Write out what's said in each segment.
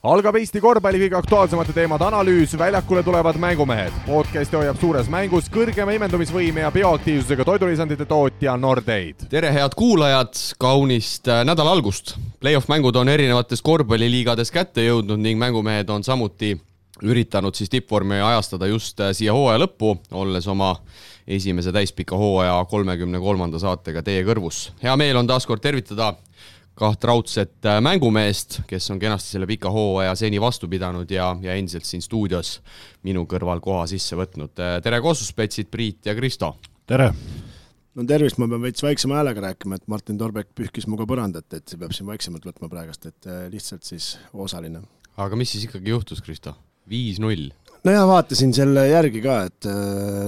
algab Eesti korvpalli kõige aktuaalsemate teemade analüüs, väljakule tulevad mängumehed. podcasti hoiab suures mängus kõrgema imendumisvõime ja bioaktiivsusega toidulisandite tootja Nordeid. tere, head kuulajad, kaunist äh, nädala algust. Play-off mängud on erinevates korvpalliliigades kätte jõudnud ning mängumehed on samuti üritanud siis tippvormi ajastada just äh, siia hooaja lõppu, olles oma esimese täispika hooaja kolmekümne kolmanda saatega teie kõrvus. hea meel on taas kord tervitada kaht raudset äh, mängumeest, kes on kenasti selle pika hooaja seni vastu pidanud ja, ja endiselt siin stuudios minu kõrval koha sisse võtnud. Äh, tere kossuspetsid, Priit ja Kristo! tere! no tervist, ma pean veits väiksema häälega rääkima, et Martin Torbek pühkis minuga põrandat, et peab siin vaiksemalt võtma praegast, et äh, lihtsalt siis osaline. aga mis siis ikkagi juhtus, Kristo? viis-null? No ja vaatasin selle järgi ka, et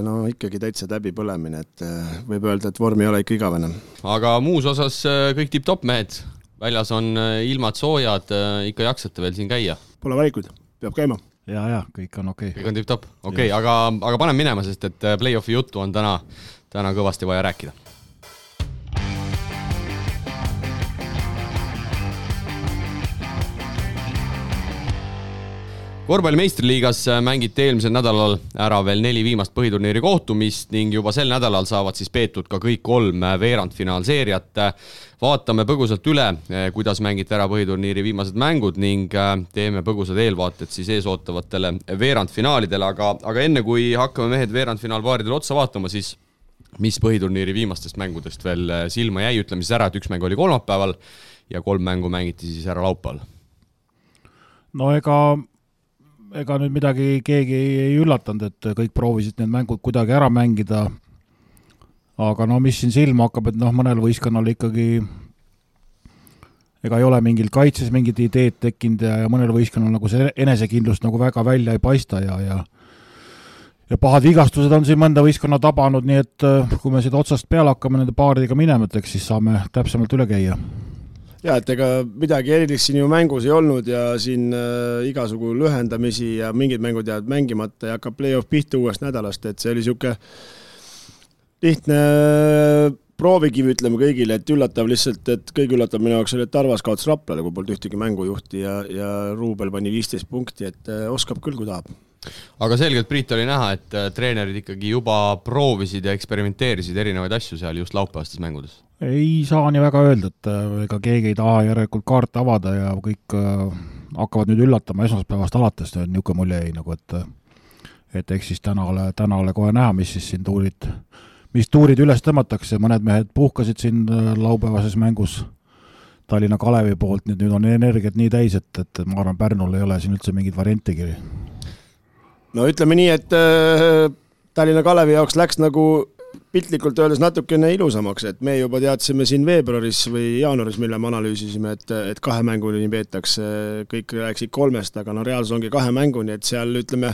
no ikkagi täitsa läbipõlemine, et võib öelda, et vorm ei ole ikka igavene. aga muus osas kõik tipp-topp mehed, väljas on äh, ilmad soojad, äh, ikka jaksate veel siin käia? Pole valikuid, peab käima. ja, ja kõik on okei okay.. kõik on tipp-topp, okei okay,, aga, aga paneme minema, sest et äh, play-off'i juttu on täna, täna kõvasti vaja rääkida korvpalli meistriliigas mängiti eelmisel nädalal ära veel neli viimast põhiturniiri kohtumist ning juba sel nädalal saavad siis peetud ka kõik kolm veerandfinaalseeriat. vaatame põgusalt üle, kuidas mängiti ära põhiturniiri viimased mängud ning teeme põgusad eelvaated siis eesootavatele veerandfinaalidele, aga, aga enne kui hakkame mehed veerandfinaalpaaridele otsa vaatama, siis mis põhiturniiri viimastest mängudest veel silma jäi, ütleme siis ära, et üks mäng oli kolmapäeval ja kolm mängu mängiti siis ära laupäeval. no ega ega nüüd midagi keegi ei üllatanud, et kõik proovisid need mängud kuidagi ära mängida. aga no mis siin silma hakkab, et noh, mõnel võistkonnal ikkagi ega ei ole mingil kaitses mingit ideed tekkinud ja, ja mõnel võistkonnal nagu see enesekindlust nagu väga välja ei paista ja, ja ja pahad vigastused on siin mõnda võistkonna tabanud, nii et kui me siit otsast peale hakkame nende paaridega minema, et eks siis saame täpsemalt üle käia jaa, et ega midagi erilist siin ju mängus ei olnud ja siin äh, igasugu lühendamisi ja mingid mängud jäävad mängimata ja hakkab play-off pihta uuest nädalast, et see oli niisugune lihtne äh, proovikivi, ütleme kõigile, et üllatav lihtsalt, et kõige üllatav minu jaoks oli, et Tarvas kaotas Raplale, kui polnud ühtegi mängujuhti ja, ja Ruubel pani viisteist punkti, et äh, oskab küll, kui tahab. Aga selgelt, Priit, oli näha, et äh, treenerid ikkagi juba proovisid ja eksperimenteerisid erinevaid asju seal just laupäevastes mängudes ei saa nii väga öelda, et äh, ega keegi ei taha järelikult kaarte avada ja kõik äh, hakkavad nüüd üllatama esmaspäevast alates, niisugune mulje jäi nagu, et et eks siis täna ole, täna ole kohe näha, mis siis siin tuurid, mis tuurid üles tõmmatakse, mõned mehed puhkasid siin äh, laupäevases mängus Tallinna Kalevi poolt, nüüd, nüüd on energiat nii täis, et, et ma arvan, Pärnul ei ole siin üldse mingit variantigi. no ütleme nii, et äh, Tallinna Kalevi jaoks läks nagu piltlikult öeldes natukene ilusamaks, et me juba teadsime siin veebruaris või jaanuaris, mille me analüüsisime, et, et kahe mänguni peetakse, kõik rääkisid kolmest, aga no reaalsus ongi kahe mänguni, et seal ütleme,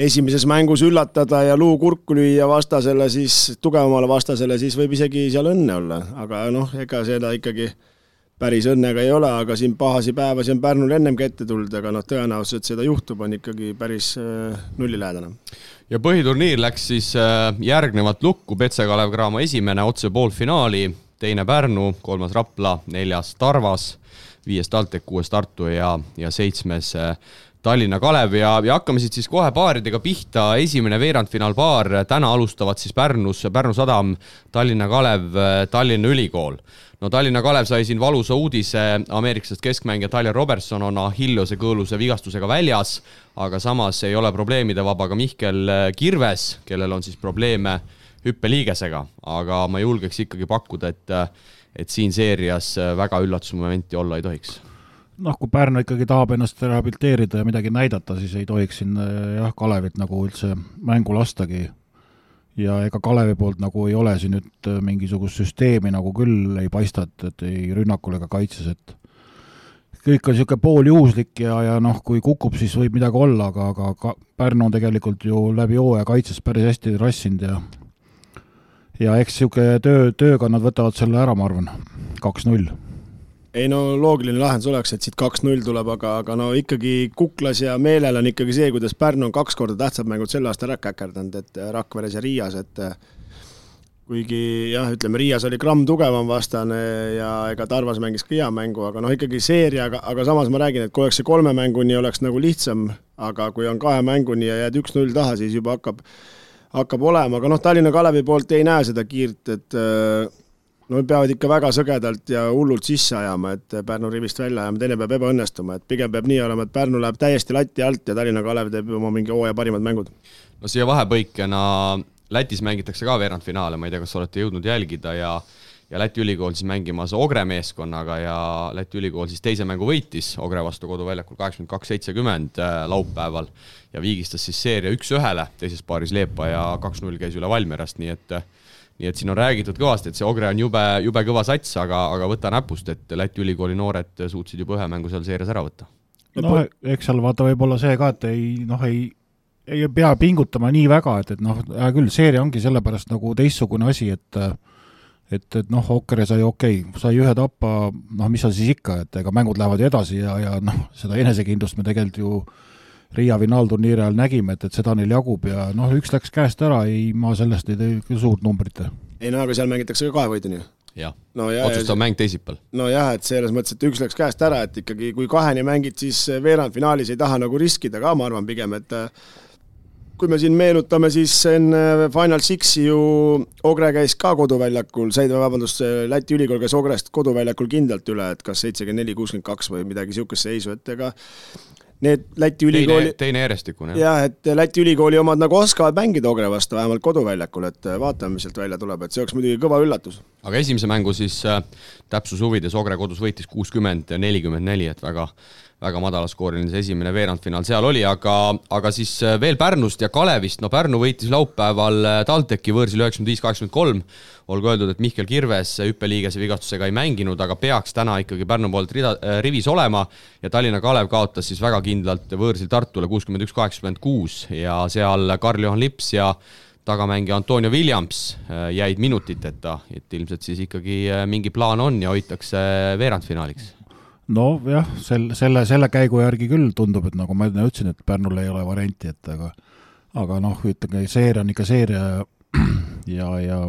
esimeses mängus üllatada ja luu kurku lüüa vastasele, siis tugevamale vastasele, siis võib isegi seal õnne olla, aga noh, ega seda ikkagi päris õnnega ei ole, aga siin pahasi päevasi on Pärnul ennemgi ette tulnud, aga noh, tõenäosus, et seda juhtub, on ikkagi päris äh, nullilähedane. Ja põhiturniir läks siis äh, järgnevat lukku, Petse-Kalev Cramo esimene otse poolfinaali, teine Pärnu, kolmas Rapla, neljas Tarvas, viies TalTech, kuues Tartu ja, ja seitsmes äh, Tallinna Kalev ja, ja hakkame siit siis kohe paaridega pihta, esimene veerandfinaalpaar, täna alustavad siis Pärnus Pärnu Sadam, Tallinna Kalev, Tallinna Ülikool. No Tallinna Kalev sai siin valusa uudise, ameeriklastest keskmängija Tyler Robertson on Achilleuse kõõluse vigastusega väljas, aga samas ei ole probleemide vaba ka Mihkel Kirves, kellel on siis probleeme hüppeliigesega, aga ma julgeks ikkagi pakkuda, et et siin seerias väga üllatusmomenti olla ei tohiks noh, kui Pärnu ikkagi tahab ennast rehabiliteerida ja midagi näidata, siis ei tohiks siin jah, Kalevit nagu üldse mängu lastagi. Ja ega Kalevi poolt nagu ei ole siin nüüd äh, mingisugust süsteemi nagu küll ei paista, et, et ei rünnakul ega kaitses, et kõik on niisugune pooljuhuslik ja, ja noh, kui kukub, siis võib midagi olla, aga, aga ka Pärnu on tegelikult ju läbi hooaja kaitses päris hästi rassinud ja ja eks niisugune töö, tööga nad võtavad selle ära, ma arvan, kaks-null ei no loogiline lahendus oleks, et siit kaks-null tuleb, aga, aga no ikkagi kuklas ja meelel on ikkagi see, kuidas Pärnu on kaks korda tähtsad mängud sel aastal ära käkerdanud, et Rakveres ja Riias, et kuigi jah, ütleme Riias oli gramm tugevam vastane ja ega Tarvas mängis ka hea mängu, aga noh, ikkagi seeriaga, aga samas ma räägin, et kui oleks see kolme mänguni, oleks nagu lihtsam, aga kui on kahe mänguni ja jääd üks-null taha, siis juba hakkab, hakkab olema, aga noh, Tallinna Kalevi poolt ei näe seda kiirt, et äh, no peavad ikka väga sõgedalt ja hullult sisse ajama, et Pärnu rivist välja ajama, teine peab ebaõnnestuma, et pigem peab nii olema, et Pärnu läheb täiesti lati alt ja Tallinna Kalev teeb oma mingi hooaja parimad mängud. no siia vahepõikena Lätis mängitakse ka veerandfinaale, ma ei tea, kas olete jõudnud jälgida ja ja Läti ülikool siis mängimas Ogre meeskonnaga ja Läti ülikool siis teise mängu võitis Ogre vastu koduväljakul kaheksakümmend kaks, seitsekümmend äh, laupäeval ja viigistas siis seeria üks-ühele, teises paaris Leepa ja kaks-null käis üle Valmierast, nii et nii et siin on räägitud kõvasti, et see Ogre on jube, jube kõva sats, aga, aga võta näpust, et Läti ülikooli noored suutsid juba ühe mängu seal seerias ära võtta. no eks seal vaata võib-olla see ka, et ei noh, ei ei pea pingutama nii väga, et, et noh, hea küll, seeria ongi sellepärast nagu teistsugune asi, et et, et noh, Okkere sai okei okay,, sai ühe tappa, noh, mis seal siis ikka, et ega mängud lähevad ju edasi ja, ja noh, seda enesekindlust me tegelikult ju Riia finaalturniiri ajal nägime, et, et seda neil jagub ja noh, üks läks käest ära, ei, ma sellest ei tee küll suurt numbrit. ei no aga seal mängitakse ka kahevõiduni ju jah no, ja, otsustav mäng teisipäeval. nojah, et selles mõttes, et üks läks käest ära, et ikkagi kui kaheni mängid, siis veerandfinaalis ei taha nagu riskida ka, ma arvan pigem, et kui me siin meenutame, siis enne Final Sixi ju Ogre käis ka koduväljakul, said, vabandust, Läti ülikool käis Ogrest koduväljakul kindlalt üle, et kas seitsekümmend neli, kuuskümmend kaks või midagi niisugust seisu, et ega need Läti ülikooli teine, järjestikune. jah, et Läti ülikooli omad nagu oskavad mängida Ogre vastu, vähemalt koduväljakul, et vaatame, mis sealt välja tuleb, et see oleks muidugi kõva üllatus. aga esimese mängu siis äh, täpsuse huvides Ogre kodus võitis kuuskümmend, nelikümmend neli, et väga väga madalaskooriline see esimene veerandfinaal seal oli, aga, aga siis äh, veel Pärnust ja Kalevist, no Pärnu võitis laupäeval äh, TalTechi võõrsil üheksakümmend viis, kaheksakümmend kolm, olgu öeldud, et Mihkel Kirves hüppeliigese vigastusega ei mänginud, aga peaks täna ikkagi Pärnu poolt rida, äh, rivis olema. Ja Tallinna Kalev kaotas siis väga kindlalt võõrsil Tartule kuuskümmend üks, kaheksakümmend kuus. Ja seal Karl-Juhan Lips ja tagamängija Antonio Williams jäid minutiteta, et ilmselt siis ikkagi mingi plaan on ja hoitakse veerandfinaaliks nojah, sel, selle, selle käigu järgi küll tundub, et nagu ma enne ütlesin, et Pärnul ei ole varianti, et aga aga noh, ütleme, seeria on ikka seeria ja, ja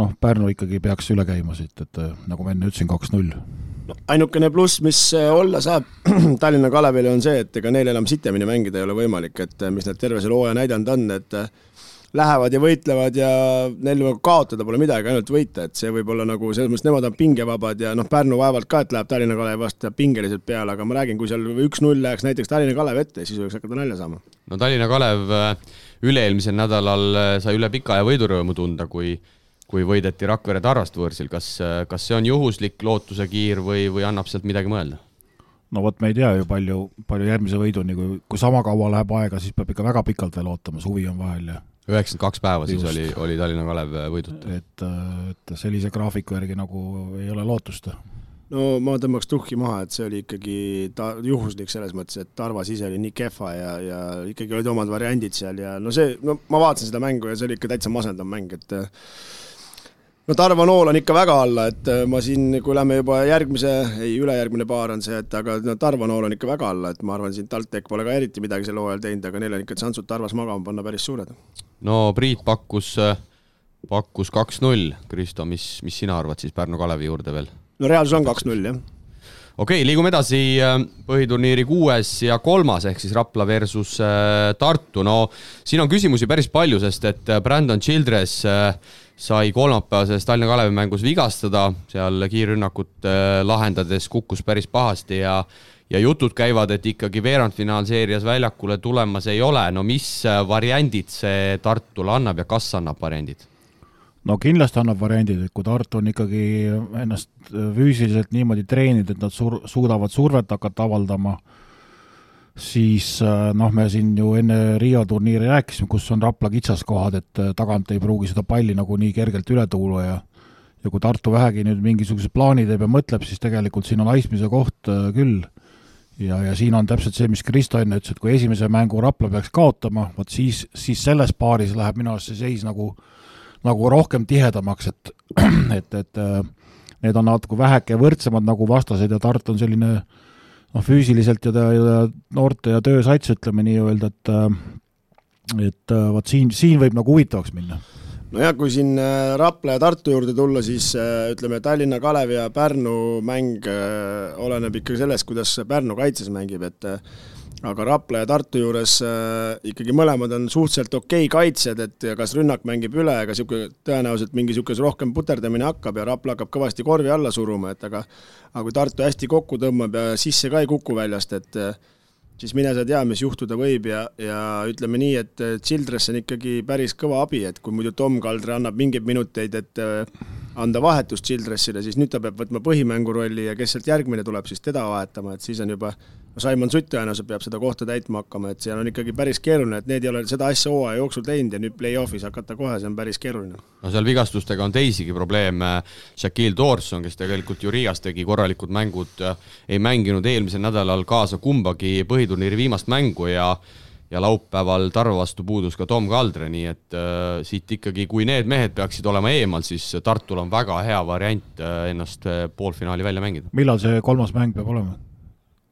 noh, Pärnu ikkagi peaks üle käima siit, et nagu ma enne ütlesin, kaks-null. No, ainukene pluss, mis äh, olla saab Tallinna Kalevile, on see, et ega neil enam sitemini mängida ei ole võimalik, et äh, mis nad terve selle hooaja näidanud on, et lähevad ja võitlevad ja neil nagu kaotada pole midagi, ainult võita, et see võib olla nagu selles mõttes, nemad on pingevabad ja noh, Pärnu vaevalt ka, et läheb Tallinna Kalevi vastu pingeliselt peale, aga ma räägin, kui seal üks-null läheks näiteks Tallinna Kalev ette, siis võiks hakata nalja saama. no Tallinna Kalev äh, üle-eelmisel nädalal äh, sai üle pika aja võidurõõmu tunda, kui kui võideti Rakvere Tarvast võõrsil, kas, äh, kas see on juhuslik lootusekiir või, või annab sealt midagi mõelda? no vot, me ei tea ju palju, palju järgmise võiduni, kui, kui sama kaua läheb aega, siis peab ikka väga pikalt veel ootama, suvi on vahel ja üheksakümmend kaks päeva siis Just. oli, oli Tallinna Kalev võiduta. et, et sellise graafiku järgi nagu ei ole lootust. no ma tõmbaks tuhki maha, et see oli ikkagi ta-, juhuslik selles mõttes, et Tarvas ise oli nii kehva ja, ja ikkagi olid omad variandid seal ja no see, no ma vaatasin seda mängu ja see oli ikka täitsa masendav mäng, et no Tarvo Nool on ikka väga alla, et äh, ma siin, kui lähme juba järgmise, ei, ülejärgmine paar on see, et aga no Tarvo Nool on ikka väga alla, et ma arvan, siin TalTech pole ka eriti midagi sel hooajal teinud, aga neil on ikka šansud Tarvas magama panna päris suured. no Priit pakkus, pakkus kaks-null, Kristo, mis, mis sina arvad siis Pärnu Kalevi juurde veel? no reaalsus on kaks-null, jah okei okay,, liigume edasi äh, põhiturniiri kuues ja kolmas ehk siis Rapla versus äh, Tartu, no siin on küsimusi päris palju, sest et Brandon Childress sai kolmapäevases Tallinna Kalevi mängus vigastada, seal kiirrünnakut äh, lahendades kukkus päris pahasti ja ja jutud käivad, et ikkagi veerandfinaalseerias väljakule tulemas ei ole, no mis äh, variandid see Tartule annab ja kas annab variandid? No kindlasti annab variandid, et kui Tartu on ikkagi ennast füüsiliselt niimoodi treeninud, et nad sur-, suudavad survet hakata avaldama äh, siis äh, noh, me siin ju enne Riia turniiri rääkisime, kus on Rapla kitsaskohad, et äh, tagant ei pruugi seda palli nagu nii kergelt üle tuua ja ja kui Tartu vähegi nüüd mingisuguse plaani teeb ja mõtleb, siis tegelikult siin on aismise koht äh, küll. ja, ja siin on täpselt see, mis Kristo enne ütles, et kui esimese mängu Rapla peaks kaotama, vot siis, siis selles paaris läheb minu arust see seis nagu, nagu rohkem tihedamaks, et et, et need on natuke väheke võrdsemad nagu vastased ja Tartu on selline äh, noh, füüsiliselt ja ja noorte ja töösats, ütleme nii-öelda, et et vot siin, siin võib nagu huvitavaks minna. Nojah, kui siin äh, Rapla ja Tartu juurde tulla, siis äh, ütleme, Tallinna Kalevi ja Pärnu mäng äh, oleneb ikkagi sellest, kuidas Pärnu kaitses mängib, et aga Rapla ja Tartu juures ikkagi mõlemad on suhteliselt okei okay kaitsjad, et kas rünnak mängib üle, ega niisugune tõenäoliselt mingi niisugune rohkem puterdamine hakkab ja Rapla hakkab kõvasti korvi alla suruma, et aga aga kui Tartu hästi kokku tõmbab ja sisse ka ei kuku väljast, et siis mine sa tea, mis juhtuda võib ja, ja ütleme nii, et Childress on ikkagi päris kõva abi, et kui muidu Tom Kaldre annab mingeid minuteid, et äh, anda vahetust Childressile, siis nüüd ta peab võtma põhimängu rolli ja kes sealt järgmine tuleb, siis teda vahetama, et siis on juba no Simon Sutt tõenäoliselt peab seda kohta täitma hakkama, et seal on ikkagi päris keeruline, et need ei ole seda asja hooaja jooksul teinud ja nüüd play-off'is hakata kohe, see on päris keeruline. no seal vigastustega on teisigi probleeme, Shaquille Dawson, kes tegelikult ju Riias tegi korralikud mängud, ei mänginud eelmisel nädalal kaasa kumbagi põhiturniiri viimast mängu ja ja laupäeval Tarva vastu puudus ka Tom Kaldre, nii et äh, siit ikkagi, kui need mehed peaksid olema eemal, siis Tartul on väga hea variant äh, ennast äh, poolfinaali välja mängida. millal see kolmas mäng peab olema?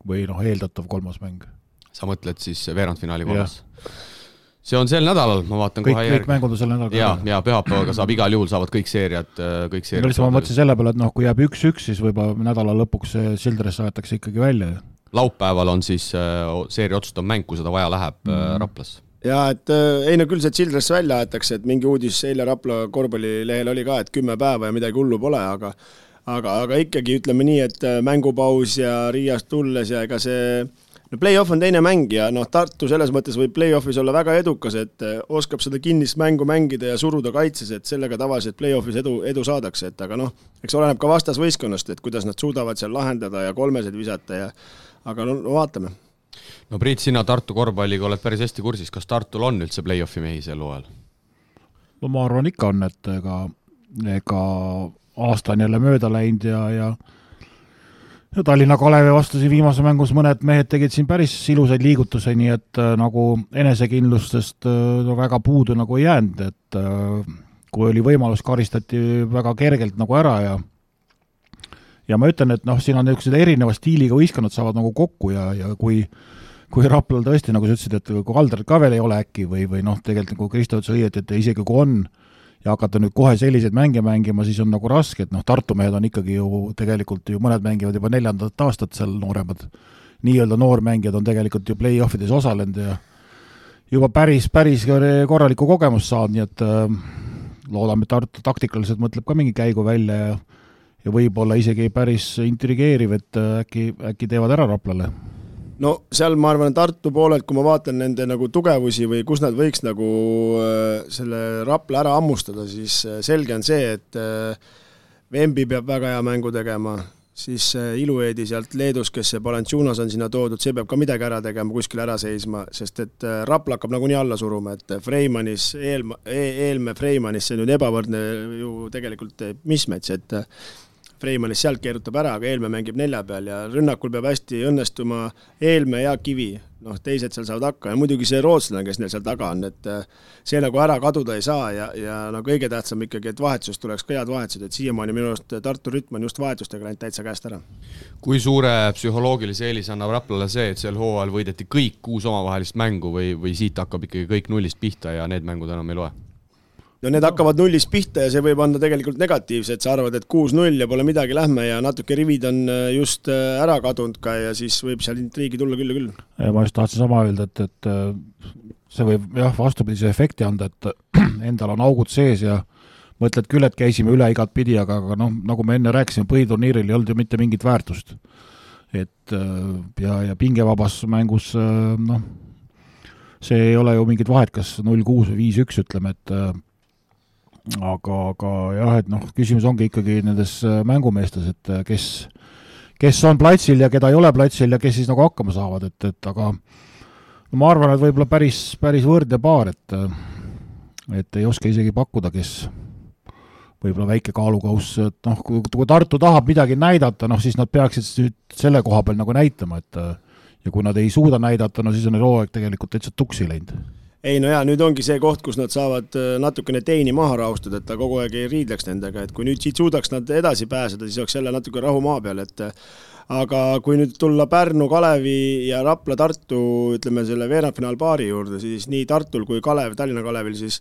Või noh, eeldatav kolmas mäng. sa mõtled siis veerandfinaali kolmas? see on sel nädalal, ma vaatan kõik, kohe järgi. kõik mängud on sel nädalal. ja, ja pühapäevaga saab igal juhul, saavad kõik seeriad, äh, kõik seeriad. lihtsalt ma mõtlesin selle peale, et noh, kui jääb üks-üks, siis võib-olla nädala lõpuks see Sildares aetakse ikkagi välja. laupäeval on siis äh, seeria otsustav mäng, kui seda vaja läheb mm -hmm. Raplas jaa, et äh, ei no küll see Childress välja aetakse, et mingi uudis eile Rapla korvpallilehel oli ka, et kümme päeva ja midagi hullu pole, aga aga, aga ikkagi ütleme nii, et äh, mängupaus ja Riiast tulles ja ega see no play-off on teine mäng ja noh, Tartu selles mõttes võib play-off'is olla väga edukas, et äh, oskab seda kinnist mängu mängida ja suruda kaitses, et sellega tavaliselt play-off'is edu, edu saadakse, et aga noh, eks oleneb ka vastasvõistkonnast, et kuidas nad suudavad seal lahendada ja kolmesid visata ja aga no, no vaatame. no Priit, sina Tartu korvpalliga oled päris hästi kursis, kas Tartul on üldse play-off'i mehi sel hooajal? no ma arvan ikka on, et ega, ega aasta on jälle mööda läinud ja, ja ja Tallinna Kalevi vastu siin viimases mängus mõned mehed tegid siin päris ilusaid liigutusi, nii et äh, nagu enesekindlustest äh, no väga puudu nagu ei jäänud, et äh, kui oli võimalus, karistati väga kergelt nagu ära ja ja ma ütlen, et noh, siin on niisugused erineva stiiliga võistkonnad saavad nagu kokku ja, ja kui kui Raplal tõesti, nagu sa ütlesid, et kui Kaldrit ka veel ei ole äkki või, või noh, tegelikult nagu Kristo ütles õieti, et isegi kui on, ja hakata nüüd kohe selliseid mänge mängima, siis on nagu raske, et noh, Tartu mehed on ikkagi ju tegelikult ju mõned mängivad juba neljandat aastat seal nooremad, nii-öelda noormängijad on tegelikult ju play-off ides osalenud ja juba päris, päris korralikku kogemust saanud, nii et äh, loodame, et Tartu taktikaliselt mõtleb ka mingi käigu välja ja ja võib-olla isegi päris intrigeeriv, et äh, äkki, äkki teevad ära Raplale no seal ma arvan, Tartu poolelt, kui ma vaatan nende nagu tugevusi või kus nad võiks nagu äh, selle Rapla ära hammustada, siis äh, selge on see, et äh, Vembi peab väga hea mängu tegema, siis Ilueedi sealt Leedus, kes see Balantšunas on sinna toodud, see peab ka midagi ära tegema, kuskil ära seisma, sest et Rapla hakkab nagunii alla suruma, et Freimanis, Eelma e, Eelmäe Freimanis, see on nüüd ebavõrdne ju tegelikult mismatch, et Freimanist sealt keerutab ära, aga Eelmäe mängib nelja peal ja rünnakul peab hästi õnnestuma Eelmäe ja Kivi, noh, teised seal saavad hakkama ja muidugi see rootslane, kes neil seal taga on, et äh, see nagu ära kaduda ei saa ja, ja no kõige tähtsam ikkagi, et vahetusest tuleks ka head vahetused, et siiamaani minu arust Tartu rütm on just vahetustega läinud täitsa käest ära. kui suure psühholoogilise eelise annab Raplale see, et sel hooajal võideti kõik kuus omavahelist mängu või, või siit hakkab ikkagi kõik nullist pihta ja need mängud enam ei loe? No need hakkavad nullist pihta ja see võib anda tegelikult negatiivse, et sa arvad, et kuus-null ja pole midagi, lähme ja natuke rivid on äh, just äh, ära kadunud ka ja siis võib seal intriigi tulla küll ja küll. ma just tahtsin sama öelda, et, et äh, see võib jah, vastupidise efekti anda, et endal on augud sees ja mõtled küll, et käisime üle igatpidi, aga, aga noh, nagu me enne rääkisime, põhiturniiril ei olnud ju mitte mingit väärtust. et ja, ja pingevabas mängus noh, see ei ole ju mingit vahet, kas null kuus või viis üks, ütleme, et aga, aga jah, et noh, küsimus ongi ikkagi nendes äh, mängumeestes, et äh, kes, kes on platsil ja keda ei ole platsil ja kes siis nagu hakkama saavad, et, et aga no ma arvan, et võib-olla päris, päris võrdne paar, et äh, et ei oska isegi pakkuda, kes võib-olla väike kaalukauss, et noh, kui, Tartu tahab midagi näidata, noh siis nad peaksid nüüd selle koha peal nagu näitama, et ja kui nad ei suuda näidata, no siis on neil hooaeg tegelikult täitsa tuksi läinud ei no jaa, nüüd ongi see koht, kus nad saavad äh, natukene teini maha rahustada, et ta kogu aeg ei riidleks nendega, et kui nüüd siit suudaks nad edasi pääseda, siis oleks jälle natuke rahu maa peal, et äh, aga kui nüüd tulla Pärnu, Kalevi ja Rapla, Tartu, ütleme selle veerandfinaalpaari juurde, siis nii Tartul kui Kalev, Tallinna Kalevil siis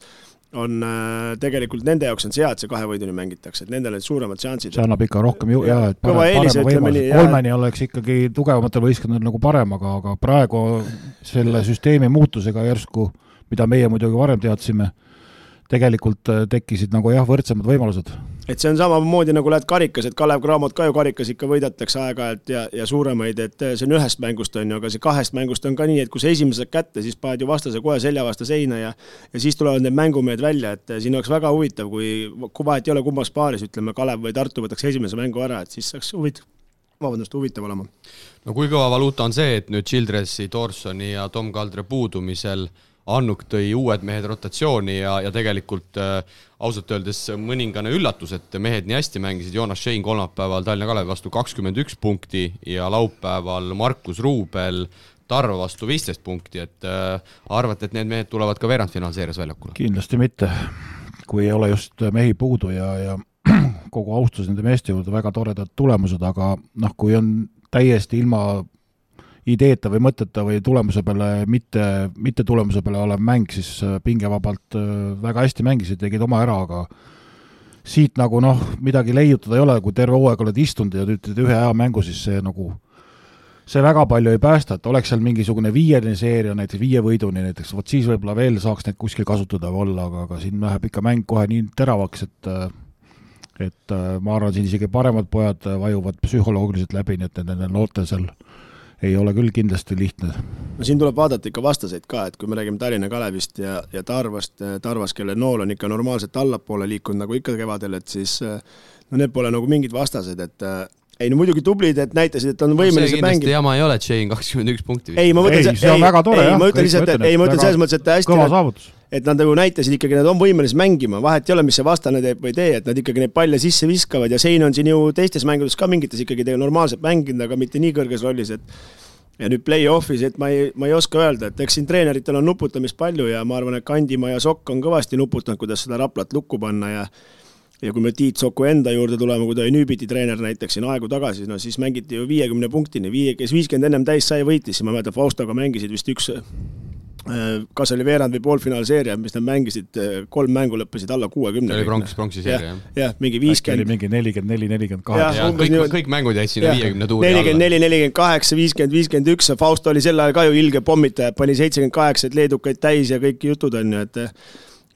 on äh, tegelikult nende jaoks on see hea, et see kahe võiduni mängitakse, et nendel on suuremad šansid. see annab ikka rohkem ju-, jaa, et parem, eelise, parema võimaluse. kolmeni oleks ikkagi tugevamatel võistkondadel nagu parem, aga, aga praegu selle süsteemi muutusega järsku, mida meie muidugi varem teadsime, tegelikult äh, tekkisid nagu jah, võrdsemad võimalused. et see on samamoodi nagu lähed karikas, et Kalev Cramot ka ju karikas ikka võidetakse aeg-ajalt ja, ja suuremaid, et see on ühest mängust, on ju, aga see kahest mängust on ka nii, et kui sa esimese saad kätte, siis paned ju vastase kohe selja vastu seina ja ja siis tulevad need mängumehed välja, et siin oleks väga huvitav, kui, kui vahet ei ole, kumbas paaris, ütleme, Kalev või Tartu võtaks esimese mängu ära, et siis saaks huvitav, vabandust, huvitav olema. no kui kõva valuuta on see, et nüüd Childressi, Dorsoni ja Tom Kaldre puudumisel Annuk tõi uued mehed rotatsiooni ja, ja tegelikult äh, ausalt öeldes mõningane üllatus, et mehed nii hästi mängisid, Joonas Šein kolmapäeval Tallinna Kalevi vastu kakskümmend üks punkti ja laupäeval Markus Ruubel Tarva vastu viisteist punkti, et äh, arvate, et need mehed tulevad ka veerandfinaalseerias väljakule? kindlasti mitte, kui ei ole just mehi puudu ja, ja kogu austus nende meeste juurde, väga toredad tulemused, aga noh, kui on täiesti ilma ideeta või mõteta või tulemuse peale, mitte, mitte tulemuse peale olev mäng, siis äh, pingevabalt äh, väga hästi mängisid, tegid oma ära, aga siit nagu noh, midagi leiutada ei ole, kui terve hooaeg oled istunud ja nüüd teed ühe hea mängu, siis see nagu see väga palju ei päästa, et oleks seal mingisugune viieline seeria, näiteks viie võiduni näiteks, vot siis võib-olla veel saaks neid kuskil kasutada või olla, aga, aga siin läheb ikka mäng kohe nii teravaks, et et äh, ma arvan, siin isegi paremad pojad vajuvad psühholoogiliselt läbi, nii et nendel noortel seal ei ole küll kindlasti lihtne. no siin tuleb vaadata ikka vastaseid ka, et kui me räägime Tallinna Kalevist ja, ja Tarvast, Tarvas, kelle nool on ikka normaalselt allapoole liikunud, nagu ikka kevadel, et siis no need pole nagu mingid vastased, et ei no muidugi tublid, et näitasid, et on võimelised mängima. mängima. jama ei ole, et Shane kakskümmend üks punkti. ei, ma mõtlen, ei, see on väga tore ei, jah. ma ütlen lihtsalt, et ei, ma ütlen selles mõttes, et hästi kõva saavutus et nad nagu näitasid ikkagi, nad on võimelised mängima, vahet ei ole, mis see vastane teeb või ei tee, et nad ikkagi neid palle sisse viskavad ja Sein on siin ju teistes mängudes ka mingites ikkagi normaalselt mänginud, aga mitte nii kõrges rollis, et ja nüüd play-off'is, et ma ei, ma ei oska öelda, et eks siin treeneritel on nuputamist palju ja ma arvan, et Kandimaa ja Sokk on kõvasti nuputanud, kuidas seda Raplat lukku panna ja ja kui me Tiit Soku enda juurde tuleme, kui ta oli Nüübiti treener näiteks siin aegu tagasi, no siis mängiti ju viiekümne punktini, viie, kes viiskümmend ennem täis sai, võitis, ma mäletan, Faustoga mängisid vist üks kas oli veerand või poolfinaalseeria, mis nad mängisid, kolm mängu lõppesid alla kuuekümne. see oli pronks, pronksi seeria, jah? jah, mingi viiskümmend. mingi nelikümmend neli, nelikümmend kaheksa. kõik, niimoodi. kõik mängud jäid sinna viiekümne tuuri alla. nelikümmend neli, nelikümmend kaheksa, viiskümmend, viiskümmend üks, Fausto oli sel ajal ka ju ilge pommitaja, pani seitsekümmend kaheksa, et leedukaid täis ja kõik jutud on ju, et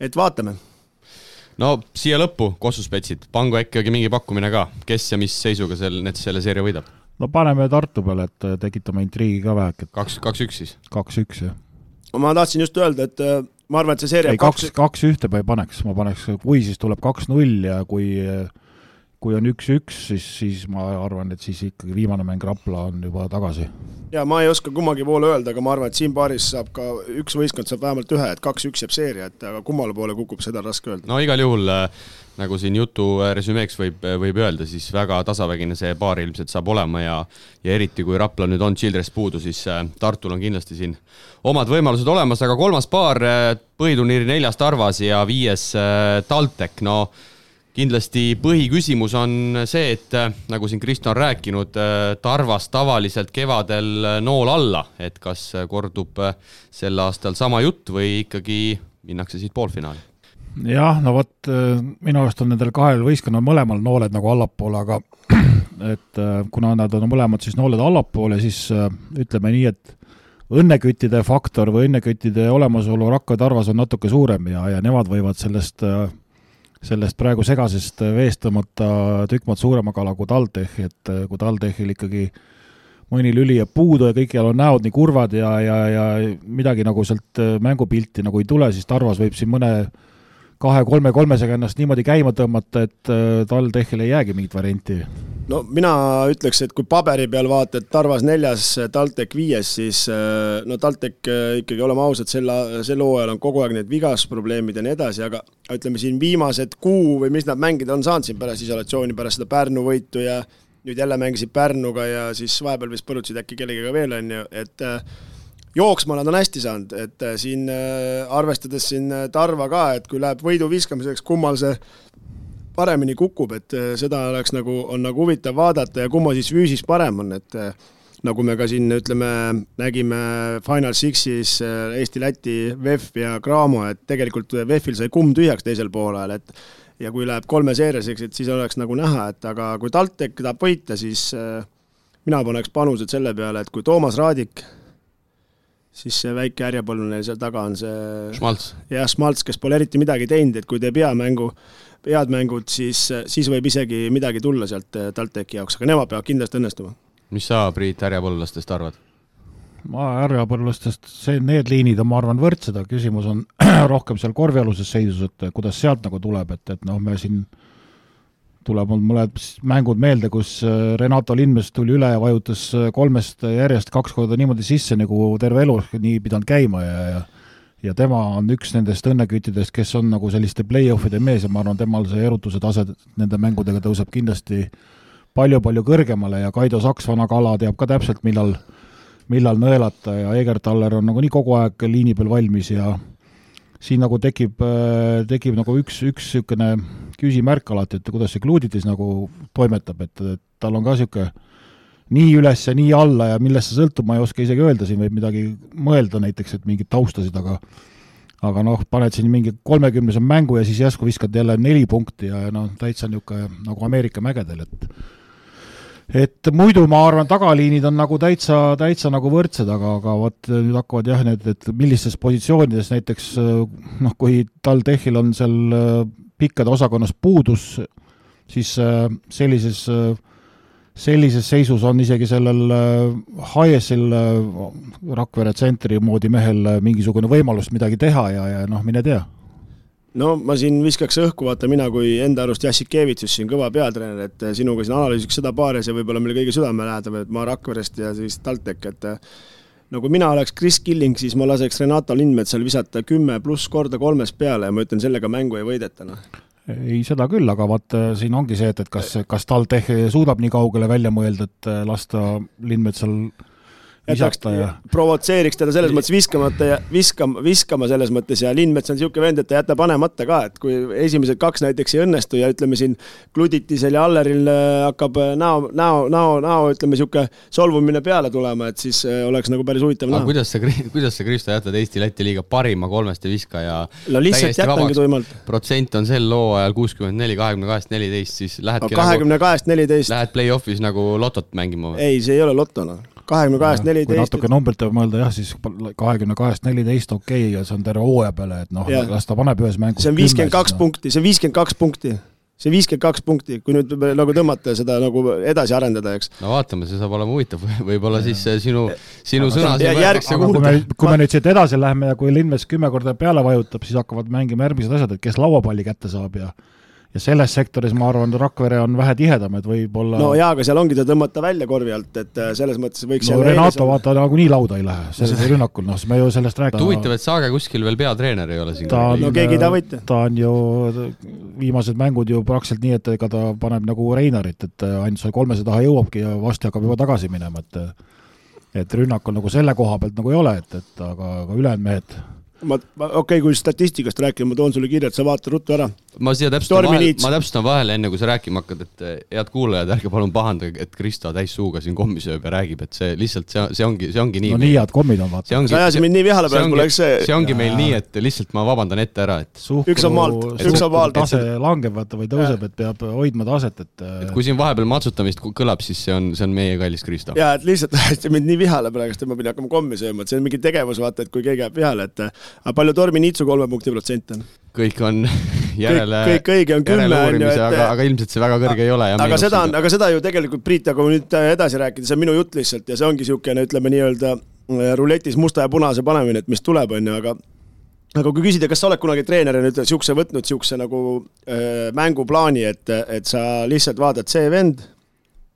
et vaatame. no siia lõppu, Kossuspetsid, pangu ikkagi mingi pakkumine ka, kes ja mis seisuga sel, need selle seeria võidab? no paneme Tartu peale, et tekitame intriigi ka väheke, kaks, kaks-üks siis? kaks-üks, jah. Ma tahtsin just öelda, et äh, ma arvan, et see seeria ei, kaks, kaks ühte ma ei paneks, ma paneks, kui siis tuleb kaks-null ja kui kui on üks-üks, siis, siis ma arvan, et siis ikkagi viimane mäng Rapla on juba tagasi. ja ma ei oska kummagi poole öelda, aga ma arvan, et siin paaris saab ka üks võistkond saab vähemalt ühe, et kaks-üks jääb seeria, et aga kummale poole kukub, seda on raske öelda. no igal juhul äh, nagu siin jutu resümeeks võib, võib öelda, siis väga tasavägine see paar ilmselt saab olema ja ja eriti, kui Rapla nüüd on Childress puudu, siis äh, Tartul on kindlasti siin omad võimalused olemas, aga kolmas paar, äh, põhiturniiri neljas Tarvas ja viies TalTech, no kindlasti põhiküsimus on see, et nagu siin Kristo on rääkinud, Tarvas tavaliselt kevadel nool alla, et kas kordub sel aastal sama jutt või ikkagi minnakse siit poolfinaali? jah, no vot, minu arust on nendel kahel võistkonnal mõlemal nooled nagu allapoole, aga et kuna nad on mõlemad siis nooled allapoole, siis ütleme nii, et õnneküttide faktor või õnneküttide olemasolu Rakvere Tarvas on natuke suurem ja, ja nemad võivad sellest sellest praegu segasest veest tõmmata tükk maad suurema kala kui TalTech, et kui TalTechil ikkagi mõni lüli jääb puudu ja kõikjal on näod nii kurvad ja, ja, ja midagi nagu sealt mängupilti nagu ei tule, siis Tarvas võib siin mõne kahe-kolme-kolmesega ennast niimoodi käima tõmmata, et TalTechil ei jäägi mingit varianti. no mina ütleks, et kui paberi peal vaatad Tarvas neljas, TalTech viies, siis no TalTech ikkagi, oleme ausad, sel, sel hooajal on kogu aeg need vigasprobleemid ja nii edasi, aga ütleme siin viimased kuu või mis nad mängida on saanud siin pärast isolatsiooni, pärast seda Pärnu võitu ja nüüd jälle mängisid Pärnuga ja siis vahepeal vist põrutasid äkki kellegagi veel, on ju, et jooksma nad on hästi saanud, et siin arvestades siin Tarva ka, et kui läheb võidu viskamiseks, kummal see paremini kukub, et seda oleks nagu, on nagu huvitav vaadata ja kumma siis füüsis parem on, et nagu me ka siin ütleme, nägime Final Sixis äh, Eesti-Läti, VEF ja Graamo, et tegelikult VEF-il sai kumm tühjaks teisel poolel, et ja kui läheb kolmeseerialiseks, et siis oleks nagu näha, et aga kui TalTech tahab võita, siis äh, mina paneks panused selle peale, et kui Toomas Raadik, siis see väike härjapõlvene seal taga on see Schmaltz. jah, Schmaltz, kes pole eriti midagi teinud, et kui teeb hea mängu, head mängud, siis, siis võib isegi midagi tulla sealt TalTechi jaoks, aga nemad peavad kindlasti õnnestuma mis sa, Priit, härjapõllulastest arvad? ma härjapõllulastest, see, need liinid on, ma arvan, võrdsed, aga küsimus on rohkem seal korvialuses seisus, et kuidas sealt nagu tuleb, et, et noh, me siin tuleb mul mõned mängud meelde, kus äh, Renato Lindmes tuli üle ja vajutas äh, kolmest järjest kaks korda niimoodi sisse, nagu terve elu nii pidanud käima ja, ja ja tema on üks nendest õnneküttidest, kes on nagu selliste play-off'ide mees ja ma arvan, temal see erutuse tase nende mängudega tõuseb kindlasti palju-palju kõrgemale ja Kaido Saks, vana kala, teab ka täpselt, millal, millal nõelata ja Egertaller on nagunii kogu aeg liini peal valmis ja siin nagu tekib, tekib nagu üks, üks niisugune küsimärk alati, et kuidas see Kluuditis nagu toimetab, et, et tal on ka niisugune nii üles ja nii alla ja millest see sõltub, ma ei oska isegi öelda, siin võib midagi mõelda näiteks, et mingeid taustasid, aga aga noh, paned siin mingi kolmekümnese mängu ja siis järsku viskad jälle neli punkti ja noh, täitsa niisugune nagu Ameerika mägedel, et et muidu ma arvan, tagaliinid on nagu täitsa, täitsa nagu võrdsed, aga, aga vot nüüd hakkavad jah, need, et millistes positsioonides näiteks noh, kui TalTechil on seal äh, pikkade osakonnas puudus, siis äh, sellises, äh, sellises seisus on isegi sellel Haiesil, Rakvere tsentri moodi mehel mingisugune võimalus midagi teha ja, ja noh, mine tea no ma siin viskaks õhku, vaata mina kui enda arust Jassikevitsus siin kõva peatreener, et eh, sinuga siin analüüsiks seda paari, see võib olla meile kõige südamelähedam, et ma Rakverest ja siis TalTech, et eh, no kui mina oleks Chris Killing, siis ma laseks Renato Lindmetsal visata kümme pluss korda kolmest peale ja ma ütlen, sellega mängu ei võideta, noh. Ei, seda küll, aga vaata, siin ongi see, et, et kas, kas TalTech suudab nii kaugele välja mõelda, et eh, lasta Lindmetsal visata ja provotseeriks teda selles mõttes viskamata ja viskama, viskama selles mõttes ja Lindmets on niisugune vend, et ta ei jäta panemata ka, et kui esimesed kaks näiteks ei õnnestu ja ütleme siin Kluditisel ja Alleril äh, hakkab äh, näo, näo, näo, näo ütleme niisugune solvumine peale tulema, et siis äh, oleks nagu päris huvitav näha. kuidas sa, kuidas sa, Kristo, jätad Eesti-Läti liiga parima kolmeste viskaja no lihtsalt jätangi tuimalt. protsent on sel hooajal kuuskümmend neli, kahekümne kahest neliteist, siis lähedki kahekümne kahest neliteist. Lähed play-off'is nagu lotot mängima või? ei, see ei ole loto, noh kahekümne kahest neliteist. kui natuke numbrite peale mõelda jah, siis kahekümne kahest neliteist okei okay, ja see on terve hooaja peale, et noh, las ta paneb ühes mängus see on viiskümmend kaks punkti, see on viiskümmend kaks punkti see viiskümmend kaks punkti, kui nüüd nagu tõmmata seda nagu edasi arendada, eks. no vaatame, see saab olema huvitav, võib-olla siis sinu, sinu sõna võetakse kuulda. kui me, kui me nüüd siit edasi läheme ja kui Linmes kümme korda peale vajutab, siis hakkavad mängima järgmised asjad, et kes lauapalli kätte saab ja ja selles sektoris ma arvan, Rakvere on vähe tihedam, et võib-olla no jaa, aga seal ongi ta tõmmata välja korvi alt, et äh, selles mõttes võiks no Renato vaata nagunii lauda ei lähe, selles rünnakul, noh, me ju sellest rääkisime. huvitav, et Saage kuskil veel peatreener ei ole siin. no keegi ei taha võita. ta on ju, viimased mängud ju praktiliselt nii, et ega ta paneb nagu Reinarit, et ainult seal kolmese taha jõuabki ja varsti hakkab juba tagasi minema, et et rünnakul nagu selle koha pealt nagu ei ole, et, et aga, aga ülejäänud mehed ma, ma okei okay,, kui statistikast rääkida, ma toon sulle kirja, et sa vaata ruttu ära. ma siia täpsustan vahele, ma täpsustan vahele, enne kui sa rääkima hakkad, et eh, head kuulajad, ärge palun pahandage, et Kristo täis suuga siin kommi sööb ja räägib, et see lihtsalt see, see ongi, see ongi nii. no nii head kommid on, vaata. sa ajasid mind nii vihale praegu, mul läks see. see ongi meil nii, et lihtsalt ma vabandan ette ära, et. üks on maalt, üks on maalt. tase langeb, vaata, või tõuseb, et peab hoidma taset, et. et kui siin vahepeal matsutamist kõlab, siis see on, see on meie kallis Kristo. ja, et lihtsalt ajasid mind nii vihale praegu, et ma pidin hakkama kommi sööma, et see on mingi tegevus, vaata, et kui keegi jääb vihale, et aga palju tormi Niitsu kolme punkti protsent on? kõik on järele, kõik, õige on kümme, on ju, et aga, aga ilmselt see väga kõrge ei ole. aga seda on, aga seda ju tegelikult, Priit, aga kui nüüd edasi rääkida, see on minu jutt lihtsalt ja see ongi niisugune, ütleme nii-öelda äh, ruletis musta ja punase panemine, et mis tuleb, on ju, aga aga kui küsida, kas sa oled kunagi treenerina nüüd niisuguse võtnud niisuguse nagu äh, mänguplaani, et, et sa lihtsalt vaatad, see vend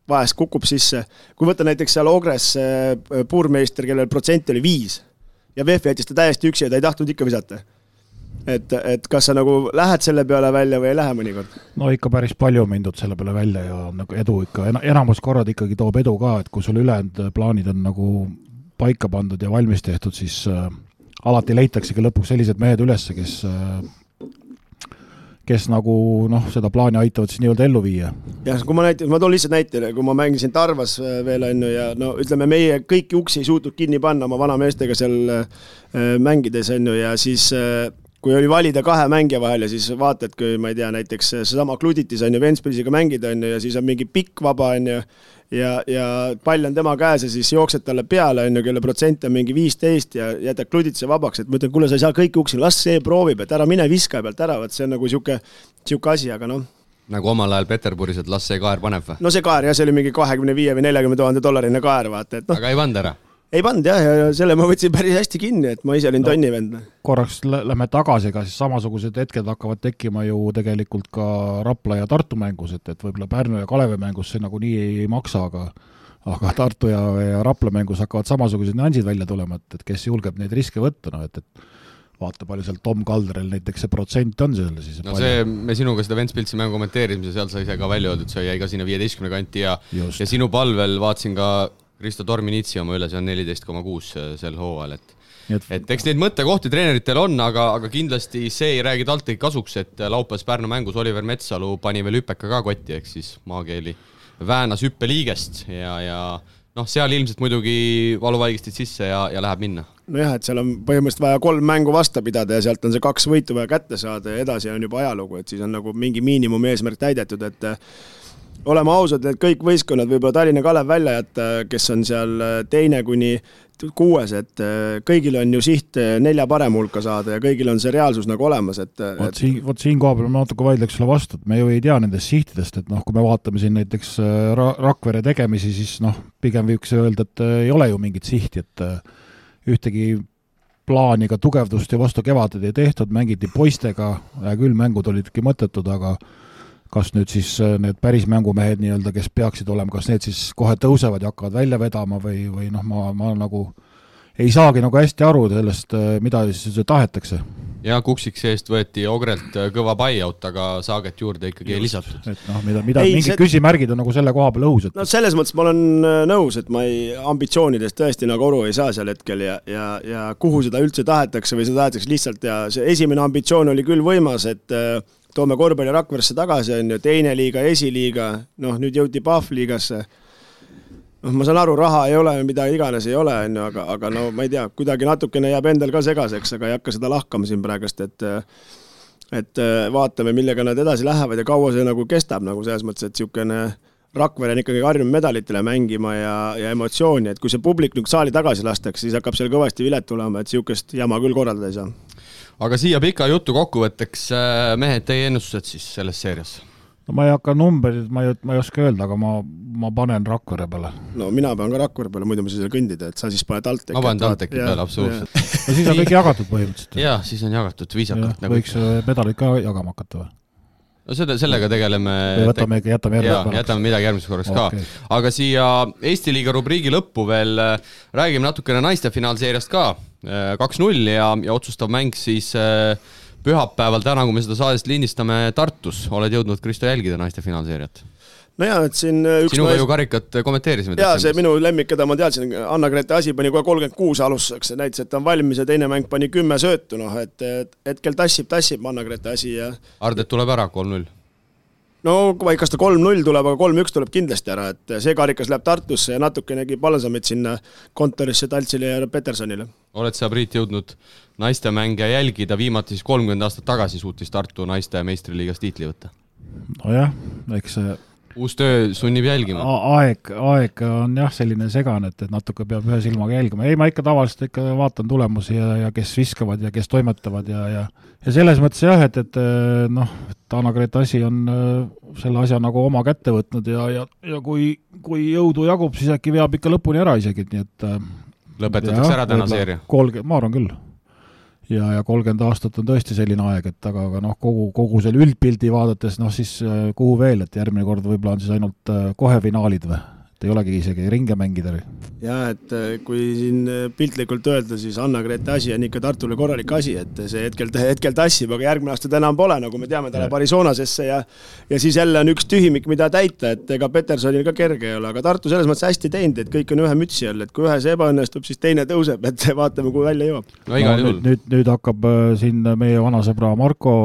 vahest kukub sisse, kui võtta näiteks seal Ogres äh, puurmeister, kellel protsent oli viis ja VEF jättis ta täiesti üksi ja ta ei tahtnud ikka visata. et, et kas sa nagu lähed selle peale välja või ei lähe mõnikord? no ikka päris palju on mindud selle peale välja ja nagu edu ikka, enamus korrad ikkagi toob edu ka, et kui sul ülejäänud plaanid on nagu paika pandud ja valmis tehtud, siis äh, alati leitaksegi lõpuks sellised mehed üles, kes äh, kes nagu noh, seda plaani aitavad siis nii-öelda ellu viia. jah, kui ma näiteks, ma toon lihtsalt näite, kui ma mängisin Tarvas äh, veel on ju ja no ütleme, meie kõiki uksi ei suutnud kinni panna oma vanameestega seal äh, mängides on ju ja siis äh, kui oli valida kahe mängija vahel ja siis vaatad, kui ma ei tea, näiteks seesama Kluditis on ju, Ventspilsiga mängida on ju ja siis on mingi pikk vaba on ju ja, ja pall on tema käes ja siis jooksed talle peale, on ju, kelle protsent on mingi viisteist ja jätad Kluditise vabaks, et ma ütlen, kuule, sa ei saa kõiki uksi, las see proovib, et ära mine viska pealt ära, vot see on nagu niisugune, niisugune asi, aga noh nagu omal ajal Peterburis, et las see kaer paneb või? no see kaer jah, see oli mingi kahekümne viie või neljakümne tuhande dollarine kaer, vaata, et noh. aga ei pannud ära? Ei pannud jah, ja selle ma võtsin päris hästi kinni, et ma ise olin no, tonnivend. korraks lähme tagasi, ega siis samasugused hetked hakkavad tekkima ju tegelikult ka Rapla ja Tartu mängus, et, et võib-olla Pärnu ja Kalevi mängus see nagunii ei, ei maksa, aga aga Tartu ja, ja Rapla mängus hakkavad samasugused nüansid välja tulema, et, et kes julgeb neid riske võtta, noh et, et vaata, palju seal Tom Kalderil näiteks see protsent on seal siis. no palju... see, me sinuga seda Ventspilsi mängu kommenteerisime, seal sai ise ka välja öeldud, see jäi ka sinna viieteistkümne kanti ja Just. ja sinu palvel vaatasin ka Kristo Torminitsi oma üle, see on neliteist koma kuus äh, sel hooajal, et et, et eks neid mõttekohti treeneritel on, aga, aga kindlasti see ei räägi TalTechi kasuks, et äh, laupäevas Pärnu mängus Oliver Metsalu pani veel hüpeka ka kotti, ehk siis maakeeli väänas hüppeliigest ja, ja noh, seal ilmselt muidugi valuvaigistid sisse ja, ja läheb minna. nojah, et seal on põhimõtteliselt vaja kolm mängu vastu pidada ja sealt on see kaks võitu vaja kätte saada ja edasi on juba ajalugu, et siis on nagu mingi miinimumeesmärk täidetud, et oleme ausad, et kõik võistkonnad, võib-olla Tallinna Kalev välja jätta, kes on seal äh, teine kuni kuues, et äh, kõigil on ju siht äh, nelja parema hulka saada ja kõigil on see reaalsus nagu olemas, et vot siin, vot siin koha peal ma natuke vaidleks sulle vastu, et me ju ei tea nendest sihtidest, et noh, kui me vaatame siin näiteks Ra Rakvere tegemisi, siis noh, pigem võiks öelda, et ei ole ju mingit sihti, et ühtegi plaani ega tugevdust ju vastu kevadet ei tehtud, mängiti poistega, hea küll, mängud olidki mõttetud, aga kas nüüd siis äh, need päris mängumehed nii-öelda, kes peaksid olema, kas need siis kohe tõusevad ja hakkavad välja vedama või, või noh, ma, ma nagu ei saagi nagu hästi aru sellest, äh, mida siis tahetakse. ja Kuksik seest võeti Ogrelt äh, kõva buy-out, aga Saaget juurde ikkagi Just, ei lisatud. et noh, mida, mida, mingid see... küsimärgid on nagu selle koha peal õhus, et no selles mõttes ma olen nõus, et ma ei, ambitsioonidest tõesti nagu aru ei saa sel hetkel ja, ja, ja kuhu seda üldse tahetakse või seda tahetakse lihtsalt ja see esimene ambitsioon oli küll võimas, et toome korvpalli Rakveresse tagasi, on ju, teine liiga, esiliiga, noh, nüüd jõuti Pahvliigasse. noh, ma saan aru, raha ei ole, mida iganes ei ole, on ju, aga, aga no ma ei tea, kuidagi natukene jääb endal ka segaseks, aga ei hakka seda lahkama siin praegust, et et vaatame, millega nad edasi lähevad ja kaua see nagu kestab, nagu selles mõttes, et niisugune Rakvere on ikkagi harjunud medalitele mängima ja, ja emotsiooni, et kui see publik nüüd saali tagasi lastakse, siis hakkab seal kõvasti vilet tulema, et niisugust jama küll korraldada ei saa aga siia pika jutu kokkuvõtteks, äh, mehed, teie ennustused siis selles seerias? no ma ei hakka numbreid, ma ei, ma ei oska öelda, aga ma, ma panen Rakvere peale. no mina pean ka Rakvere peale, muidu ma ei saa kõndida, et sa siis paned TalTechi. ma panen TalTechi peale, absoluutselt. no siis on kõik jagatud põhimõtteliselt. jaa, siis on jagatud viisakalt. Nagu võiks medaleid ka jagama hakata või? No seda, sellega tegeleme. võtame jätame järgmiseks korraks. jätame midagi järgmiseks korraks okay. ka. aga siia Eesti liiga rubriigi lõppu veel äh, räägime natukene naiste finaalseeriast ka Äh, kaks-null ja, ja otsustav mäng siis äh, pühapäeval, täna, kui me seda saadest lindistame Tartus, oled jõudnud, Kristo, jälgida naiste finaalseeriat? Nojah, et siin üks sinuga naist... ju karikat kommenteerisime. jaa, see minu lemmik, keda ma teadsin, Anna-Grete Asi pani kohe kolmkümmend kuus alustuseks, näitas, et ta on valmis ja teine mäng pani kümme söötu, noh et, et hetkel tassib, tassib Anna-Grete Asi ja Ardet tuleb ära, kolm-null no kas ta kolm-null tuleb, aga kolm-üks tuleb kindlasti ära, et see karikas läheb Tartusse ja natukenegi palsamit sinna kontorisse Taltsile ja Petersonile. oled sa, Priit, jõudnud naistemänge jälgida, viimati siis kolmkümmend aastat tagasi suutis Tartu naiste meistriliigas tiitli võtta? nojah, eks see uus töö sunnib jälgima. aeg, aeg on jah, selline segane, et, et natuke peab ühe silmaga jälgima, ei ma ikka tavaliselt ikka vaatan tulemusi ja, ja kes viskavad ja kes toimetavad ja, ja ja selles mõttes jah, et, et noh, et Anna-Grete Asi on äh, selle asja nagu oma kätte võtnud ja, ja, ja kui, kui jõudu jagub, siis äkki veab ikka lõpuni ära isegi, nii et äh, lõpetatakse ära täna seeria? kolmkümmend, ma arvan küll ja, ja kolmkümmend aastat on tõesti selline aeg, et aga, aga noh, kogu, kogu selle üldpildi vaadates, noh siis äh, kuhu veel, et järgmine kord võib-olla on siis ainult äh, kohe finaalid või? Et ei olegi isegi ringe mängida. jaa, et äh, kui siin äh, piltlikult öelda, siis Anna-Grete asi on ikka Tartule korralik asi, et see hetkel, hetkel tassib, aga järgmine aasta ta enam pole, nagu me teame, ta läheb Arizonasesse ja ja siis jälle on üks tühimik, mida täita, et ega Petersonil ka kerge ei ole, aga Tartu selles mõttes hästi teinud, et kõik on ühe mütsi all, et kui ühes ebaõnnestub, siis teine tõuseb, et vaatame, kuhu välja jõuab. no igal juhul no,. nüüd, nüüd hakkab äh, siin meie vana sõbra Marko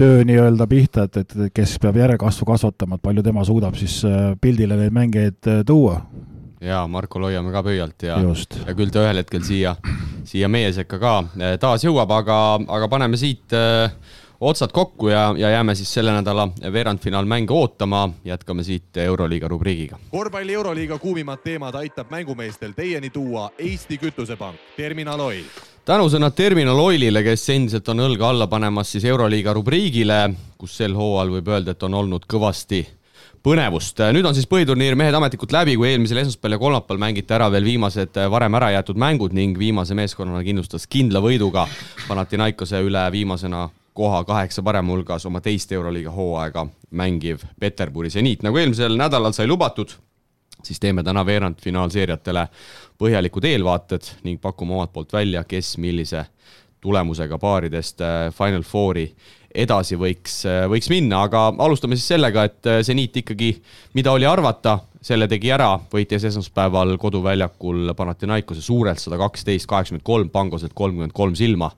töö nii-öelda pihta, et, et kes peab järelkasvu kasvatama, et palju tema suudab siis äh, pildile neid mängijaid äh, tuua. jaa, Markol hoiame ka pöialt ja, ja küll ta ühel hetkel siia, siia meie sekka ka äh, taas jõuab, aga, aga paneme siit äh, otsad kokku ja, ja jääme siis selle nädala veerandfinaalmänge ootama, jätkame siit Euroliiga rubriigiga. korvpalli Euroliiga kuumimad teemad aitab mängumeestel teieni tuua Eesti Kütusepank, Terminal Oil. Tänusõnad Terminal Oilile, kes endiselt on õlga alla panemas siis Euroliiga rubriigile, kus sel hooajal võib öelda, et on olnud kõvasti põnevust. nüüd on siis põhiturniir mehed ametlikult läbi, kui eelmisel esmaspäeval ja kolmapäeval mängiti ära veel viimased varem ära jäetud mängud ning viimase meeskonnana kindlustas kindla võiduga Panathinaikose üle viimasena koha kaheksa parema hulgas oma teist Euroliiga hooaega mängiv Peterburi seniit. nagu eelmisel nädalal sai lubatud, siis teeme täna veerandfinaalseeriatele põhjalikud eelvaated ning pakume omalt poolt välja, kes millise tulemusega paaridest äh, Final Fouri edasi võiks, äh, võiks minna, aga alustame siis sellega, et äh, seniit ikkagi, mida oli arvata, selle tegi ära, võitis esmaspäeval koduväljakul Panathinaikose suurelt sada kaksteist, kaheksakümmend kolm, Pangoselt kolmkümmend kolm silma,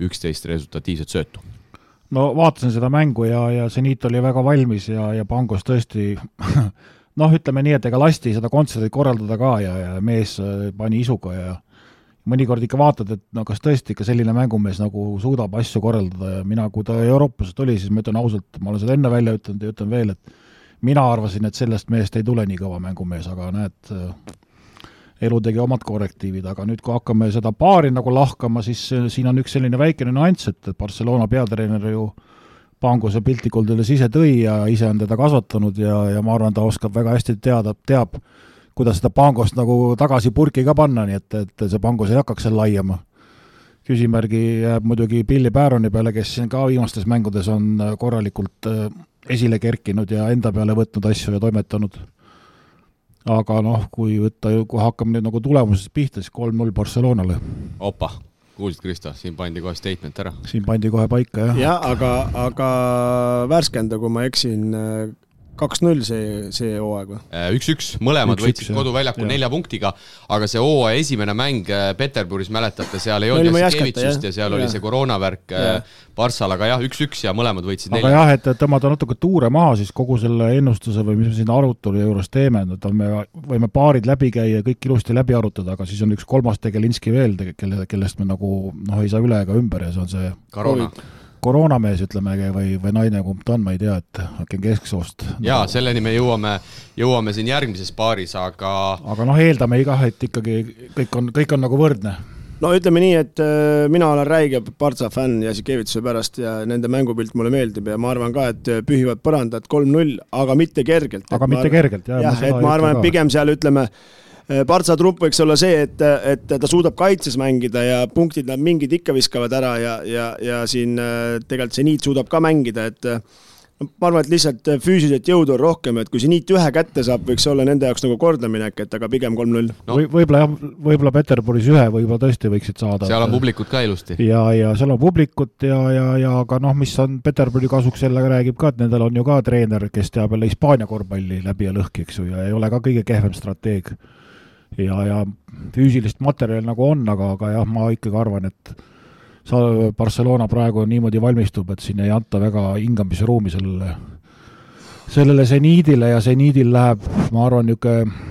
üksteist resultatiivset söötu. No vaatasin seda mängu ja, ja seniit oli väga valmis ja, ja Pangos tõesti noh, ütleme nii, et ega lasti seda kontserti korraldada ka ja, ja mees äh, pani isuga ja mõnikord ikka vaatad, et no kas tõesti ikka selline mängumees nagu suudab asju korraldada ja mina, kui ta Euroopast oli, siis ma ütlen ausalt, ma olen seda enne välja ütelnud ja ütlen veel, et mina arvasin, et sellest mehest ei tule nii kõva mängumees, aga näed, elu tegi omad korrektiivid, aga nüüd, kui hakkame seda paari nagu lahkama, siis siin on üks selline väikene nüanss, et Barcelona peatreener ju Panguse piltlikult öeldes ise tõi ja ise on teda kasvatanud ja, ja ma arvan, ta oskab väga hästi teada, teab, kuidas seda Pangost nagu tagasi purki ka panna, nii et, et see Pangos ei hakkaks seal laiema. küsimärgi jääb muidugi Billy Baroni peale, kes siin ka viimastes mängudes on korralikult äh, esile kerkinud ja enda peale võtnud asju ja toimetanud aga noh, kui võtta, kui hakkame nüüd nagu tulemusest pihta, siis kolm-null Barcelonale. opa, kuulsid, Kristo, siin pandi kohe statement ära. siin pandi kohe paika, jah. jah, aga, aga värskenda, kui ma eksin, kaks-null see, see hooaeg või? Äh, üks-üks, mõlemad võitsid koduväljakul nelja punktiga, aga see hooaja esimene mäng äh, Peterburis, mäletate, seal ei olnud Jassikevitšust ja seal ja. oli see koroonavärk Varssal, äh, aga jah, üks-üks ja mõlemad võitsid aga nelja. jah, et tõmmata natuke tuure maha siis kogu selle ennustuse või mis me siin arutelu juures teeme, et me võime paarid läbi käia, kõik ilusti läbi arutada, aga siis on üks kolmas Tegelinski veel, kelle, kellest me nagu noh, ei saa üle ega ümber ja see on see koroona koroonamees, ütleme, või, või naine, kumb ta on, ma ei tea, et äkki on kesksoost. jaa, selleni me jõuame, jõuame siin järgmises paaris, aga aga noh, eeldame kah, et ikkagi kõik on, kõik on nagu võrdne no ütleme nii, et äh, mina olen räige Partsa fänn Jassikevituse pärast ja nende mängupilt mulle meeldib ja ma arvan ka, et pühivad põrandat kolm-null, aga mitte kergelt. aga mitte arvan, kergelt, jah. jah, et ma arvan, et pigem seal ütleme äh, Partsa trupp võiks olla see, et, et ta suudab kaitses mängida ja punktid nad mingid ikka viskavad ära ja, ja, ja siin äh, tegelikult seniit suudab ka mängida, et ma arvan, et lihtsalt äh, füüsiliselt jõudu on rohkem, et kui see niit ühe kätte saab, võiks olla nende jaoks nagu kordaminek, et aga pigem kolm-null no.. või võib-olla jah, võib-olla Peterburis ühe võib-olla tõesti võiksid saada. seal on publikut ka ilusti. ja, ja seal on publikut ja, ja, ja aga noh, mis on Peterburi kasuks jälle räägib ka, et nendel on ju ka treener, kes teab jälle Hispaania korvpalli läbi ja lõhki, eks ju, ja ei ole ka kõige kehvem strateeg. Ja, ja füüsilist materjali nagu on, aga, aga jah, ma ikkagi arvan, et sa-, Barcelona praegu niimoodi valmistub, et siin ei anta väga hingamisruumi sellele, sellele seniidile ja seniidil läheb, ma arvan, niisugune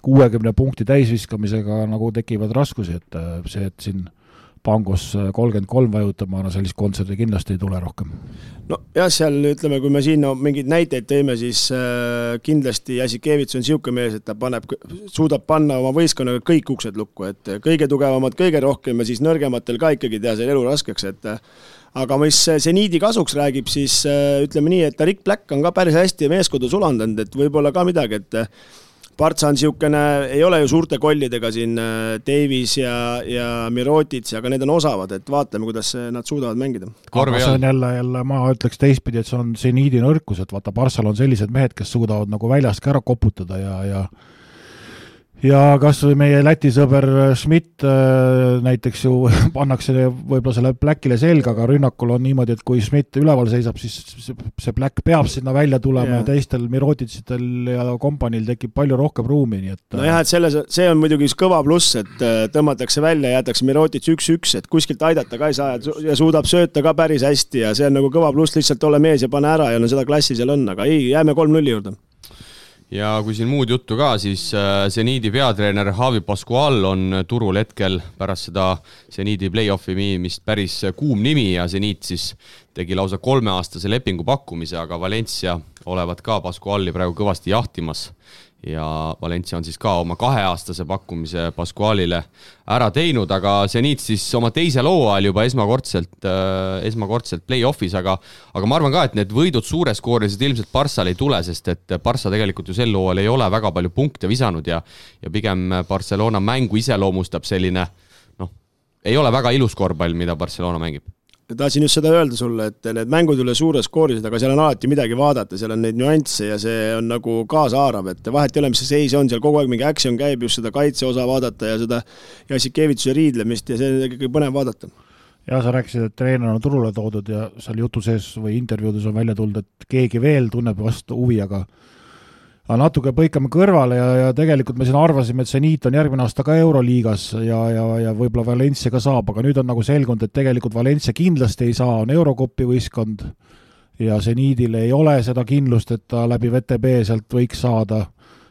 kuuekümne punkti täisviskamisega nagu tekivad raskusi, et see, et siin Pangos kolmkümmend kolm vajutab, ma arvan, sellist kontserti kindlasti ei tule rohkem. nojah, seal ütleme, kui me siin no, mingeid näiteid teeme, siis äh, kindlasti Jassikevits on niisugune mees, et ta paneb, suudab panna oma võistkonnaga kõik uksed lukku, et kõige tugevamad kõige rohkem ja siis nõrgematel ka ikkagi teha selle elu raskeks, et aga mis seniidi kasuks räägib, siis äh, ütleme nii, et Rick Black on ka päris hästi meeskonda sulandanud, et võib-olla ka midagi, et Partsa on niisugune, ei ole ju suurte kollidega siin äh, Davis ja, ja Mirotits, aga need on osavad, et vaatame, kuidas nad suudavad mängida. aga see on jälle, jälle ma ütleks teistpidi, et see on seniidi nõrkus, et vaata, Parssal on sellised mehed, kes suudavad nagu väljast ka ära koputada ja, ja ja kas või meie Läti sõber Schmidt äh, näiteks ju pannakse võib-olla selle Blackile selga, aga rünnakul on niimoodi, et kui Schmidt üleval seisab, siis see Black peab sinna välja tulema yeah. ja teistel Mirotitšitel ja kompaniil tekib palju rohkem ruumi, nii et nojah, et selles, see on muidugi üks kõva pluss, et äh, tõmmatakse välja, jäetakse Mirotitš üks-üks, et kuskilt aidata ka ei saa ja suudab sööta ka päris hästi ja see on nagu kõva pluss, lihtsalt ole mees ja pane ära ja no seda klassi seal on, aga ei, jääme kolm-nulli juurde ja kui siin muud juttu ka, siis seniidi äh, peatreener Javi Pascual on turul hetkel pärast seda seniidi play-off'i viimist päris kuum nimi ja seniit siis tegi lausa kolmeaastase lepingu pakkumise, aga Valencia olevat ka Pascuali praegu kõvasti jahtimas ja Valencia on siis ka oma kaheaastase pakkumise Pascualile ära teinud, aga Zenit siis oma teisel hooajal juba esmakordselt äh,, esmakordselt play-off'is, aga aga ma arvan ka, et need võidud suureskoorilised ilmselt Barssal ei tule, sest et Barssa tegelikult ju sel hooajal ei ole väga palju punkte visanud ja ja pigem Barcelona mängu iseloomustab selline noh, ei ole väga ilus korvpall, mida Barcelona mängib tahtsin just seda öelda sulle, et need mängud ei ole suures skoorisid, aga seal on alati midagi vaadata, seal on neid nüansse ja see on nagu kaasahaarav, et vahet ei ole, mis see seis on, seal kogu aeg mingi action käib, just seda kaitseosa vaadata ja seda Jassikevitšuse riidlemist ja see on ikkagi põnev vaadata. ja sa rääkisid, et treener on turule toodud ja seal jutu sees või intervjuudes on välja tulnud, et keegi veel tunneb vastu huvi, aga aga natuke põikame kõrvale ja, ja tegelikult me siin arvasime, et seniit on järgmine aasta ka Euroliigas ja, ja, ja võib-olla Valencia ka saab, aga nüüd on nagu selgunud, et tegelikult Valencia kindlasti ei saa, on Eurokopi võistkond. Ja seniidil ei ole seda kindlust, et ta läbi VTB sealt võiks saada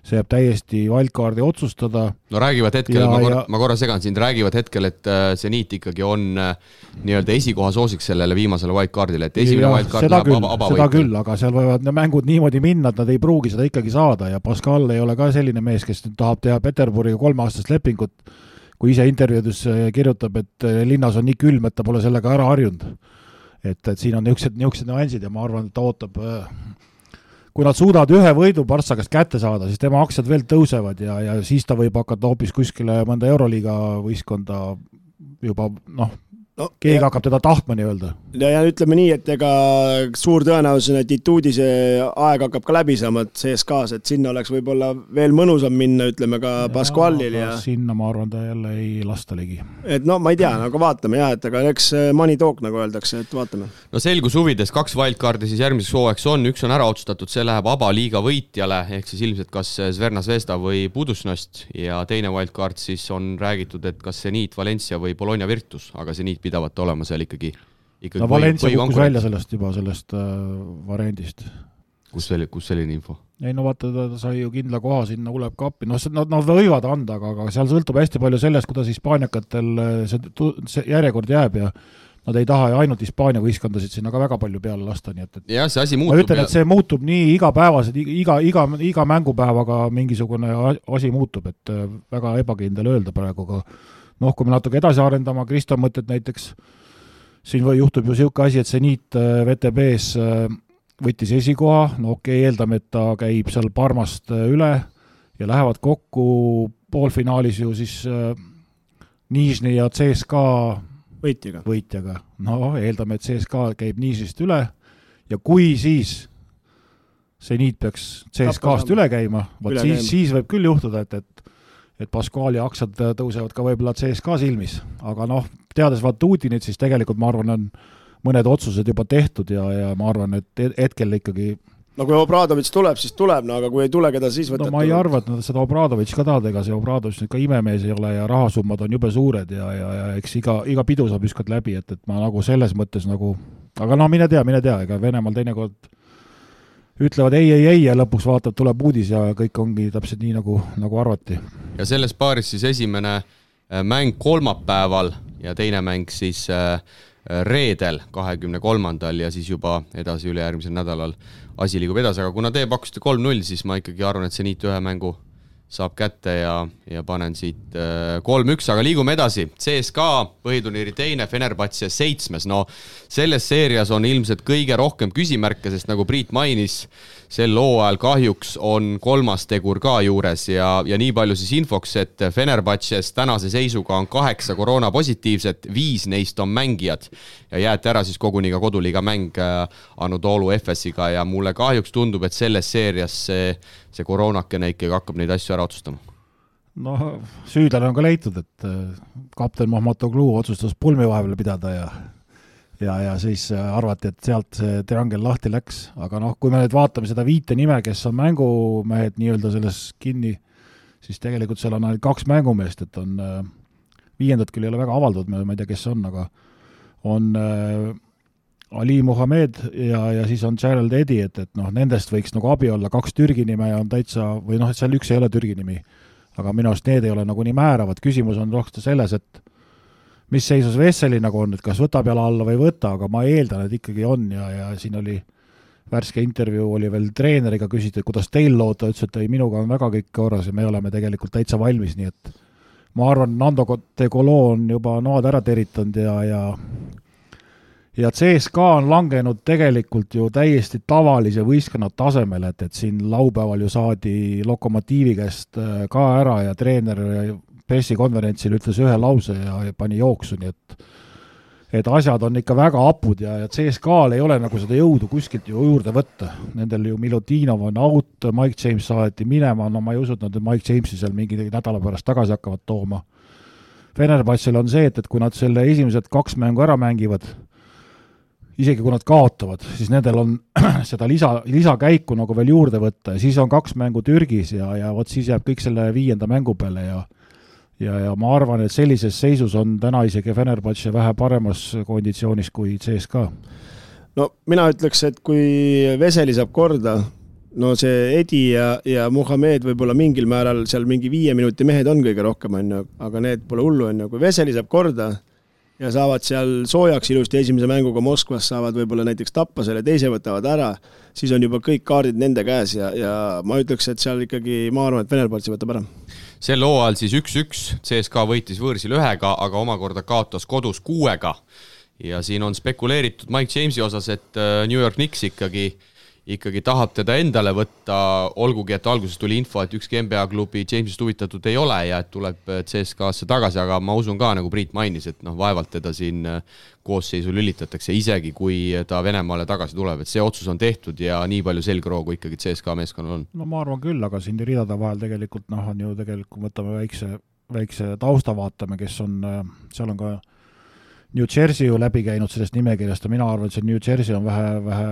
see jääb täiesti wildcardi otsustada. no räägivad hetkel, ma korra, ma korra segan sind, räägivad hetkel, et äh, seniit ikkagi on äh, nii-öelda esikoha soosik sellele viimasele wildcardile, et esimene wildcard läheb küll, aba, seda küll, aga seal võivad need mängud niimoodi minna, et nad ei pruugi seda ikkagi saada ja Pascal ei ole ka selline mees, kes nüüd tahab teha Peterburiga kolmeaastast lepingut, kui ise intervjuudes äh, kirjutab, et linnas on nii külm, et ta pole sellega ära harjunud. et, et siin on niisugused, niisugused nüansid ja ma arvan, et ta ootab kui nad suudavad ühe võidu Partsa käest kätte saada, siis tema aktsiad veel tõusevad ja, ja siis ta võib hakata hoopis kuskile mõnda Euroliiga võistkonda juba noh, no, keegi ja, hakkab teda tahtma nii-öelda. ja, ja ütleme nii, et ega suur tõenäosus on, et Ituudi see aeg hakkab ka läbi saama CSKA-s, et sinna oleks võib-olla veel mõnusam minna, ütleme ka ja, Pascualil ja. sinna ma arvan, ta jälle ei lasta ligi. et no ma ei tea, aga vaatame jah, et aga eks money talk, nagu öeldakse, et vaatame. no selguse huvides kaks wildcardi siis järgmiseks hooajaks on, üks on ära otsustatud, see läheb Aba liiga võitjale, ehk siis ilmselt kas Zverna Zvezda või Budusnost ja teine wildcard siis on räägitud, et kas Zenit, Valencia või Bologna Virtus, aga Zenit pidavat olema seal ikkagi, ikkagi no Valencia kukkus välja sellest juba, sellest äh, variandist. kus see oli, kus selline info? ei no vaata, ta sai ju kindla koha sinna Uleb Cupi, noh, nad, nad võivad anda, aga, aga seal sõltub hästi palju sellest, kuidas hispaaniakatel äh, see, see järjekord jääb ja nad ei taha ju ainult Hispaania võistkondasid sinna ka väga palju peale lasta, nii et, et jah, see asi muutub. ma ütlen, et see muutub nii igapäevaselt, iga, iga, iga mängupäevaga mingisugune asi muutub, et äh, väga ebakindel öelda praegu, aga noh, kui me natuke edasi arendame Kristo mõtet näiteks, siin või juhtub ju niisugune asi, et seniit äh, VTB-s äh, võttis esikoha, no okei okay,, eeldame, et ta käib seal Parmast äh, üle ja lähevad kokku poolfinaalis ju siis Nižni ja CSKA võitjaga, võitjaga., no eeldame, et CSKA käib Nižnist üle ja kui siis seniit peaks CSKA-st üle käima, vot siis, siis võib küll juhtuda, et, et et Pascuali aktsiad tõusevad ka võib-olla CSKA silmis, aga noh, teades Vatutinit, siis tegelikult ma arvan, on mõned otsused juba tehtud ja, ja ma arvan, et hetkel ikkagi no kui Obradovitš tuleb, siis tuleb, no aga kui ei tule, keda siis võtad? no ma ei arva, et nad seda Obradovitši ka tahavad, ega see Obradovitš nüüd ka imemees ei ole ja rahasummad on jube suured ja, ja, ja eks iga, iga pidu saab ükskord läbi, et, et ma nagu selles mõttes nagu, aga no mine tea, mine tea, ega Venemaal teinekord ütlevad ei, ei, ei ja lõpuks vaatad, tuleb uudis ja kõik ongi täpselt nii, nagu, nagu arvati. ja selles paaris siis esimene äh, mäng kolmapäeval ja teine mäng siis äh, reedel, kahekümne kolmandal ja siis juba edasi ülejärgmisel nädalal asi liigub edasi, aga kuna te pakkusite kolm-null, siis ma ikkagi arvan, et see Niit ühe mängu saab kätte ja, ja panen siit äh, kolm-üks, aga liigume edasi. CSKA põhiturniiri teine, Fenerbahce seitsmes, no selles seerias on ilmselt kõige rohkem küsimärke, sest nagu Priit mainis, sel hooajal kahjuks on kolmas tegur ka juures ja, ja nii palju siis infoks, et Fenerbahces tänase seisuga on kaheksa koroonapositiivset, viis neist on mängijad. Ja jäeti ära siis koguni ka koduliiga mäng äh, Anadolu FS-iga ja mulle kahjuks tundub, et selles seerias see, see koroonakene ikkagi hakkab neid asju ära otsustama. Noh, süüdlane on ka leitud, et kapten Mahmatoglu otsustas pulmi vahepeal pidada ja ja, ja siis arvati, et sealt see triangel lahti läks, aga noh, kui me nüüd vaatame seda viite nime, kes on mängumehed nii-öelda selles kinni, siis tegelikult seal on ainult kaks mängumeest, et on viiendat küll ei ole väga avaldatud, ma ei tea, kes on, aga on äh, Ali Muhamed ja, ja siis on Gerald Eddy, et, et noh, nendest võiks nagu abi olla, kaks Türgi nime on täitsa, või noh, seal üks ei ole Türgi nimi. aga minu arust need ei ole nagu nii määravad, küsimus on rohkem selles, et mis seisus Vesseli nagu on, et kas võtab jala alla või ei võta, aga ma eeldan, et ikkagi on ja, ja siin oli värske intervjuu oli veel treeneriga, küsiti, et kuidas teil lood, ta ütles, et ei, minuga on väga kõik korras ja me oleme tegelikult täitsa valmis, nii et ma arvan, Nando De Colo on juba noad ära teritanud ja, ja ja CSKA on langenud tegelikult ju täiesti tavalise võistkonna tasemele, et, et siin laupäeval ju saadi Lokomotiivi käest äh, ka ära ja treener pressikonverentsil ütles ühe lause ja, ja pani jooksu, nii et et asjad on ikka väga hapud ja, ja CSKA-l ei ole nagu seda jõudu kuskilt ju juurde võtta. Nendel ju Milutinov on out, Mike James saadeti minema, no ma ei usu, et nad Mike Jamesi seal mingi nädala pärast tagasi hakkavad tooma. Fenerbahce'l on see, et, et kui nad selle esimesed kaks mängu ära mängivad, isegi kui nad kaotavad, siis nendel on seda lisa, lisakäiku nagu veel juurde võtta ja siis on kaks mängu Türgis ja, ja vot siis jääb kõik selle viienda mängu peale ja ja, ja ma arvan, et sellises seisus on täna isegi Fenerbahce vähe paremas konditsioonis kui CSKA. no mina ütleks, et kui Veseli saab korda, no see Edi ja, ja Muhamed võib-olla mingil määral seal mingi viie minuti mehed on kõige rohkem, on ju, aga need pole hullu, on ju, kui Veseli saab korda, ja saavad seal soojaks ilusti esimese mänguga Moskvas, saavad võib-olla näiteks tappa selle, teise võtavad ära, siis on juba kõik kaardid nende käes ja, ja ma ütleks, et seal ikkagi, ma arvan, et Venemaa võtab ära. Sel hooajal siis üks-üks, CSKA võitis võõrsil ühega, aga omakorda kaotas kodus kuuega. ja siin on spekuleeritud Mike Jamesi osas, et äh, New York Knicks ikkagi äh, ikkagi tahab teda endale võtta, olgugi et alguses tuli info, et ükski NBA klubi Jamesist huvitatud ei ole ja et tuleb CSKA-sse tagasi, aga ma usun ka, nagu Priit mainis, et noh, vaevalt teda siin äh, koosseisu lülitatakse, isegi kui ta Venemaale tagasi tuleb, et see otsus on tehtud ja nii palju selgroogu ikkagi CSKA meeskonnal on. no ma arvan küll, aga siin ridade vahel tegelikult noh, on ju tegelikult, võtame väikse, väikse tausta vaatame, kes on, äh, seal on ka New Jersey ju läbi käinud sellest nimekirjast ja mina arvan, et see New Jersey on vähe, vähe,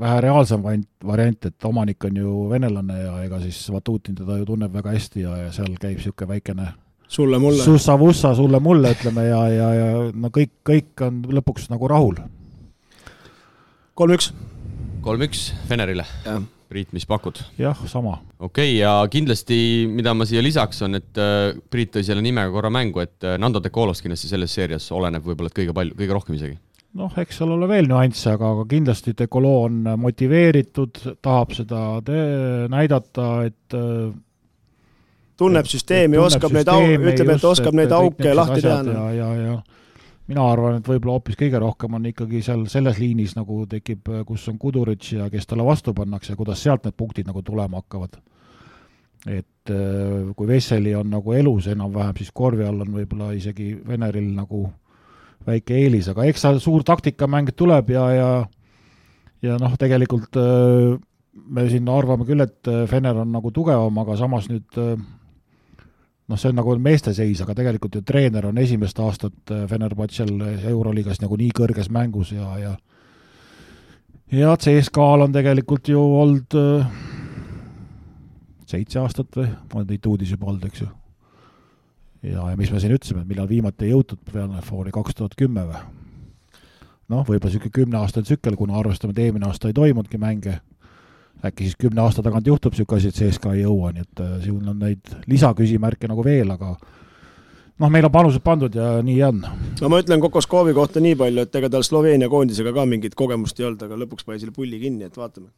vähe reaalsem variant, et omanik on ju venelane ja ega siis Vatutin teda ju tunneb väga hästi ja, ja seal käib niisugune väikene sulle-mulle. sussa-vussa sulle-mulle, ütleme, ja, ja, ja no kõik, kõik on lõpuks nagu rahul. kolm-üks. kolm-üks Fenerile. jah Priit, mis pakud? jah, sama. okei okay,, ja kindlasti, mida ma siia lisaks, on, et äh, Priit tõi selle nimega korra mängu, et äh, Nando De Colos kindlasti selles seerias oleneb võib-olla, et kõige palju, kõige rohkem isegi. noh, eks seal ole veel nüansse, aga, aga kindlasti De Colo on motiveeritud, tahab seda näidata, et äh, tunneb süsteemi, oskab neid au-, ütleb, et oskab neid auke lahti teha. ja, ja, ja mina arvan, et võib-olla hoopis kõige rohkem on ikkagi seal selles liinis nagu tekib, kus on Kudurits ja kes talle vastu pannakse, kuidas sealt need punktid nagu tulema hakkavad. et äh, kui Vesseli on nagu elus enam-vähem, siis korvi all on võib-olla isegi Veneril nagu väike eelis, aga eks seal suur taktikamäng tuleb ja, ja ja noh, tegelikult äh, me siin arvame küll, et Fener on nagu tugevam, aga samas nüüd äh, noh, see on nagu meeste seis, aga tegelikult ju treener on esimest aastat äh, Fenerbahce'l Euroliigas nagu nii kõrges mängus ja, ja ja CSKA-l on tegelikult ju olnud äh, seitse aastat või, on neid uudiseid juba olnud, eks ju. ja, ja mis me siin ütlesime, millal viimati ei jõutud Final Fouri, kaks tuhat kümme või? noh, võib-olla niisugune kümneaastane tsükkel, kuna arvestame, et eelmine aasta ei toimunudki mänge äkki siis kümne aasta tagant juhtub niisugune asi, et CSKA ei jõua, nii et äh, siin on neid lisaküsimärke nagu veel, aga noh, meil on panused pandud ja nii on. no ma ütlen Kokoskovi kohta nii palju, et ega tal Sloveenia koondisega ka mingit kogemust ei olnud, aga lõpuks pani selle pulli kinni, et vaatame.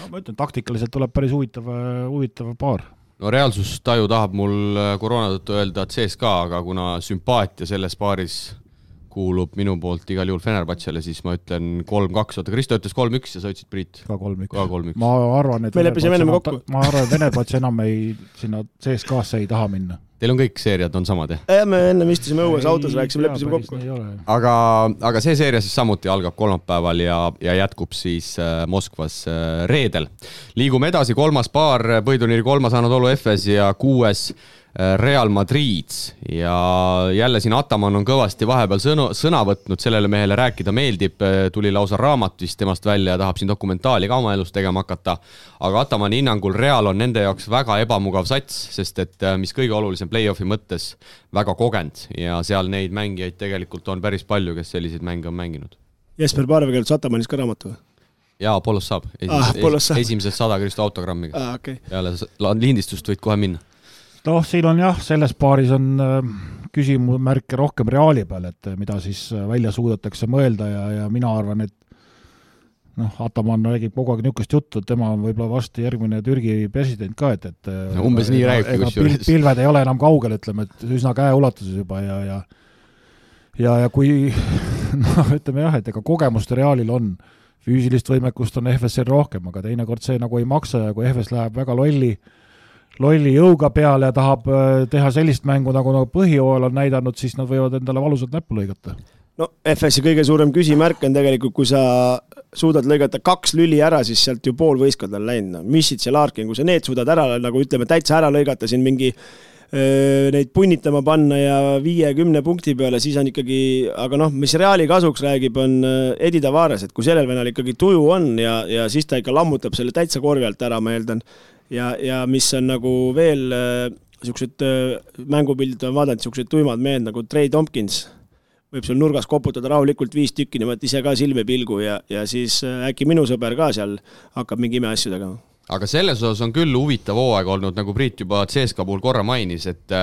no ma ütlen, taktikaliselt tuleb päris huvitav, huvitav paar no reaalsustaju tahab mul äh, koroona tõttu öelda CSKA, aga kuna sümpaatia selles paaris kuulub minu poolt igal juhul Fenerbahcele, siis ma ütlen kolm-kaks, oota, Kristo ütles kolm-üks ja sa ütlesid Priit? ka kolm-üks. ka kolm-üks. ma arvan, et me leppisime ennem kokku. ma arvan, et Fenerbahce enam ei, sinna CSKA-sse ei taha minna. Teil on kõik seeriad on samad, jah? jah, me ennem istusime õues autos, rääkisime, leppisime kokku. aga, aga see seeria siis samuti algab kolmapäeval ja, ja jätkub siis äh, Moskvas äh, reedel. liigume edasi, kolmas paar, põhiturniiri kolmas Anadolu Efes ja kuues Real Madrid ja jälle siin Ataman on kõvasti vahepeal sõnu, sõna võtnud, sellele mehele rääkida meeldib, tuli lausa raamat vist temast välja ja tahab siin dokumentaali ka oma elust tegema hakata. aga Atamani hinnangul Real on nende jaoks väga ebamugav sats, sest et mis kõige olulisem play-off'i mõttes, väga kogenud ja seal neid mängijaid tegelikult on päris palju, kes selliseid mänge on mänginud. Jesper Parve kirjutas Atamanist ka raamatu või? jaa, Apollos saab. Ah, esimesed sada Kristo autogrammiga ah,. Okay. peale lindistust võid kohe minna noh, siin on jah, selles paaris on äh, küsimusmärke rohkem Reali peal, et äh, mida siis äh, välja suudetakse mõelda ja, ja mina arvan, et noh, Ataman räägib kogu aeg niisugust juttu, et tema on võib-olla varsti järgmine Türgi president ka, et, et no, umbes nii räägibki kusjuures. pilved ei ole enam kaugel, ütleme, et üsna käeulatuses juba ja, ja ja, ja kui noh, ütleme jah, et ega kogemust Realil on, füüsilist võimekust on EFS-il rohkem, aga teinekord see nagu ei maksa ja kui EFS läheb väga lolli äh, lolli jõuga peale ja tahab äh, teha sellist mängu, nagu nad põhijooajal on näidanud, siis nad võivad endale valusalt näppu lõigata. no FS-i kõige suurem küsimärk on tegelikult, kui sa suudad lõigata kaks lüli ära, siis sealt ju pool võistkonda on läinud, no Missits ja Larkin, kui sa need suudad ära nagu ütleme, täitsa ära lõigata siin mingi öö, neid punnitama panna ja viie-kümne punkti peale, siis on ikkagi, aga noh, mis Reali kasuks räägib, on Edi Tavares, et kui sellel venel ikkagi tuju on ja, ja siis ta ikka lammutab selle täitsa korvi alt ära, ma eeldan ja, ja mis on nagu veel niisugused äh, äh, mängupildid olen vaadanud, niisugused tuimad mehed nagu Trey Tompkins, võib seal nurgas koputada rahulikult viis tükki niimoodi ise ka silmi pilgu ja, ja siis äh, äkki minu sõber ka seal hakkab mingi imeasju tegema. aga selles osas on küll huvitav hooaeg olnud, nagu Priit juba CSKA puhul korra mainis, et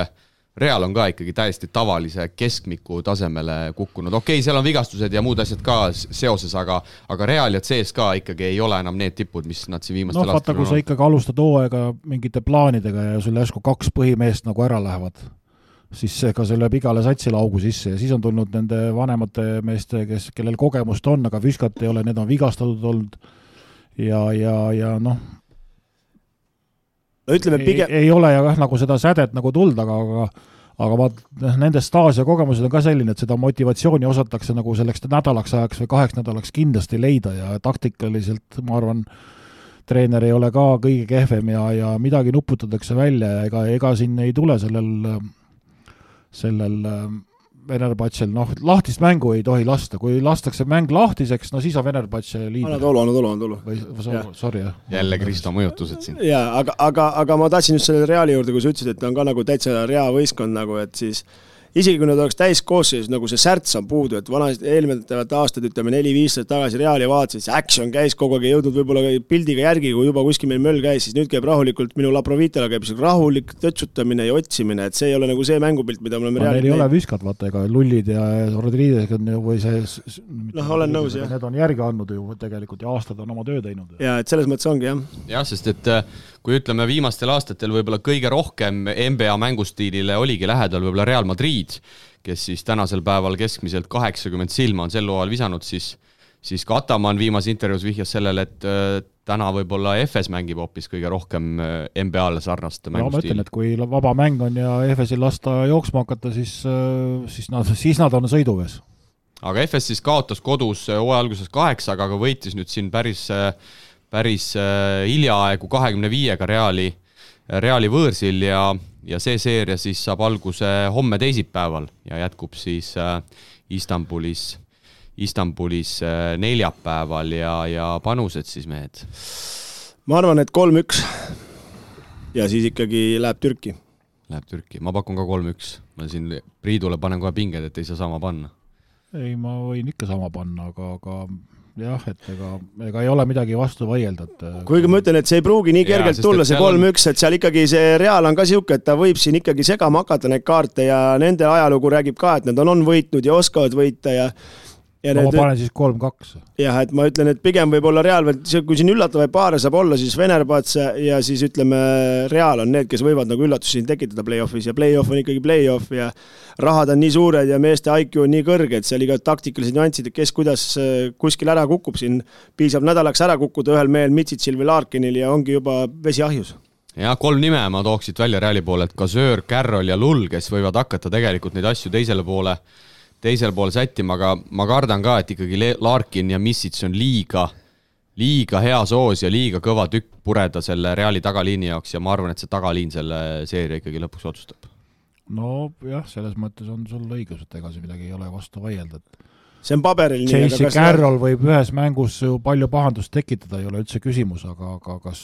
Real on ka ikkagi täiesti tavalise keskmiku tasemele kukkunud, okei okay,, seal on vigastused ja muud asjad ka seoses, aga aga Real ja CSKA ikkagi ei ole enam need tipud, mis nad siin viimastel noh, vaata, kui sa ikkagi alustad hooaega mingite plaanidega ja sul järsku kaks põhimeest nagu ära lähevad, siis ega see lööb igale satsile augu sisse ja siis on tulnud nende vanemate meeste, kes, kellel kogemust on, aga Füskat ei ole, need on vigastatud olnud. Ja, ja, ja noh, no ütleme pigem ei, ole jah nagu seda sädet nagu tulnud, aga, aga aga vaat noh, nende staaž ja kogemused on ka selline, et seda motivatsiooni osatakse nagu selleks nädalaks ajaks või kaheks nädalaks kindlasti leida ja taktikaliselt ma arvan, treener ei ole ka kõige kehvem ja, ja midagi nuputatakse välja ja ega, ega siin ei tule sellel, sellel Venerbatšel, noh, lahtist mängu ei tohi lasta, kui lastakse mäng lahtiseks, no siis on Venerbatš liider. anna tolu, anna tolu, anna tolu. või sorry, jah. jälle Kristo mõjutused siin. jaa, aga, aga, aga ma tahtsin just selle Reali juurde, kui sa ütlesid, et ta on ka nagu täitsa rea võistkond nagu, et siis isegi kui nad oleks täiskoosseisus, nagu see särts on puudu, et vanasti, eelnevad aastad, ütleme neli-viis aastat tagasi Reali vaatasid, see action käis kogu aeg, ei jõudnud võib-olla pildiga järgi, kui juba kuskil meil möll käis, siis nüüd käib rahulikult, minu Laprovitala käib sihuke rahulik tötsutamine ja otsimine, et see ei ole nagu see mängupilt, mida me oleme Neil ei ole viskat, vaata, ega Lullid ja Rodriguez on ju, või see noh, olen nõus, jah. Need on järgi andnud ju tegelikult ja aastad on oma töö teinud. jaa, et selles mõttes ongi, jah. jah, sest et äh, kui ütleme, viimastel aastatel võib-olla kõige rohkem NBA mängustiilile oligi lähedal võib-olla Real Madrid, kes siis tänasel päeval keskmiselt kaheksakümmend silma on sel hooajal visanud, siis siis ka Ataman viimases intervjuus vihjas sellele, et äh, täna võib-olla EFS mängib hoopis kõige rohkem äh, NBA-le sarnast mängustiili. no ma ütlen, et kui vaba mäng on ja EFS-il lasta jooksma hakata, siis, äh, siis nad, siis nad on sõiduvees. aga EFS siis kaotas kodus hooaja alguses kaheksaga, aga võitis nüüd siin päris päris äh, hiljaaegu kahekümne viiega Reali, Reali võõrsil ja, ja see seeria siis saab alguse homme teisipäeval ja jätkub siis äh, Istanbulis, Istanbulis äh, neljapäeval ja, ja panused siis mehed? ma arvan, et kolm-üks ja siis ikkagi läheb Türki. Läheb Türki, ma pakun ka kolm-üks, ma siin Priidule panen kohe pinged, et ei saa sama panna. ei, ma võin ikka sama panna, aga, aga jah, et ega, ega ei ole midagi vastu vaielda, et äh, kuigi ma ütlen, et see ei pruugi nii kergelt ja, tulla, see kolm-üks, et seal ikkagi see Real on ka niisugune, et ta võib siin ikkagi segama hakata neid kaarte ja nende ajalugu räägib ka, et nad on, on võitnud ja oskavad võita ja no need, ma panen siis kolm-kaks. jah, et ma ütlen, et pigem võib-olla Real veel, kui siin üllatavaid paare saab olla, siis Venerbatse ja siis ütleme, Real on need, kes võivad nagu üllatusi siin tekitada play-off'is ja play-off on ikkagi play-off ja rahad on nii suured ja meeste IQ on nii kõrge, et seal iga taktikalised nüansid, et kes kuidas äh, kuskil ära kukub siin, piisab nädalaks ära kukkuda ühel mehel, Mitsitsil või Larkinil ja ongi juba vesi ahjus jah, kolm nime ma tooks siit välja Reali poolelt, Kasöör, Carroll ja Lull, kes võivad hakata tegelikult neid asju teisele poole teisel pool sättima, aga ma kardan ka, et ikkagi Larkin ja Missits on liiga, liiga hea soos ja liiga kõva tükk pureda selle Reali tagaliini jaoks ja ma arvan, et see tagaliin selle seeria ikkagi lõpuks otsustab nojah, selles mõttes on sul õigus, et ega siin midagi ei ole vastu vaielda, et see on paberil nii. Chase Carroll võib ühes mängus ju palju pahandust tekitada, ei ole üldse küsimus, aga, aga kas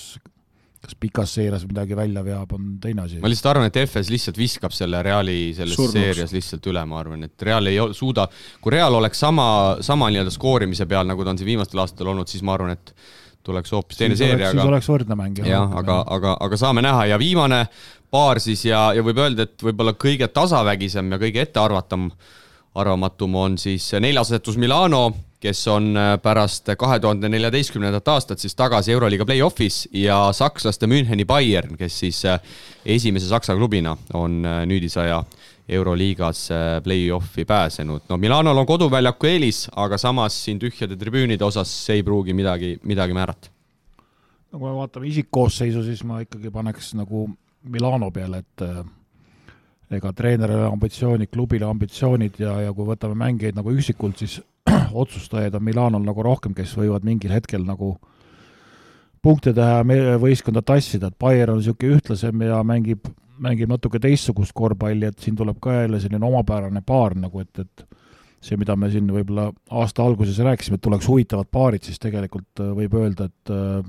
kas pikas seires midagi välja veab, on teine asi. ma lihtsalt arvan, et FS lihtsalt viskab selle Reali selles Surnuks. seerias lihtsalt üle, ma arvan, et Real ei suuda, kui Real oleks sama, sama nii-öelda skoorimise peal, nagu ta on siin viimastel aastatel olnud, siis ma arvan, et tuleks hoopis teine seeria, aga siis oleks võrdne mäng. jah, aga, aga, aga saame näha ja viimane paar siis ja, ja võib öelda, et võib-olla kõige tasavägisem ja kõige ettearvatam arvamatum on siis neljas asetus Milano, kes on äh, pärast kahe tuhande neljateistkümnendat aastat siis tagasi Euroliiga play-off'is ja sakslaste Müncheni Bayern, kes siis äh, esimese Saksa klubina on äh, nüüdisaja Euroliigas play-off'i pääsenud. no Milanol on koduväljaku eelis, aga samas siin tühjade tribüünide osas ei pruugi midagi, midagi määrata. no kui me vaatame isikkoosseisu, siis ma ikkagi paneks nagu Milano peale, et ega treenerile ambitsioonid, klubile ambitsioonid ja, ja kui võtame mängijaid nagu üksikult, siis otsustajaid on Milanol nagu rohkem, kes võivad mingil hetkel nagu punkte teha ja võistkonda tassida, et Bayern on niisugune ühtlasem ja mängib, mängib natuke teistsugust korvpalli, et siin tuleb ka jälle selline omapärane paar nagu, et, et see, mida me siin võib-olla aasta alguses rääkisime, et tuleks huvitavad paarid, siis tegelikult äh, võib öelda, et äh,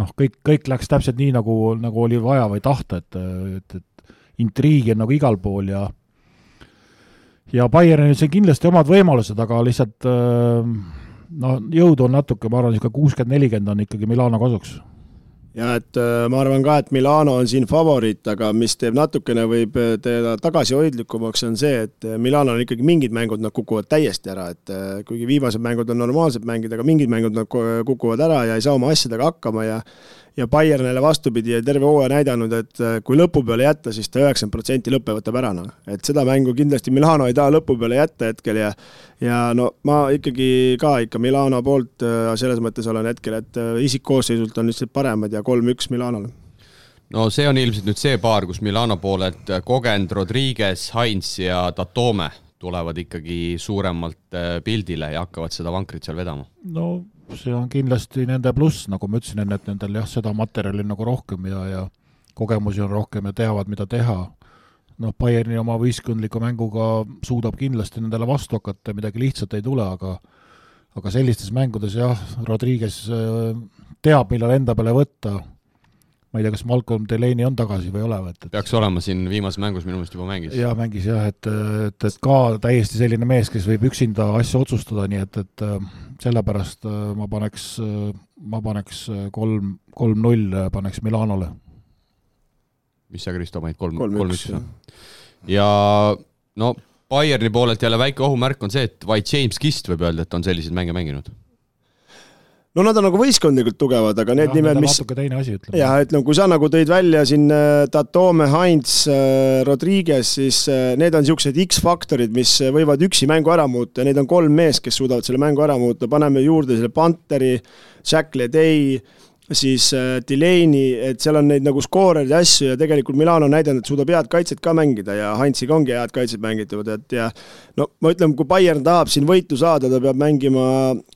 noh, kõik, kõik läks täpselt nii, nagu, nagu oli vaja või tahta, et, et, et intriigi on nagu igal pool ja ja Bayernil siin kindlasti omad võimalused, aga lihtsalt äh, no jõudu on natuke, ma arvan, niisugune kuuskümmend, nelikümmend on ikkagi Milano kasuks. Ja et äh, ma arvan ka, et Milano on siin favoriit, aga mis teeb natukene, võib äh, teda tagasihoidlikumaks, on see, et Milanol ikkagi mingid mängud, nad kukuvad täiesti ära, et kuigi viimased mängud on normaalsed mängid, aga mingid mängud nad kukuvad ära ja ei saa oma asjadega hakkama ja ja Bayern jälle vastupidi, terve hooaja näidanud, et äh, kui lõpu peale jätta, siis ta üheksakümmend protsenti lõppe võtab ära, noh. et seda mängu kindlasti Milano ei taha lõpu peale jätta hetkel ja ja no ma ikkagi ka ikka Milano poolt äh, selles mõttes olen hetkel, et äh, isikkoosseisult on lihtsalt paremad ja kolm-üks Milanole no see on ilmselt nüüd see paar, kus Milano poolelt kogenud Rodriguez, Heinz ja Tatome tulevad ikkagi suuremalt pildile ja hakkavad seda vankrit seal vedama. no see on kindlasti nende pluss, nagu ma ütlesin enne, et nendel jah, seda materjali nagu rohkem ja, ja kogemusi on rohkem ja teavad, mida teha. noh, Bayerni oma võistkondliku mänguga suudab kindlasti nendele vastu hakata, midagi lihtsat ei tule, aga aga sellistes mängudes jah, Rodriguez äh, teab, millal enda peale võtta ma ei tea, kas Malcolm Delaney on tagasi või ei ole, et, et peaks olema siin viimases mängus minu meelest juba mängis. jaa, mängis jah, et, et, et ka täiesti selline mees, kes võib üksinda asju otsustada, nii et, et äh, sellepärast äh, ma paneks, äh, ma paneks kolm, kolm-null paneks Milanole. mis sa, Kristo, panid kolm, kolm-üks? ja no Bayerni poolelt jälle väike ohumärk on see, et vaid James Kist võib öelda, et on selliseid mänge mänginud no nad on nagu võistkondlikult tugevad, aga need ja, nimed, mis natuke teine asi, ütleme. jah, et no kui sa nagu tõid välja siin äh, Tatome, Heinz, äh, Rodriguez, siis äh, need on niisugused X-faktorid, mis võivad üksi mängu ära muuta ja neid on kolm meest, kes suudavad selle mängu ära muuta, paneme juurde selle Panteri, Jack Ledei, siis äh, Delaney, et seal on neid nagu skooreid ja asju ja tegelikult Milano on näidanud, et suudab head kaitset ka mängida ja Heinziga ongi head kaitset mängitud, et ja no ma ütlen, kui Bayern tahab siin võitu saada, ta peab mängima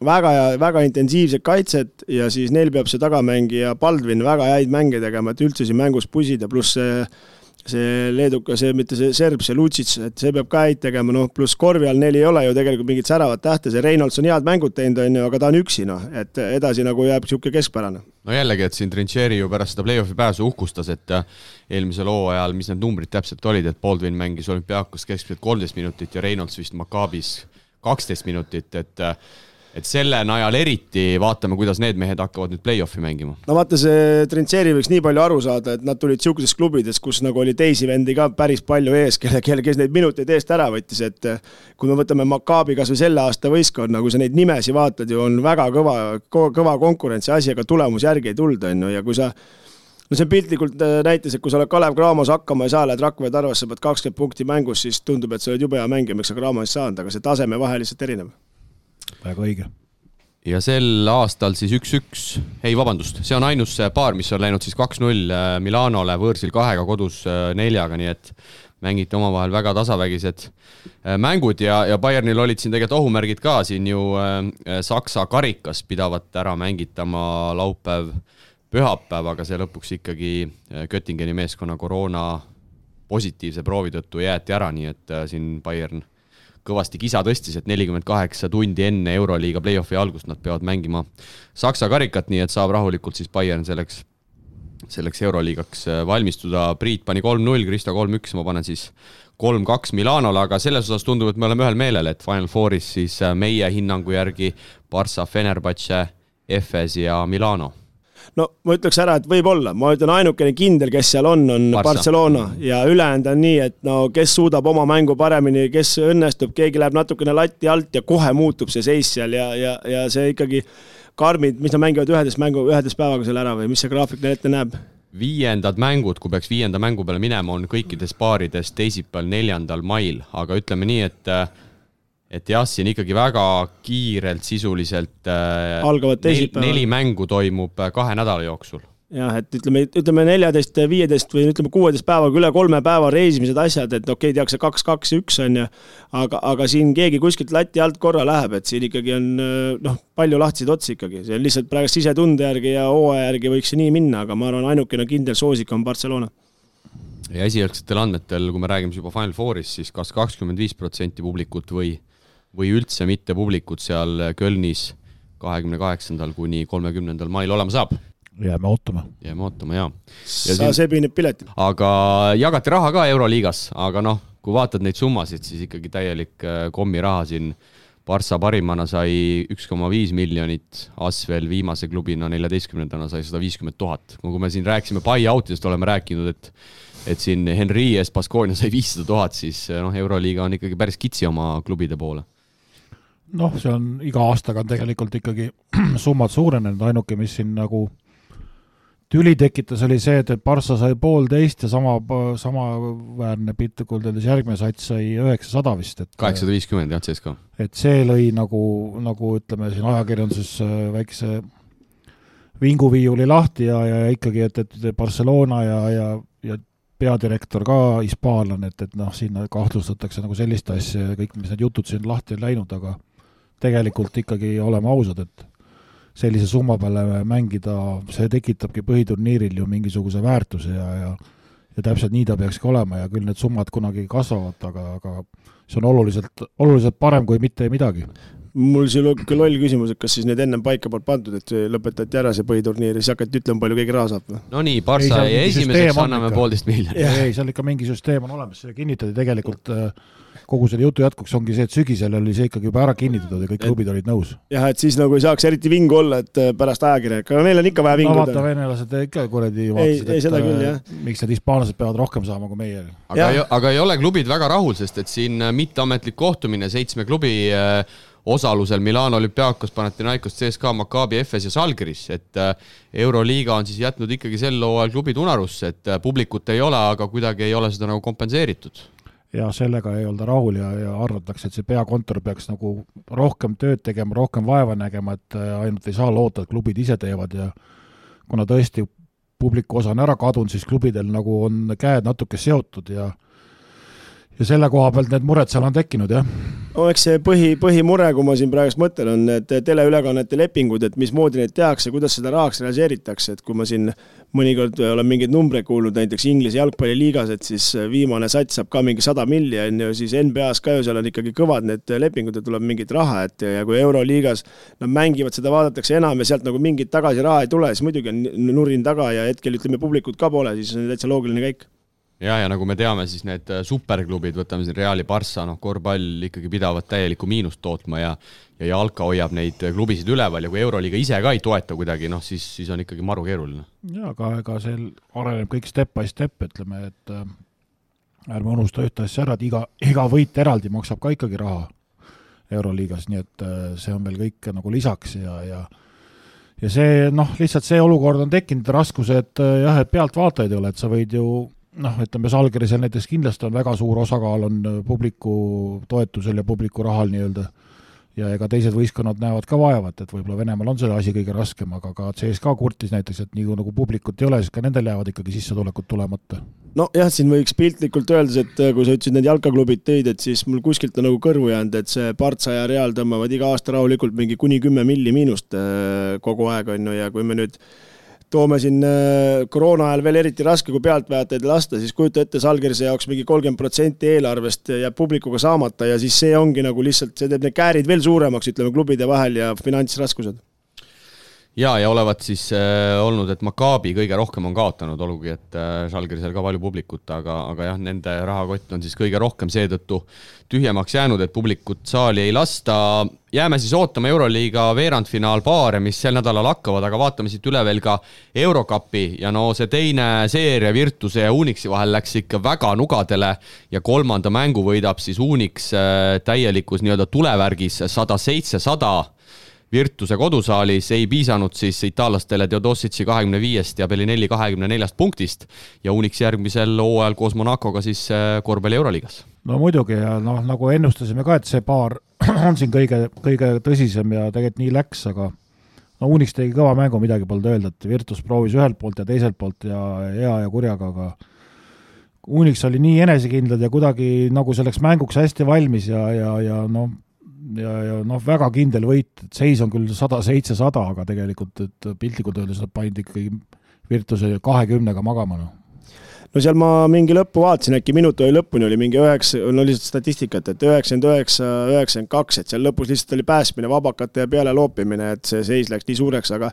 väga väga intensiivset kaitset ja siis neil peab see tagamängija Baldwin väga häid mänge tegema, et üldse siin mängus pusida, pluss see see leeduka, see mitte see serb, see Lutsits, et see peab ka häid tegema, noh, pluss korvi all neil ei ole ju tegelikult mingit säravat tähte, see Reynolds on head mängud teinud, on ju, aga ta on üksi, noh, et edasi nagu jääb niisugune keskpärane. no jällegi, et siin Trincheri ju pärast seda play-off'i pääsu uhkustas, et äh, eelmisel hooajal, mis need numbrid täpselt olid, et Baldwin mängis olümpiaakos keskmiselt kolmteist minutit ja Reynolds vist Makaabis kaksteist minutit, et äh, et selle najal eriti vaatame, kuidas need mehed hakkavad nüüd play-off'i mängima. no vaata, see Trintseri võiks nii palju aru saada, et nad tulid niisugusest klubidest, kus nagu oli teisi vendi ka päris palju ees, kelle, kelle, kes neid minuteid eest ära võttis, et kui me võtame Maccabi kas või selle aasta võistkonna, kui sa neid nimesi vaatad ju, on väga kõva, kõva konkurentsi asi, aga tulemus järgi ei tulnud, on ju, ja kui sa no see piltlikult äh, näitas, et kui sa oled Kalev Cramos hakkama ei saa, lähed Rakvere Tarvasse, pead kakskümmend punkti mängus, siis tundub, et sa oled jube hea mängija, miks sa Cramos ei saanud, aga see taseme vahe lihtsalt erineb väga õige. ja sel aastal siis üks-üks, ei vabandust, see on ainus paar, mis on läinud siis kaks-null äh, Milanole, võõrsil kahega, kodus äh, neljaga, nii et mängiti omavahel väga tasavägised äh, mängud. Ja, ja Bayernil olid siin tegelikult ohumärgid ka. Siin ju äh, Saksa karikas pidavat ära mängitama laupäev, pühapäev, aga see lõpuks ikkagi Göttingeni meeskonna koroona positiivse proovi tõttu jäeti ära, nii et siin Bayern kõvasti kisa tõstis, et nelikümmend kaheksa tundi enne Euroliiga play-off'i algust nad peavad mängima Saksa karikat, nii et saab rahulikult siis Bayern selleks, selleks Euroliigaks valmistuda. Priit pani kolm-null, Kristo kolm-üks, ma panen siis kolm-kaks Milanole, aga selles osas tundub, et me oleme ühel meelel, et Final Fouris siis meie hinnangu järgi Barca, Fenerbahce, Efes ja Milano no ma ütleks ära, et võib-olla, ma ütlen, ainukene kindel, kes seal on, on Barca. Barcelona ja ülejäänud on nii, et no kes suudab oma mängu paremini, kes õnnestub, keegi läheb natukene lati alt ja kohe muutub see seis seal ja, ja, ja see ikkagi karmid, mis nad mängivad üheteist mängu, üheteist päevaga seal ära või mis see graafik neil ette näeb? viiendad mängud, kui peaks viienda mängu peale minema, on kõikides paarides teisipäeval, neljandal mail, aga ütleme nii, et et jah, siin ikkagi väga kiirelt sisuliselt äh, algavad teisipäeval. neli mängu toimub äh, kahe nädala jooksul. jah, et ütleme, ütleme neljateist, viieteist või ütleme, kuueteist päevaga üle kolme päeva reisimised, asjad, et okei okay,, tehakse kaks, kaks, üks on ju, aga, aga siin keegi kuskilt lati alt korra läheb, et siin ikkagi on äh, noh, palju lahtiseid otsi ikkagi, see on lihtsalt praegu sisetunde järgi ja hooaja järgi võiks see nii minna, aga ma arvan, ainukene kindel soosik on Barcelona ja esialgsetel andmetel, kui me räägime juba Final Fourist, siis kas kakskümmend viis protsenti publikut või või üldse mitte publikut seal Kölnis kahekümne kaheksandal kuni kolmekümnendal mail olema saab. jääme ootama. jääme ootama, jaa. sa sebined piletid. aga jagati raha ka Euroliigas, aga noh, kui vaatad neid summasid, siis ikkagi täielik äh, kommiraha siin Barca parimana sai üks koma viis miljonit, Asvel viimase klubina neljateistkümnendana sai sada viiskümmend tuhat. kui me siin rääkisime buy-out idest, oleme rääkinud, et et siin Henri eest Baskonia sai viissada tuhat, siis noh, Euroliiga on ikkagi päris kitsi oma klubide poole noh, see on iga aastaga on tegelikult ikkagi summad suurenenud, ainuke, mis siin nagu tüli tekitas, oli see, et, et Barca sai poolteist ja sama, samaväärne piltlikult öeldes järgmine sats sai üheksasada vist, et kaheksasada viiskümmend jah, CSKA. et see lõi nagu, nagu ütleme siin ajakirjanduses äh, väikse vinguviiuli lahti ja, ja ikkagi, et, et Barcelona ja, ja, ja peadirektor ka hispaanlane, et, et noh, siin kahtlustatakse nagu sellist asja ja kõik, mis need jutud siin lahti on läinud, aga tegelikult ikkagi oleme ausad, et sellise summa peale mängida, see tekitabki põhiturniiril ju mingisuguse väärtuse ja, ja ja täpselt nii ta peakski olema ja küll need summad kunagi kasvavad, aga, aga see on oluliselt, oluliselt parem kui mitte midagi mul sihuke loll küsimus, et kas siis need ennem paika polnud pandud, et lõpetati ära see põhiturniir ja siis hakati ütlema, palju keegi raha saab või? no nii, Barca jäi esimeseks, anname poolteist miljonit. ei, seal ikka mingi süsteem on olemas, see kinnitati tegelikult äh, kogu selle jutu jätkuks ongi see, et sügisel oli see ikkagi juba ära kinnitatud ja kõik klubid olid nõus. jah, et siis nagu ei saaks eriti vingu olla, et äh, pärast ajakirjanik, aga neil on ikka vaja vinguda. no vaata, venelased ikka kuradi vaatasid, et küll, äh, miks need hispaanlased peavad rohkem saama kui meie. aga, aga ei ole klubid väga rahul, sest et siin äh, mitteametlik kohtumine seitsme klubi osalusel Milano Olümpiaakos, Panathinaikos, CSKA, Maccabi, FS ja Žalgiris, et Euroliiga on siis jätnud ikkagi sel hooajal klubid unarusse, et publikut ei ole, aga kuidagi ei ole seda nagu kompenseeritud ja sellega ei olda rahul ja, ja arvatakse, et see peakontor peaks nagu rohkem tööd tegema, rohkem vaeva nägema, et äh, ainult ei saa loota, et klubid ise teevad ja kuna tõesti publiku osa on ära kadunud, siis klubidel nagu on käed natuke seotud ja ja selle koha pealt need mured seal on tekkinud, jah. No eks see põhi, põhimure, kui ma siin praegu mõtlen, on need teleülekannete lepingud, et mismoodi neid tehakse, kuidas seda rahaks realiseeritakse, et kui ma siin mõnikord olen mingeid numbreid kuulnud näiteks Inglise jalgpalliliigas, et siis viimane sats saab ka mingi sada milli, on ju, siis NBA-s ka ju seal on ikkagi kõvad need lepingud ja tuleb mingit raha, et ja kui Euroliigas nad mängivad, seda vaadatakse enam ja sealt nagu mingit tagasi raha ei tule, siis muidugi on nurin taga ja hetkel ütleme, publikut ka pole, siis on täitsa loogiline käik ja, ja nagu me teame, siis need äh, superklubid, võtame siin Reali, Barca, noh, korvpall ikkagi pidavat täielikku miinust tootma ja ja Jalka hoiab neid äh, klubisid üleval ja kui Euroliiga ise ka ei toeta kuidagi, noh siis, siis on ikkagi maru keeruline. jaa, aga ega see areneb kõik step by step, ütleme, et äh, ärme unusta ühte asja ära, et iga, iga võit eraldi maksab ka ikkagi raha Euroliigas, nii et äh, see on veel kõik nagu lisaks ja, ja ja see noh, lihtsalt see olukord on tekkinud, raskuse, et äh, jah, et pealtvaatajaid ei ole, et sa võid ju noh, ütleme Žalgirisel näiteks kindlasti on väga suur osakaal, on äh, publiku toetusel ja publiku rahal nii-öelda, ja ega teised võistkonnad näevad ka vaevat, et võib-olla Venemaal on see asi kõige raskem, aga ka CSKA kurtis näiteks, et nii kui nagu publikut ei ole, siis ka nendel jäävad ikkagi sissetulekud tulemata. nojah, siin võiks piltlikult öeldes, et äh, kui sa ütlesid, need jalkaklubid tõid, et siis mul kuskilt on nagu kõrvu jäänud, et see Partsa ja Real tõmbavad iga aasta rahulikult mingi kuni kümme milli miinust äh, kogu aeg, on ju, ja kui me nüüd toome siin äh, koroona ajal veel eriti raske, kui pealtvaatajaid lasta, siis kujuta ette, Salgerise jaoks mingi kolmkümmend protsenti eelarvest jääb publikuga saamata ja siis see ongi nagu lihtsalt, see teeb need käärid veel suuremaks, ütleme, klubide vahel ja finantsraskused ja, ja olevat siis äh, olnud, et Maccabi kõige rohkem on kaotanud, olgugi et äh, Žalgirisel ka palju publikut, aga, aga jah, nende rahakott on siis kõige rohkem seetõttu tühjemaks jäänud, et publikut saali ei lasta. Jääme siis ootama Euroliiga veerandfinaalpaare, mis sel nädalal hakkavad, aga vaatame siit üle veel ka Eurokapi ja no see teine seeria Virtuse ja Unixi vahel läks ikka väga nugadele ja kolmanda mängu võidab siis Unix äh, täielikus nii-öelda tulevärgis sada seitse, sada Virtuse kodusaalis ei piisanud siis itaallastele Theodosic'i kahekümne viiest ja Bellinelli kahekümne neljast punktist ja Unix järgmisel hooajal koos Monacoga siis äh, korvpalli Euroliigas. No muidugi ja noh, nagu ennustasime ka, et see paar on siin kõige, kõige tõsisem ja tegelikult nii läks, aga no Unix tegi kõva mängu, midagi polnud öelda, et Virtus proovis ühelt poolt ja teiselt poolt ja hea ja kurjaga, aga Unix oli nii enesekindlad ja kuidagi nagu selleks mänguks hästi valmis ja, ja, ja noh, ja, ja noh, väga kindel võit, et seis on küll sada seitse, sada, aga tegelikult, et piltlikult öeldes nad pandi ikkagi Virtuse kahekümnega magama, noh no seal ma mingi lõppu vaatasin, äkki minut oli lõpuni oli mingi üheksa, no lihtsalt statistikat, et üheksakümmend üheksa, üheksakümmend kaks, et seal lõpus lihtsalt oli päästmine, vabakate ja peale loopimine, et see seis läks nii suureks, aga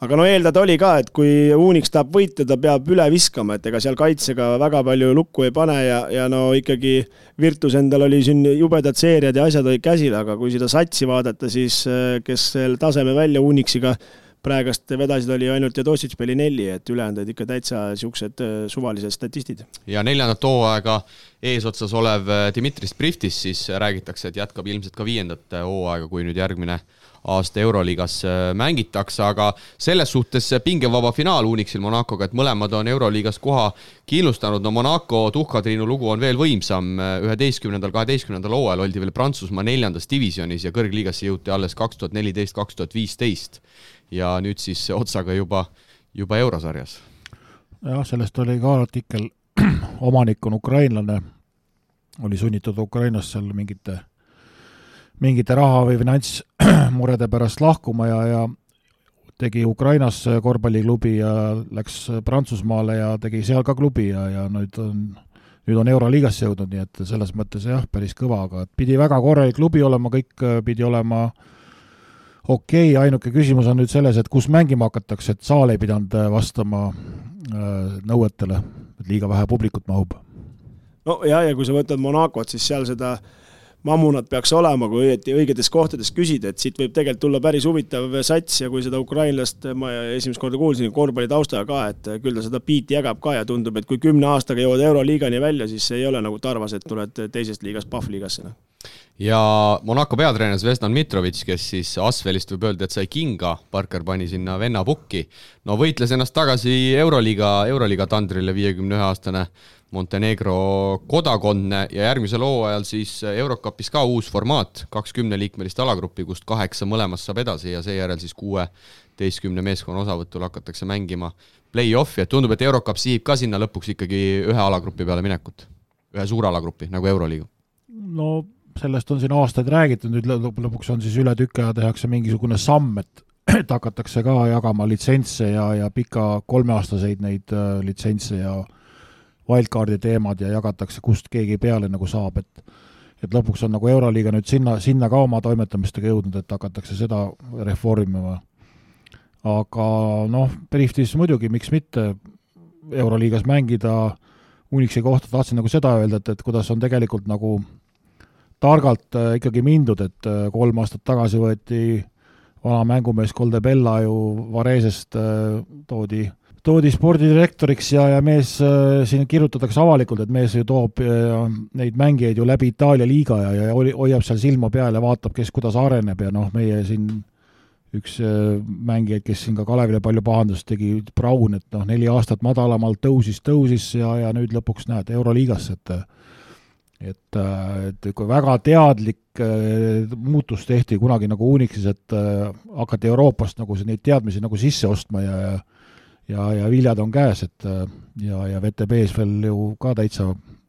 aga no eeldada oli ka, et kui Unix tahab võita, ta peab üle viskama, et ega seal kaitsega väga palju lukku ei pane ja, ja no ikkagi Virtus endal oli siin jubedad seeriad ja asjad olid käsil, aga kui seda satsi vaadata, siis kes selle taseme välja Unixiga praegast vedasid, oli ainult Jadosic Bellinelli, et ülejäänud olid ikka täitsa niisugused äh, suvalised statistid. ja neljandat hooaega eesotsas olev äh, Dmitri Spriftis siis räägitakse, et jätkab ilmselt ka viiendat äh, hooaega, kui nüüd järgmine aasta Euroliigas mängitakse, aga selles suhtes pingevaba finaal Unixil Monacoga, et mõlemad on Euroliigas koha kindlustanud, no Monaco tuhkatriinu lugu on veel võimsam, üheteistkümnendal, kaheteistkümnendal hooajal oldi veel Prantsusmaa neljandas divisjonis ja kõrgliigasse jõuti alles kaks tuhat neliteist, kaks tuhat viisteist ja nüüd siis otsaga juba, juba eurosarjas. jah, sellest oli ka artikkel, omanik on ukrainlane, oli sunnitud Ukrainast seal mingite, mingite raha või finantsmurede pärast lahkuma ja, ja tegi Ukrainas korvpalliklubi ja läks Prantsusmaale ja tegi seal ka klubi ja, ja nüüd on, nüüd on Euroliigasse jõudnud, nii et selles mõttes jah, päris kõva, aga pidi väga korralik klubi olema, kõik pidi olema äh, okei okay,, ainuke küsimus on nüüd selles, et kus mängima hakatakse, et saal ei pidanud äh, vastama äh, nõuetele, et liiga vähe publikut mahub. no ja, ja kui sa võtad Monacot, siis seal seda mammunat peaks olema, kui õieti õigetes kohtades küsida, et siit võib tegelikult tulla päris huvitav sats ja kui seda ukrainlast ma esimest korda kuulsin korvpalli taustaga ka, et küll ta seda biiti jagab ka ja tundub, et kui kümne aastaga jõuad Euroliigani välja, siis ei ole nagu tarvas, et tuled teisest liigast Pahvliigasse, noh ja Monaco peatreener Zvezdan Mitrovic, kes siis Asvelist võib öelda, et sai kinga, Parker pani sinna venna pukki. no võitles ennast tagasi Euroliiga, Euroliiga tandrile, viiekümne ühe aastane Montenegro kodakondne ja järgmisel hooajal siis Eurocupis ka uus formaat, kakskümneliikmelist alagruppi, kust kaheksa mõlemast saab edasi ja seejärel siis kuueteistkümne meeskonna osavõtul hakatakse mängima play-off'i, et tundub, et Eurocup sihib ka sinna lõpuks ikkagi ühe alagrupi peale minekut, ühe suure alagrupi nagu Euroliiga. no sellest on siin aastaid räägitud, nüüd lõpuks on siis üle tüki aja tehakse mingisugune samm, et et hakatakse ka jagama litsentse ja, ja pika kolmeaastaseid neid äh, litsentse ja wildcardi teemad ja jagatakse, kust keegi peale nagu saab, et et lõpuks on nagu Euroliiga nüüd sinna, sinna ka oma toimetamistega jõudnud, et hakatakse seda reformima. aga noh, Briftis muidugi, miks mitte Euroliigas mängida, Unixi kohta tahtsin nagu seda öelda, et, et kuidas on tegelikult nagu targalt äh, ikkagi mindud, et äh, kolm aastat tagasi võeti vana mängumees Koldebella ju Varesest äh, toodi, toodi spordidirektoriks ja, ja mees siin kirjutatakse avalikult, et mees ju toob neid mängijaid ju läbi Itaalia liiga ja, ja hoiab seal silma peal ja vaatab, kes kuidas areneb ja noh, meie siin üks mängijaid, kes siin ka Kalevile palju pahandust tegi, Braun, et noh, neli aastat madalamalt tõusis, tõusis ja, ja nüüd lõpuks näed, Euroliigasse, et et, äh, et kui väga teadlik äh, muutus tehti kunagi nagu Unixis, et äh, hakati Euroopast nagu neid teadmisi nagu sisse ostma ja, ja ja, ja viljad on käes, et ja, ja VTB-s veel ju ka täitsa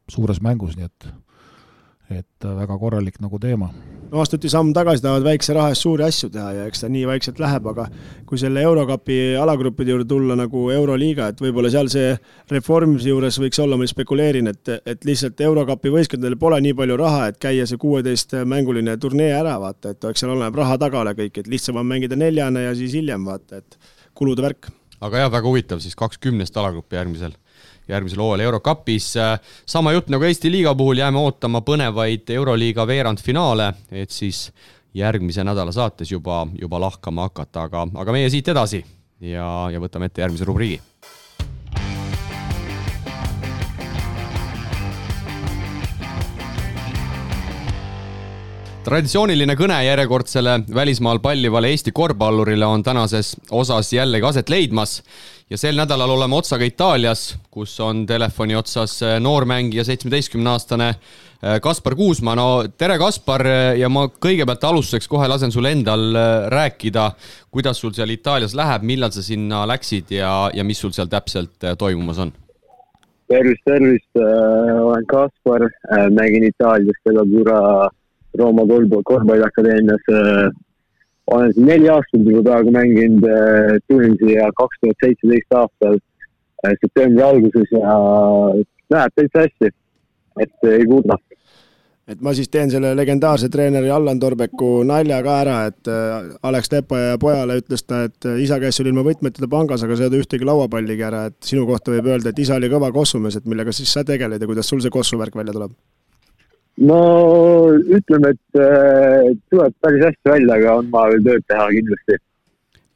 suures mängus, nii et et väga korralik nagu teema no astuti samm tagasi, tahavad väikse raha eest suuri asju teha ja eks ta nii vaikselt läheb, aga kui selle Eurokapi alagruppide juurde tulla nagu Euroliiga, et võib-olla seal see reformimise juures võiks olla, ma spekuleerin, et, et lihtsalt Eurokapi võistkondadel pole nii palju raha, et käia see kuueteistmänguline turnee ära, vaata, et eks seal oleneb raha tagala kõik, et lihtsam on mängida neljane ja siis hiljem vaata, et kulude värk. aga jah, väga huvitav siis kakskümnest alagruppi järgmisel järgmisel hooajal Eurokapis. sama jutt nagu Eesti liiga puhul, jääme ootama põnevaid Euroliiga veerandfinaale, et siis järgmise nädala saates juba, juba lahkama hakata, aga, aga meie siit edasi ja, ja võtame ette järgmise rubriigi. Traditsiooniline kõne järjekordsele välismaal pallivale Eesti korvpallurile on tänases osas jällegi aset leidmas ja sel nädalal oleme otsaga Itaalias, kus on telefoni otsas noormängija, seitsmeteistkümneaastane äh, Kaspar Kuusma. no tere, Kaspar ja ma kõigepealt alustuseks kohe lasen sul endal rääkida, kuidas sul seal Itaalias läheb, millal sa sinna läksid ja, ja mis sul seal täpselt toimumas on? tervist, tervist, olen Kaspar, mängin Itaalias Pedatura Rooma korvpalliakadeemias olen siin neli aastat juba praegu mänginud äh, Tunisi ja kaks tuhat seitseteist aastal äh, septembri alguses ja läheb täitsa hästi, et ei kurda et ma siis teen selle legendaarse treeneri Allan Torbeku nalja ka ära, et Alex Tepaja pojale ütles ta, et isa käis sul ilma võtmeteta pangas, aga sa ei ole ühtegi lauapalligi ära, et sinu kohta võib öelda, et isa oli kõva kossumees, et millega siis sa tegeled ja kuidas sul see kossuvärk välja tuleb? No ütleme, et äh, tuleb päris hästi välja, aga on vaja veel tööd teha kindlasti.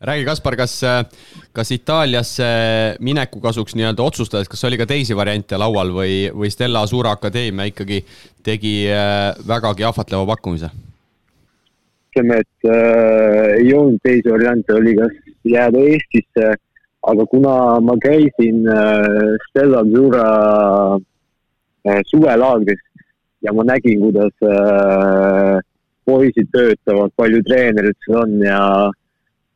räägi, Kaspar, kas, kas Itaaliasse mineku kasuks nii-öelda otsustades, kas oli ka teisi variante laual või, või Stella Asura Akadeemia ikkagi tegi äh, vägagi ahvatleva pakkumise? ütleme, et äh, ei olnud teisi variante, oli kas jääda Eestisse, aga kuna ma käisin äh, Stella Asura äh, suvelaagris ja ma nägin, kuidas äh, poisid töötavad, palju treenerid seal on ja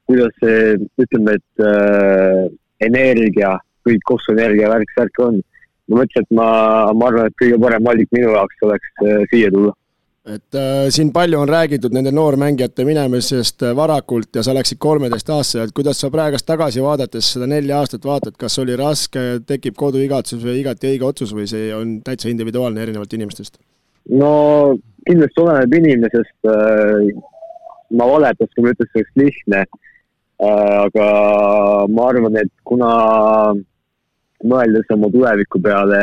kuidas see, ütleme, et äh, energia, kõik kosmoenergia värk, värk on. ma mõtlesin, et ma, ma arvan, et kõige parem valik minu jaoks oleks äh, siia tulla et äh, siin palju on räägitud nende noormängijate minemisest äh, varakult ja sa läksid kolmeteistaastaselt, kuidas sa praegust tagasi vaadates seda nelja aastat vaatad, kas oli raske, tekib koduigatsus või igati õige otsus või see on täitsa individuaalne erinevalt inimestest? No kindlasti oleneb inimesest. Äh, ma valetaks, kui ma ütleks, et oleks lihtne. Äh, aga ma arvan, et kuna mõeldes oma tuleviku peale,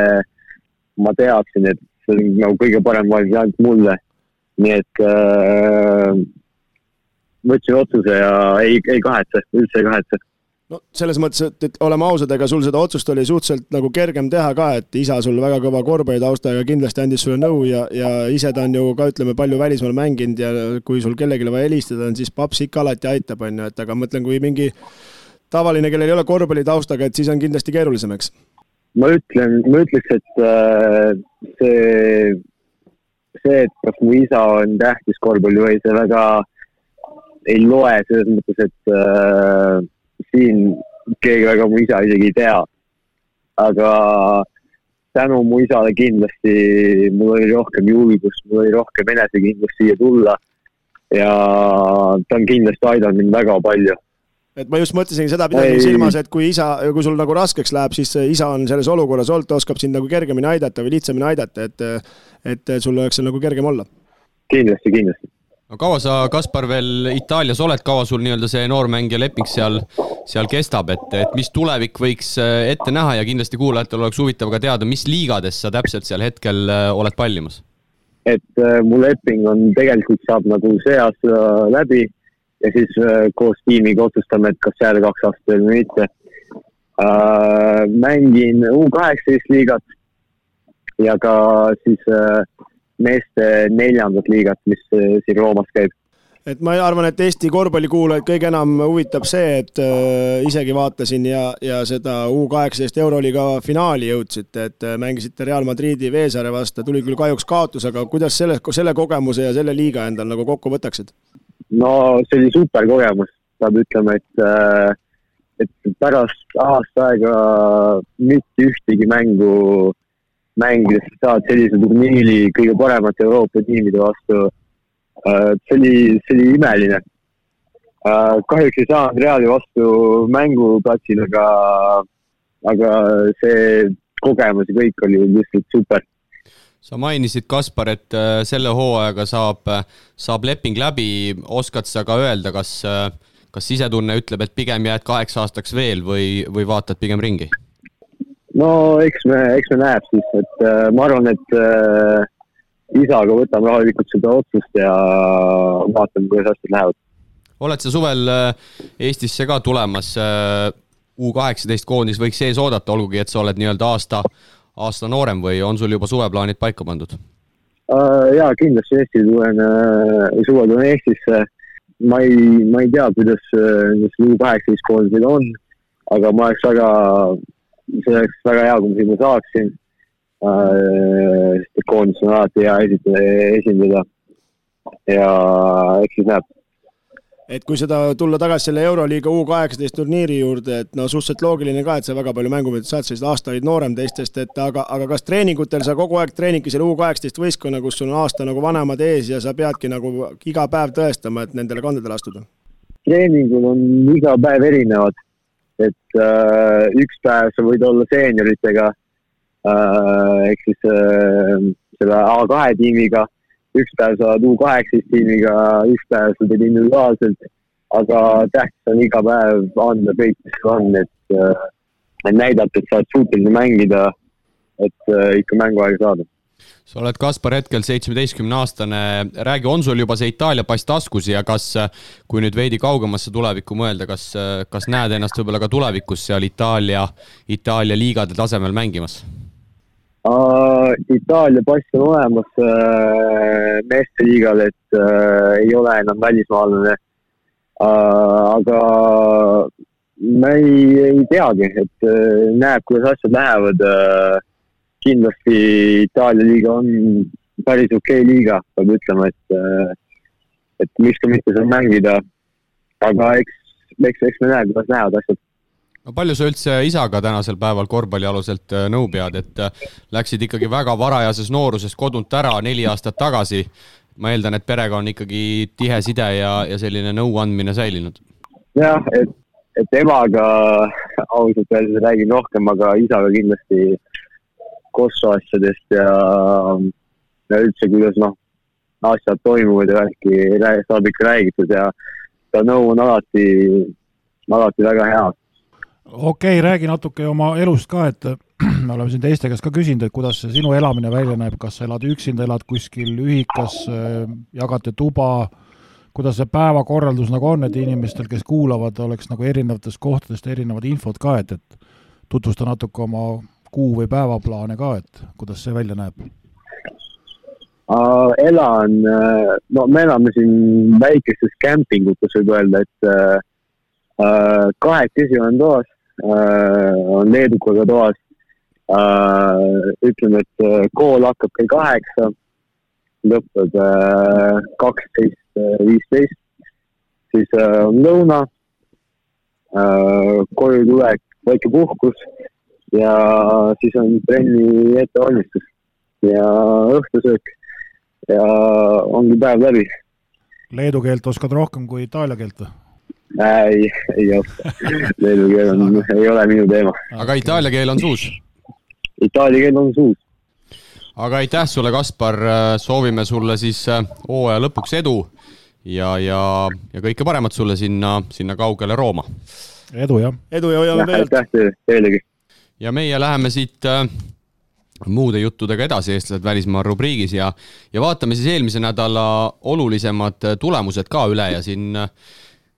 ma teadsin, et see on nagu kõige parem valik ainult mulle. nii et äh, võtsin otsuse ja ei, ei kahetse, üldse ei kahetse no selles mõttes, et, et oleme ausad, ega sul seda otsust oli suhteliselt nagu kergem teha ka, et isa sul väga kõva korvpallitaustaga kindlasti andis sulle nõu ja, ja ise ta on ju ka ütleme, palju välismaal mänginud ja kui sul kellelegi vaja helistada on, siis paps ikka alati aitab, on ju, et aga mõtlen, kui mingi tavaline, kellel ei ole korvpallitaustaga, et siis on kindlasti keerulisem, eks? ma ütlen, ma ütleks, et äh, see, see, et kas mu isa on tähtis korvpalli või see väga ei loe selles mõttes, et äh, siin keegi väga mu isa isegi ei tea. aga tänu mu isale kindlasti mul oli rohkem julgust, mul oli rohkem enesekindlust siia tulla. ja ta on kindlasti aidanud mind väga palju et ma just mõtlesingi seda, pidasin silmas, et kui isa, kui sul nagu raskeks läheb, siis isa on selles olukorras olnud, ta oskab sind nagu kergemini aidata või lihtsamini aidata, et et sul oleks seal nagu kergem olla. kindlasti, kindlasti no kaua sa, Kaspar, veel Itaalias oled, kaua sul nii-öelda see noormängija leping seal, seal kestab, et, et mis tulevik võiks äh, ette näha ja kindlasti kuulajatel oleks huvitav ka teada, mis liigades sa täpselt seal hetkel äh, oled pallimas? et äh, mu leping on, tegelikult saab nagu see aasta läbi ja siis äh, koos tiimiga otsustame, et kas jääda kaks aastat veel või mitte äh,. mängin U kaheksateist liigat ja ka siis äh, meeste neljandat liigat, mis äh, siin Roomas käib. Et ma arvan, et Eesti korvpallikuulajaid kõige enam huvitab see, et äh, isegi vaatasin ja, ja seda U kaheksateist Euroliiga finaali jõudsite, et äh, mängisite Real Madridi Veesaare vastu, tuli küll kahjuks kaotus, aga kuidas selle, selle kogemuse ja selle liiga endal nagu kokku võtaksid? no see oli super kogemus, peab ütlema, et äh, et pärast aasta aega mitte ühtegi mängu mängides saad sellise turniiri kõige paremate Euroopa tiimide vastu. see oli, see oli imeline. kahjuks ei saanud Reali vastu mänguplatsil, aga, aga see kogemus ja kõik oli lihtsalt super sa mainisid, Kaspar, et selle hooajaga saab, saab leping läbi, oskad sa ka öelda, kas, kas sisetunne ütleb, et pigem jääd kaheks aastaks veel või, või vaatad pigem ringi? No eks me, eks me näeb siis, et äh, ma arvan, et äh, isaga võtame rahulikult seda otsust ja vaatame, kuidas asjad lähevad. oled sa suvel äh, Eestisse ka tulemas äh,? U kaheksateist koondis võiks ees oodata, olgugi et sa oled nii-öelda aasta, aasta noorem või on sul juba suveplaanid paika pandud uh,? jaa, kindlasti Eesti tulen uh,, suvel tulen Eestisse. ma ei, ma ei tea, kuidas uh, U kaheksateist koondised on, aga ma oleks väga see oleks väga hea, kui ma sinna saaksin äh,. sest koondis on alati hea esitada, esindada. ja eks siis näeb. et kui seda tulla tagasi selle Euroliiga U kaheksateist turniiri juurde, et no suhteliselt loogiline ka, et sa väga palju mängumeetrit saad, sa oled aastaid noorem teistest, et aga, aga kas treeningutel sa kogu aeg treenidki selle U kaheksateist võistkonna, kus sul on aasta nagu vanemad ees ja sa peadki nagu iga päev tõestama, et nendele kandadele astuda? treeningud on iga päev erinevad et äh, üks päev sa võid olla seenioritega äh,, ehk siis äh, selle A2 tiimiga, üks päev sa oled U18 tiimiga, üks päev sa teed individuaalselt, aga tähtis on iga päev anda kõik, mis sul on, et äh,, näidata, et sa oled suuteline mängida, et äh, ikka mänguaega saada sa oled, Kaspar, hetkel seitsmeteistkümne aastane, räägi, on sul juba see Itaalia pass taskus ja kas, kui nüüd veidi kaugemasse tulevikku mõelda, kas, kas näed ennast võib-olla ka tulevikus seal Itaalia, Itaalia liigade tasemel mängimas? Itaalia pass on olemas uh, meeste liigal, et uh, ei ole enam välismaalane uh,. aga ma ei, ei teagi, et näeb, kuidas asjad lähevad kindlasti Itaalia liiga on päris okei okay liiga, peab ütlema, et, äh, et miks ka mitte seal mängida. aga eks, eks, eks me näe, kuidas lähevad asjad no palju sa üldse isaga tänasel päeval korvpallialuselt äh, nõu pead, et äh, läksid ikkagi väga varajases nooruses kodunt ära neli aastat tagasi. ma eeldan, et perega on ikkagi tihe side ja, ja selline nõuandmine säilinud. jah, et, et emaga ausalt öeldes räägin rohkem, aga isaga kindlasti Kosovo asjadest ja, ja üldse, kuidas noh, asjad toimuvad ja värki saab ikka räägitud ja ta nõu on alati, alati väga hea. okei okay,, räägi natuke oma elust ka, et me oleme siin teiste käest ka küsinud, et kuidas see sinu elamine välja näeb, kas sa elad üksinda, elad kuskil ühikas, jagate tuba, kuidas see päevakorraldus nagu on, et inimestel, kes kuulavad, oleks nagu erinevatest kohtadest erinevad infod ka, et, et tutvusta natuke oma kuu- või päevaplaane ka, et kuidas see välja näeb? Elan, äh, no me elame siin väikestes kämpingutes, võib öelda, et uh, kahekesi olen toas uh,, on leedukaga toas. Ütleme, et kool hakkab kell kaheksa, lõpeb kaksteist viisteist, siis on lõuna, koju tulek, väike puhkus ja siis on trenni ettevalmistus ja õhtusöök ja ongi päev läbi. Leedu keelt oskad rohkem kui itaalia keelt või? ei, ei oska. Leedu keel on, ei ole minu teema. aga itaalia keel on suus? Itaalia keel on suus. aga aitäh sulle, Kaspar, soovime sulle siis äh, hooaja lõpuks edu ja, ja, ja kõike paremat sulle sinna, sinna kaugele Rooma. edu, jah! edu ja hoiame pealt! aitäh teilegi! Ja meie läheme siit äh, muude juttudega edasi eestlased välismaal rubriigis ja, ja vaatame siis eelmise nädala olulisemad äh, tulemused ka üle ja siin äh,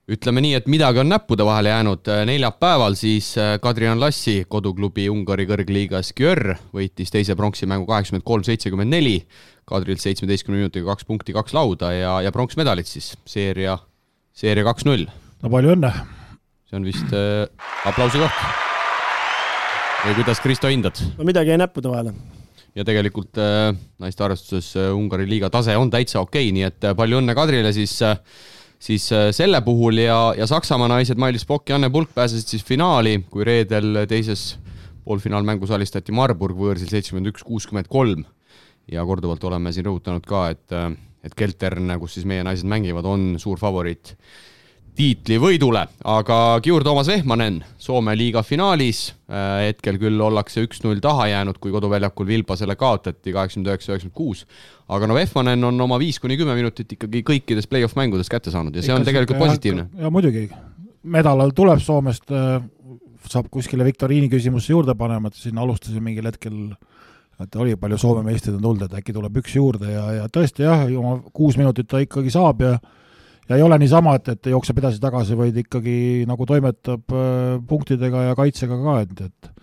ütleme nii, et midagi on näppude vahele jäänud. neljapäeval siis Kadrian Lassi koduklubi Ungari kõrgliiga Skjör võitis teise pronksimängu kaheksakümmend kolm, seitsekümmend neli. Kadrilt seitsmeteistkümne minutiga kaks punkti, kaks lauda ja, ja pronksmedalid siis seeria, seeria kaks-null. no palju õnne! see on vist äh, aplausi koht või kuidas, Kristo, hindad? no midagi jäi näppude vahele. ja tegelikult äh, naiste arvestuses äh, Ungari liiga tase on täitsa okei okay,, nii et äh, palju õnne Kadrile siis äh, siis äh, selle puhul ja, ja Saksamaa naised Mailis Pokk ja Anne Pulk pääsesid siis finaali, kui reedel teises poolfinaalmängus alistati Marburg võõrsil seitsekümmend üks, kuuskümmend kolm ja korduvalt oleme siin rõhutanud ka, et, et Keltern, kus siis meie naised mängivad, on suur favoriit tiitlivõidule, aga Giur Toomas Vehmanen Soome liiga finaalis, äh, hetkel küll ollakse üks-null taha jäänud, kui koduväljakul Vilbasele kaotati kaheksakümmend üheksa, üheksakümmend kuus, aga no Vehmanen on oma viis kuni kümme minutit ikkagi kõikides play-off mängudes kätte saanud ja see on tegelikult positiivne. ja muidugi, medal tuleb Soomest, äh, saab kuskile viktoriini küsimusse juurde panema, et siin alustasime mingil hetkel et oli palju Soome meistreid on tulnud, et äkki tuleb üks juurde ja, ja tõesti jah, oma kuus minutit ta ikkagi saab ja ja ei ole niisama, et, et jookseb edasi-tagasi, vaid ikkagi nagu toimetab äh, punktidega ja kaitsega ka, et, et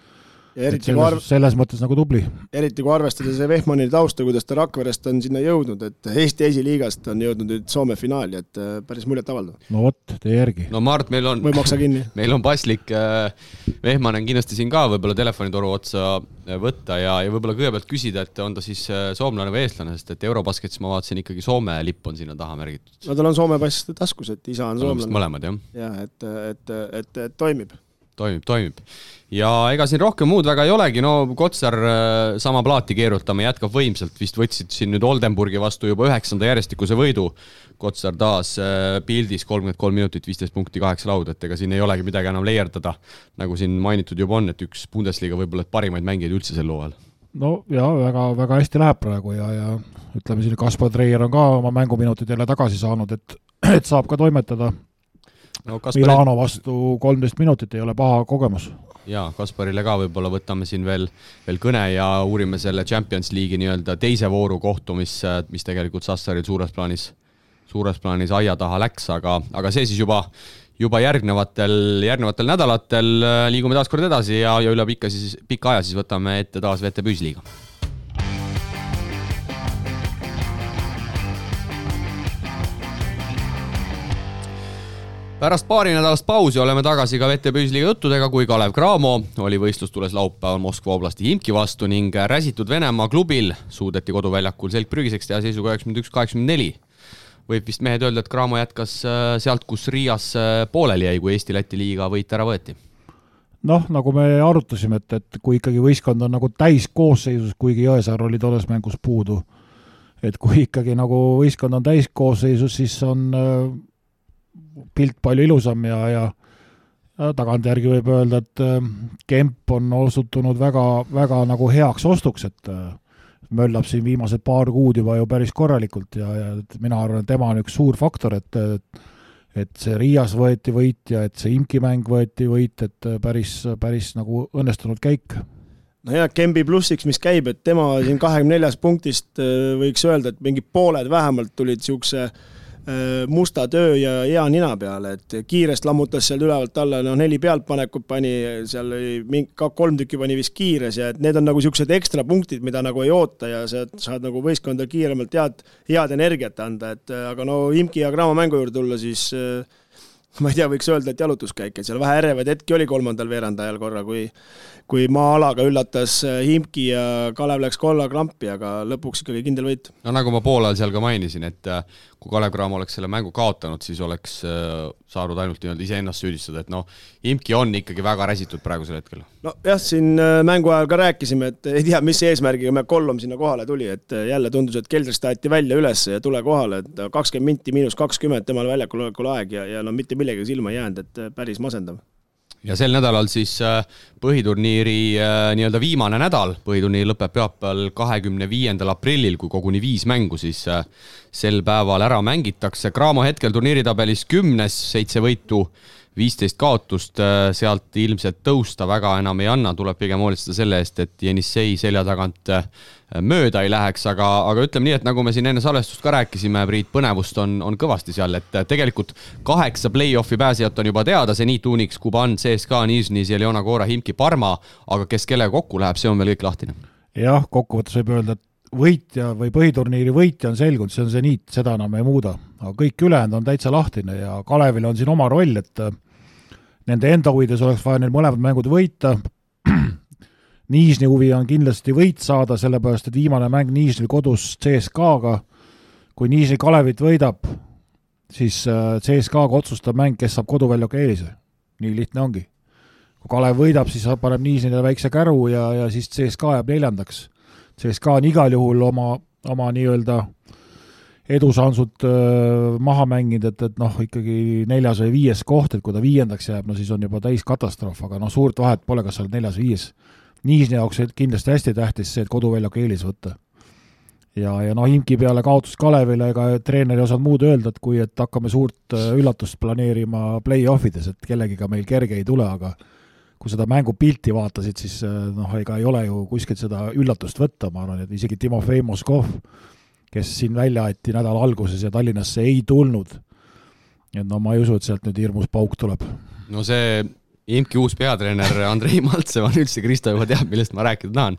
eriti selles, arv... selles mõttes nagu tubli. eriti kui arvestada see Vehmani tausta, kuidas ta Rakverest on sinna jõudnud, et Eesti esiliigast on jõudnud nüüd Soome finaali, et äh, päris muljetavaldav. no vot, tee järgi. no Mart, meil on või maksa kinni. meil on paslik äh, Vehmanen kindlasti siin ka võib-olla telefonitoru otsa äh, võtta ja, ja võib-olla kõigepealt küsida, et on ta siis soomlane või eestlane, sest et Eurobasketis ma vaatasin ikkagi Soome lipp on sinna taha märgitud. no tal on Soome pass taskus, et isa on soomlane. mõlemad, jah? jah, et, et, et, et toimib toimib, toimib. ja ega siin rohkem muud väga ei olegi, no Kotsar äh, sama plaati keerutama, jätkab võimsalt, vist võtsid siin nüüd Oldenburgi vastu juba üheksanda järjestikuse võidu. Kotsar taas äh, pildis kolmkümmend kolm minutit, viisteist punkti, kaheksa lauda, et ega siin ei olegi midagi enam leierdada. nagu siin mainitud juba on, et üks Bundesliga võib-olla parimaid mängijaid üldse sel hooajal no ja väga-väga hästi läheb praegu ja, ja ütleme siin, Kaspar Treier on ka oma mänguminutid jälle tagasi saanud, et, et saab ka toimetada no, Kaspar... Milano vastu kolmteist minutit ei ole paha kogemus. jaa, Kasparile ka võib-olla võtame siin veel, veel kõne ja uurime selle Champions League'i nii-öelda teise vooru kohtumist, mis tegelikult Sassaril suures plaanis, suures plaanis aia taha läks, aga, aga see siis juba, juba järgnevatel, järgnevatel nädalatel liigume taas kord edasi ja, ja üle pika siis, pika aja siis võtame ette taas VTB Ühisliiga pärast paarinädalast pausi oleme tagasi ka VTB Ühisliiga juttudega, kui Kalev Cramo oli võistlustules laupäeval Moskva oblasti Himki vastu ning räsitud Venemaa klubil suudeti koduväljakul selg prügiseks teha seisuga üheksakümmend üks, kaheksakümmend neli. võib vist mehed öelda, et Cramo jätkas äh, sealt, kus Riias äh, pooleli jäi, kui Eesti-Läti liiga võit ära võeti noh, nagu me arutasime, et, et kui ikkagi võistkond on nagu täiskoosseisus, kuigi Jõesaar oli tolles mängus puudu, et kui ikkagi nagu võistkond on täiskoosseisus, siis on äh, pilt palju ilusam ja, ja ja tagantjärgi võib öelda, et äh, Kemp on osutunud väga, väga nagu heaks ostuks, et äh, möllab siin viimased paar kuud juba ju päris korralikult ja, ja mina arvan, et tema on üks suur faktor, et et see Riias võeti võit ja et see Imki mäng võeti võit, et päris, päris nagu õnnestunud käik. Nojah, Kembi plussiks, mis käib, et tema siin kahekümne neljast punktist äh, võiks öelda, et mingid pooled vähemalt tulid niisuguse äh, Äh, musta töö ja hea nina peale, et kiirest lammutas seal ülevalt alla, noh neli pealtpanekut pani, seal oli mingi, kolm tükki pani vist kiires ja et need on nagu niisugused ekstra punktid, mida nagu ei oota ja sa saad nagu võistkonda kiiremalt head, head energiat anda, et aga no Imki ja Cramo mängu juurde tulla, siis äh, ma ei tea, võiks öelda, et jalutuskäik, et seal vähe ärevaid hetki oli kolmandal veerandajal korra, kui kui maa-alaga üllatas äh, Himki ja Kalev läks kolla krampi, aga lõpuks ikkagi kindel võit. no nagu ma poolajal seal ka mainisin, et äh, kui Kalev Cramo oleks selle mängu kaotanud, siis oleks äh, saanud ainult nii-öelda iseennast süüdistada, et noh, Himki on ikkagi väga räsitud praegusel hetkel. nojah, siin mängu ajal ka rääkisime, et ei tea, mis eesmärgiga me Kollom sinna kohale tuli, et jälle tundus, et keldrist aeti välja üles ja tule kohale, et kakskümmend minti miinus kakskümmend temal väljakul olekul aeg ja, ja no mitte millegagi silma ei jäänud, et päris masendav ja sel nädalal siis äh, põhiturniiri äh, nii-öelda viimane nädal, põhiturniir lõpeb pühapäeval, kahekümne viiendal aprillil, kui koguni viis mängu siis äh, sel päeval ära mängitakse. Cramo hetkel turniiritabelis kümnes, seitse võitu viisteist kaotust, sealt ilmselt tõusta väga enam ei anna, tuleb pigem hoolitseda selle eest, et Jenissei selja tagant mööda ei läheks, aga, aga ütleme nii, et nagu me siin enne salvestust ka rääkisime, Priit, põnevust on, on kõvasti seal, et äh, tegelikult kaheksa play-off'i pääsejat on juba teada, Zenit, Unix, Kuban, CSKA, Nižni, Zeljona, Kora, Himki, Parma, aga kes kellega kokku läheb, see on veel kõik lahtine. jah, kokkuvõttes võib öelda, et võitja või põhiturniiri võitja on selgunud, see on Zenit, seda enam ei muuda. aga kõik ülejäänud on täitsa lahtine ja Kalevil on siin oma roll, et nende enda huvides oleks vaja neil mõlemad mängud võita, Niisni huvi on kindlasti võit saada, sellepärast et viimane mäng Niisnil kodus CSKA-ga, kui Niisni Kalevit võidab, siis äh, CSKA-ga otsustab mäng, kes saab koduväljaku eelise. nii lihtne ongi. kui Kalev võidab, siis paneb Niislile väikse käru ja, ja siis CSKA jääb neljandaks. CSKA on igal juhul oma, oma nii-öelda edusansud äh, maha mänginud, et, et noh, ikkagi neljas või viies koht, et kui ta viiendaks jääb, no siis on juba täis katastroof, aga noh, suurt vahet pole, kas sa oled neljas või viies. Niisni jaoks kindlasti hästi tähtis see, et koduväljaku eelis võtta. ja, ja noh, Imki peale kaotust Kalevile, ega treener ei osanud muud öelda, et kui et hakkame suurt äh, üllatust planeerima play-off ides, et kellegiga meil kerge ei tule, aga kui seda mängupilti vaatasid, siis äh, noh, ega ei ole ju kuskilt seda üllatust võtta, ma arvan, et isegi Timofei Moskov kes siin välja aeti nädala alguses ja Tallinnasse ei tulnud. et no ma ei usu, et sealt nüüd hirmus pauk tuleb. no see IMK uus peatreener Andrei Maltsev on üldse, Kristo juba teab, millest ma rääkida tahan,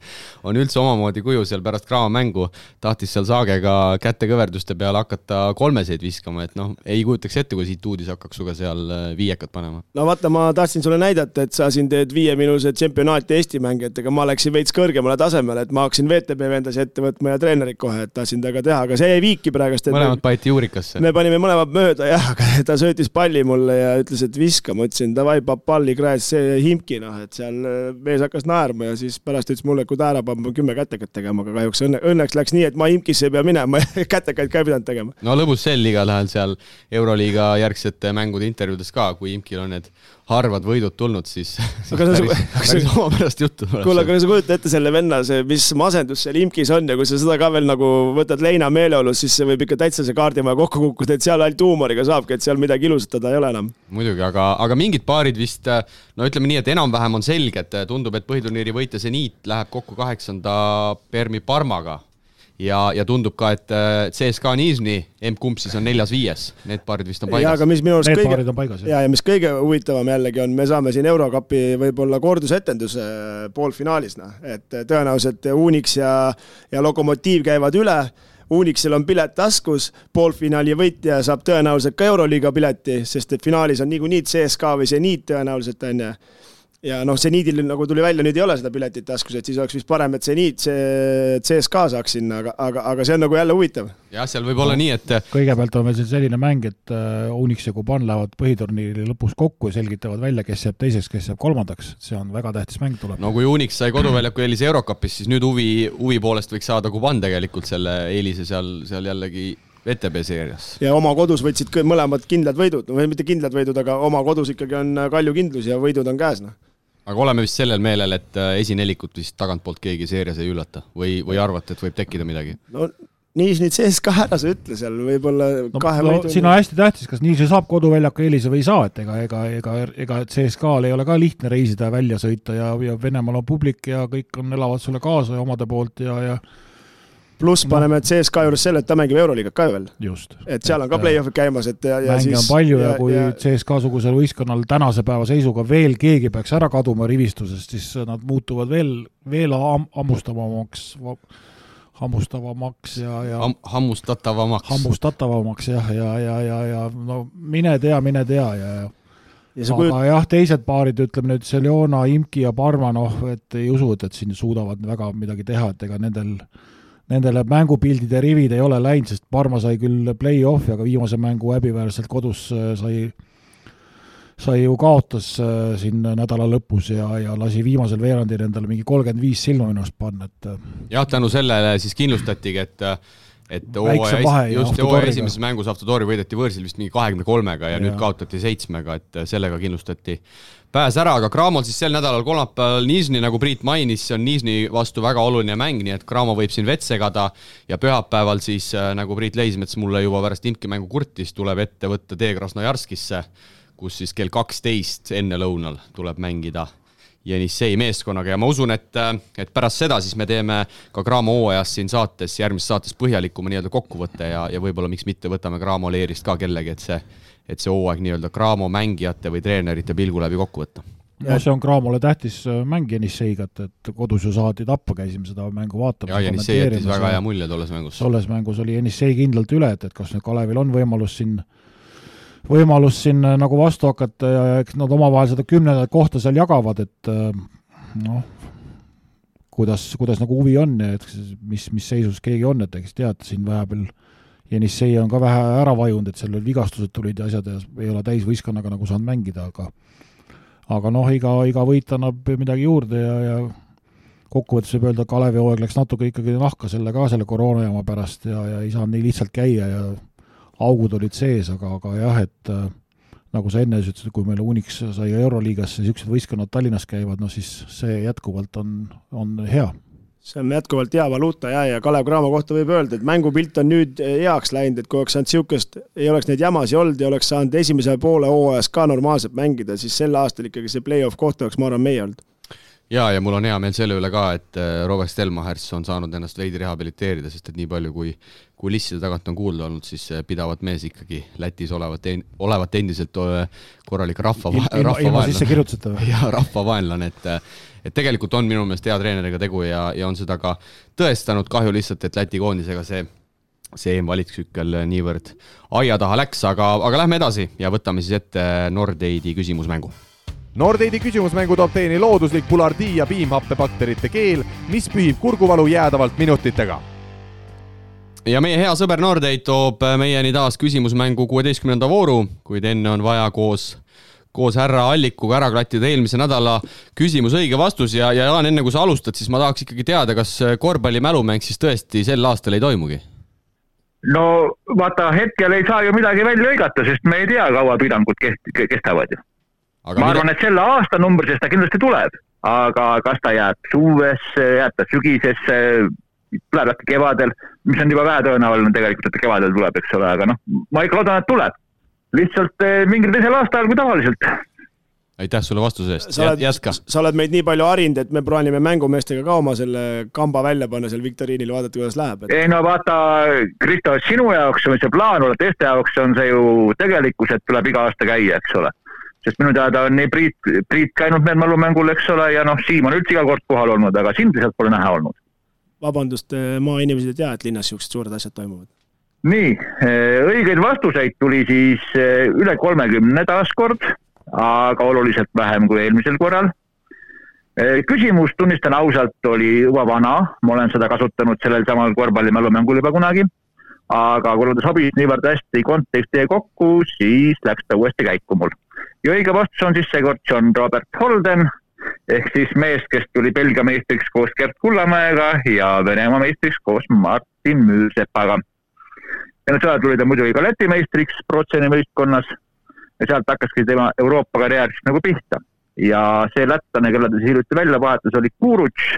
on üldse omamoodi kuju seal pärast Graamo mängu, tahtis seal Saagega kätekõverduste peale hakata kolmeseid viskama, et noh, ei kujutaks ette, kui siit uudis hakkaks suga seal äh, viiekat panema. no vaata, ma tahtsin sulle näidata, et sa siin teed viieminuse tsempionaati Eesti mänge, et ega ma läksin veits kõrgemale tasemele, et ma hakkasin VTB vendasi ette võtma ja treenerit kohe, et tahtsin temaga teha, aga see jäi viiki praegust. mõlemad paiti juurikasse. me panime mõlemad mööda jah, aga ta söötis palli mulle ja ütles, et viska, ma ütlesin davai, papp palli kraes, Himki, noh, et seal äh, mees hakkas naerma ja siis pärast ütles mulle, et kui ta ära paneb, ma kümme kätekat tegema, aga kahjuks õnne, õnneks läks nii, et ma Himkisse ei pea minema kätekaid ka ei pidanud tegema. no lõbus sell igatahes seal Euroliiga järgsete mängude intervjuudes ka, kui Imkil on need harvad võidud tulnud, siis, siis aga päris, päris omapärast juttu tuleb. kuule, aga sa kujuta ette selle venna, see, mis masendus seal imkis on ja kui sa seda ka veel nagu võtad leina meeleolus, siis see võib ikka täitsa see kaardimaja kokku kukkuda, et seal ainult huumoriga saabki, et seal midagi ilustada ei ole enam. muidugi, aga, aga mingid paarid vist, no ütleme nii, et enam-vähem on selge, et tundub, et põhiturniiri võitja seniit läheb kokku kaheksanda Permi Parmaga ja, ja tundub ka, et äh, CSKA Nižni, emb-kumb siis on neljas-viies, need paarid vist on paigas. aga mis minu arust need kõige, paigas, ja, ja mis kõige huvitavam jällegi on, me saame siin Eurokapi võib-olla kordusetenduse äh, poolfinaalis, noh, et äh, tõenäoliselt Unix ja, ja Lokomotiiv käivad üle. Unixil on pilet taskus, poolfinaali võitja saab tõenäoliselt ka Euroliiga pileti, sest et finaalis on niikuinii CSKA või Zeniit tõenäoliselt, on ju ja noh, seniidil nagu tuli välja, nüüd ei ole seda piletit taskus, et siis oleks vist parem, et seniit, see CSKA saaks sinna, aga, aga, aga see on nagu jälle huvitav. jah, seal võib olla nii, et kõigepealt on veel siin selline mäng, et uh, Unix ja Kuban lähevad põhiturniiri lõpus kokku ja selgitavad välja, kes jääb teiseks, kes jääb kolmandaks, see on väga tähtis mäng tuleb. no kui Unix sai koduväljaku eelise Eurocupis, siis nüüd huvi, huvi poolest võiks saada Kuban tegelikult selle eelise seal, seal jällegi VTB seerias. ja oma kodus võtsid mõlemad kindlad võidud, no mitte kindlad võidud, aga oma kodus ikkagi on Kalju kindlus ja võidud on käes, noh aga oleme vist sellel meelel, et äh, esinelikut vist tagantpoolt keegi seerias ei üllata või, või arvate, et võib tekkida midagi? no nii nüüd sees ka ära sa ütle seal, võib-olla no, kahe no, võidu. siin on hästi tähtis, kas Niissi saab koduväljaku eelise või ei saa, et ega, ega, ega, ega CSKA-l ei ole ka lihtne reisida ja välja sõita ja, ja Venemaal on publik ja kõik on, elavad sulle kaasa ja omade poolt ja, ja pluss paneme CSKA juures selle, et ta mängib Euroliigat ka veel. et seal on ka play-off'id käimas, et ja, ja siis on palju ja, ja kui ja... CSKA-sugusel võistkonnal tänase päeva seisuga veel keegi peaks ära kaduma rivistusest, siis nad muutuvad veel, veel ham, hammustavamaks, hammustavamaks ja, ja Ham, hammustatavamaks. hammustatavamaks jah, ja, ja, ja, ja no mine tea, mine tea ja, ja Ja aga kujut... jah, teised paarid, ütleme nüüd Seljona, Imki ja Parma, noh, et ei usu, et, et siin suudavad väga midagi teha, et ega nendel äh, nendele mängupildide rivid ei ole läinud, sest Parma sai küll play-off'i, aga viimase mängu häbiväärselt kodus äh, sai, sai ju kaotas äh, siin nädala lõpus ja, ja lasi viimasel veerandil endale mingi kolmkümmend viis silma minu arust panna, et äh, jah, tänu sellele siis kindlustatigi, et et hooaja, just hooaja esimeses mängus Avtodori võideti võõrsil vist mingi kahekümne kolmega ja, ja nüüd kaotati seitsmega, et sellega kindlustati pääs ära, aga Cramol siis sel nädalal kolmapäeval Nižni, nagu Priit mainis, see on Nižni vastu väga oluline mäng, nii et Cramo võib siin vett segada ja pühapäeval siis, äh, nagu Priit Leismets mulle juba pärast Imki mängu kurtis, tuleb ette võtta tee Krasnojarskisse, kus siis kell kaksteist ennelõunal tuleb mängida Jenissei meeskonnaga. Ja ma usun, et, äh, et pärast seda siis me teeme ka Cramo hooajast siin saates, järgmises saates põhjalikuma nii-öelda kokkuvõtte ja, ja võib-olla miks mitte võtame Cramo leerist ka kellegi, et see et see hooaeg nii-öelda Graamo mängijate või treenerite pilgu läbi kokku võtta. no see on Graamole tähtis äh, mäng Jenisseigat, et kodus ju saadi tappa, käisime seda mängu vaatamas. ja Jenissei jättis väga hea mulje tolles mängus. tolles mängus oli Jenissei kindlalt üle, et, et kas nüüd Kalevil on võimalus siin võimalus siin äh, nagu vastu hakata ja eks nad omavahel seda kümnendat kohta seal jagavad, et äh, noh, kuidas, kuidas nagu huvi on ja et mis, mis seisus keegi on, et eks tead, siin vahepeal Jenissei on ka vähe ära vajunud, et seal veel vigastused tulid ja asjad ja ei ole täisvõistkonnaga nagu saanud mängida, aga aga noh, iga, iga võit annab midagi juurde ja, ja kokkuvõttes võib öelda, Kalevi hooaeg läks natuke ikkagi nahka selle ka, selle koroonajama pärast ja, ja ei saanud nii lihtsalt käia ja augud olid sees, aga, aga jah, et äh, nagu sa enne ütlesid, kui meil Unix sai Euroliigasse, niisugused võistkonnad Tallinnas käivad, no siis see jätkuvalt on, on hea see on jätkuvalt hea valuuta ja, ja Kalev Cramo kohta võib öelda, et mängupilt on nüüd heaks läinud, et kui oleks saanud niisugust, ei oleks neid jamasid olnud ja oleks saanud esimese poole hooajas ka normaalselt mängida, siis sel aastal ikkagi see play-off koht oleks, ma arvan, meie olnud ja, ja mul on hea meel selle üle ka, et äh, Robert Stelmachers on saanud ennast veidi rehabiliteerida, sest et nii palju, kui kulisside tagant on kuulda olnud, siis äh, pidavat mees ikkagi Lätis olevat, olevat endiselt korralik rahva, rahvavaenlane. ja rahvavaenlane, et et tegelikult on minu meelest hea treeneriga tegu ja, ja on seda ka tõestanud, kahju lihtsalt, et Läti koondisega see see EM-valiktsükkel niivõrd aia taha läks, aga, aga lähme edasi ja võtame siis ette Nordeidi küsimusmängu Nordeidi küsimusmängu toob teieni looduslik pulardii ja piimhappebakterite keel, mis pühib kurguvalu jäädavalt minutitega. ja meie hea sõber Nordeid toob meieni taas küsimusmängu kuueteistkümnenda vooru, kuid enne on vaja koos koos härra Allikuga ära klattida eelmise nädala küsimus õige vastus ja, ja Jaan, enne kui sa alustad, siis ma tahaks ikkagi teada, kas korvpalli mälumäng siis tõesti sel aastal ei toimugi? no vaata, hetkel ei saa ju midagi välja lõigata, sest me ei tea, kaua piirangud kest-, kestavad ju aga ma mida... arvan, et selle aastanumbri sees ta kindlasti tuleb, aga kas ta jääb suvesse, jääb ta sügisesse, tuleb äkki kevadel, mis on juba vähetõenäoline tegelikult, et ta kevadel tuleb, eks ole, aga noh, ma ikka loodan, et tuleb. Lihtsalt eh, mingil teisel aastal kui tavaliselt aitäh sulle vastuse eest, jätka. sa oled meid nii palju harinud, et me plaanime mängumeestega ka oma selle kamba välja panna seal viktoriinil, vaadata, kuidas läheb et.... ei no vaata, Kristo, sinu jaoks on see plaan, teiste jaoks on see ju tegelikkus, et tuleb iga aasta käia, eks ole sest minu teada on nii Priit, Priit käinud meil mälumängul, eks ole, ja noh, Siim on üldse iga kord kohal olnud, aga sind lihtsalt pole näha olnud. vabandust, eh, maainimesed ei tea, et linnas niisugused suured asjad toimuvad. Nii, eh, õigeid vastuseid tuli siis eh, üle kolmekümne taaskord, aga oluliselt vähem kui eelmisel korral. küsimus, tunnistan ausalt, oli juba vana, ma olen seda kasutanud sellel samal korvpallimälumängul juba kunagi aga kuna ta sobis niivõrd hästi konteksti kokku, siis läks ta uuesti käiku mul ja õige vastus on siis seekord John Robert Holden ehk siis mees, kes tuli Belgia meistriks koos Gerd Kullamäega ja Venemaa meistriks koos Martin Müürsepaga. Enne seda tuli ta muidugi ka Läti meistriks Protseni võistkonnas ja sealt hakkaski tema Euroopa karjäär siis nagu pihta. ja see lätlane, kelle ta siis hiljuti välja vahetas, oli Kurutš,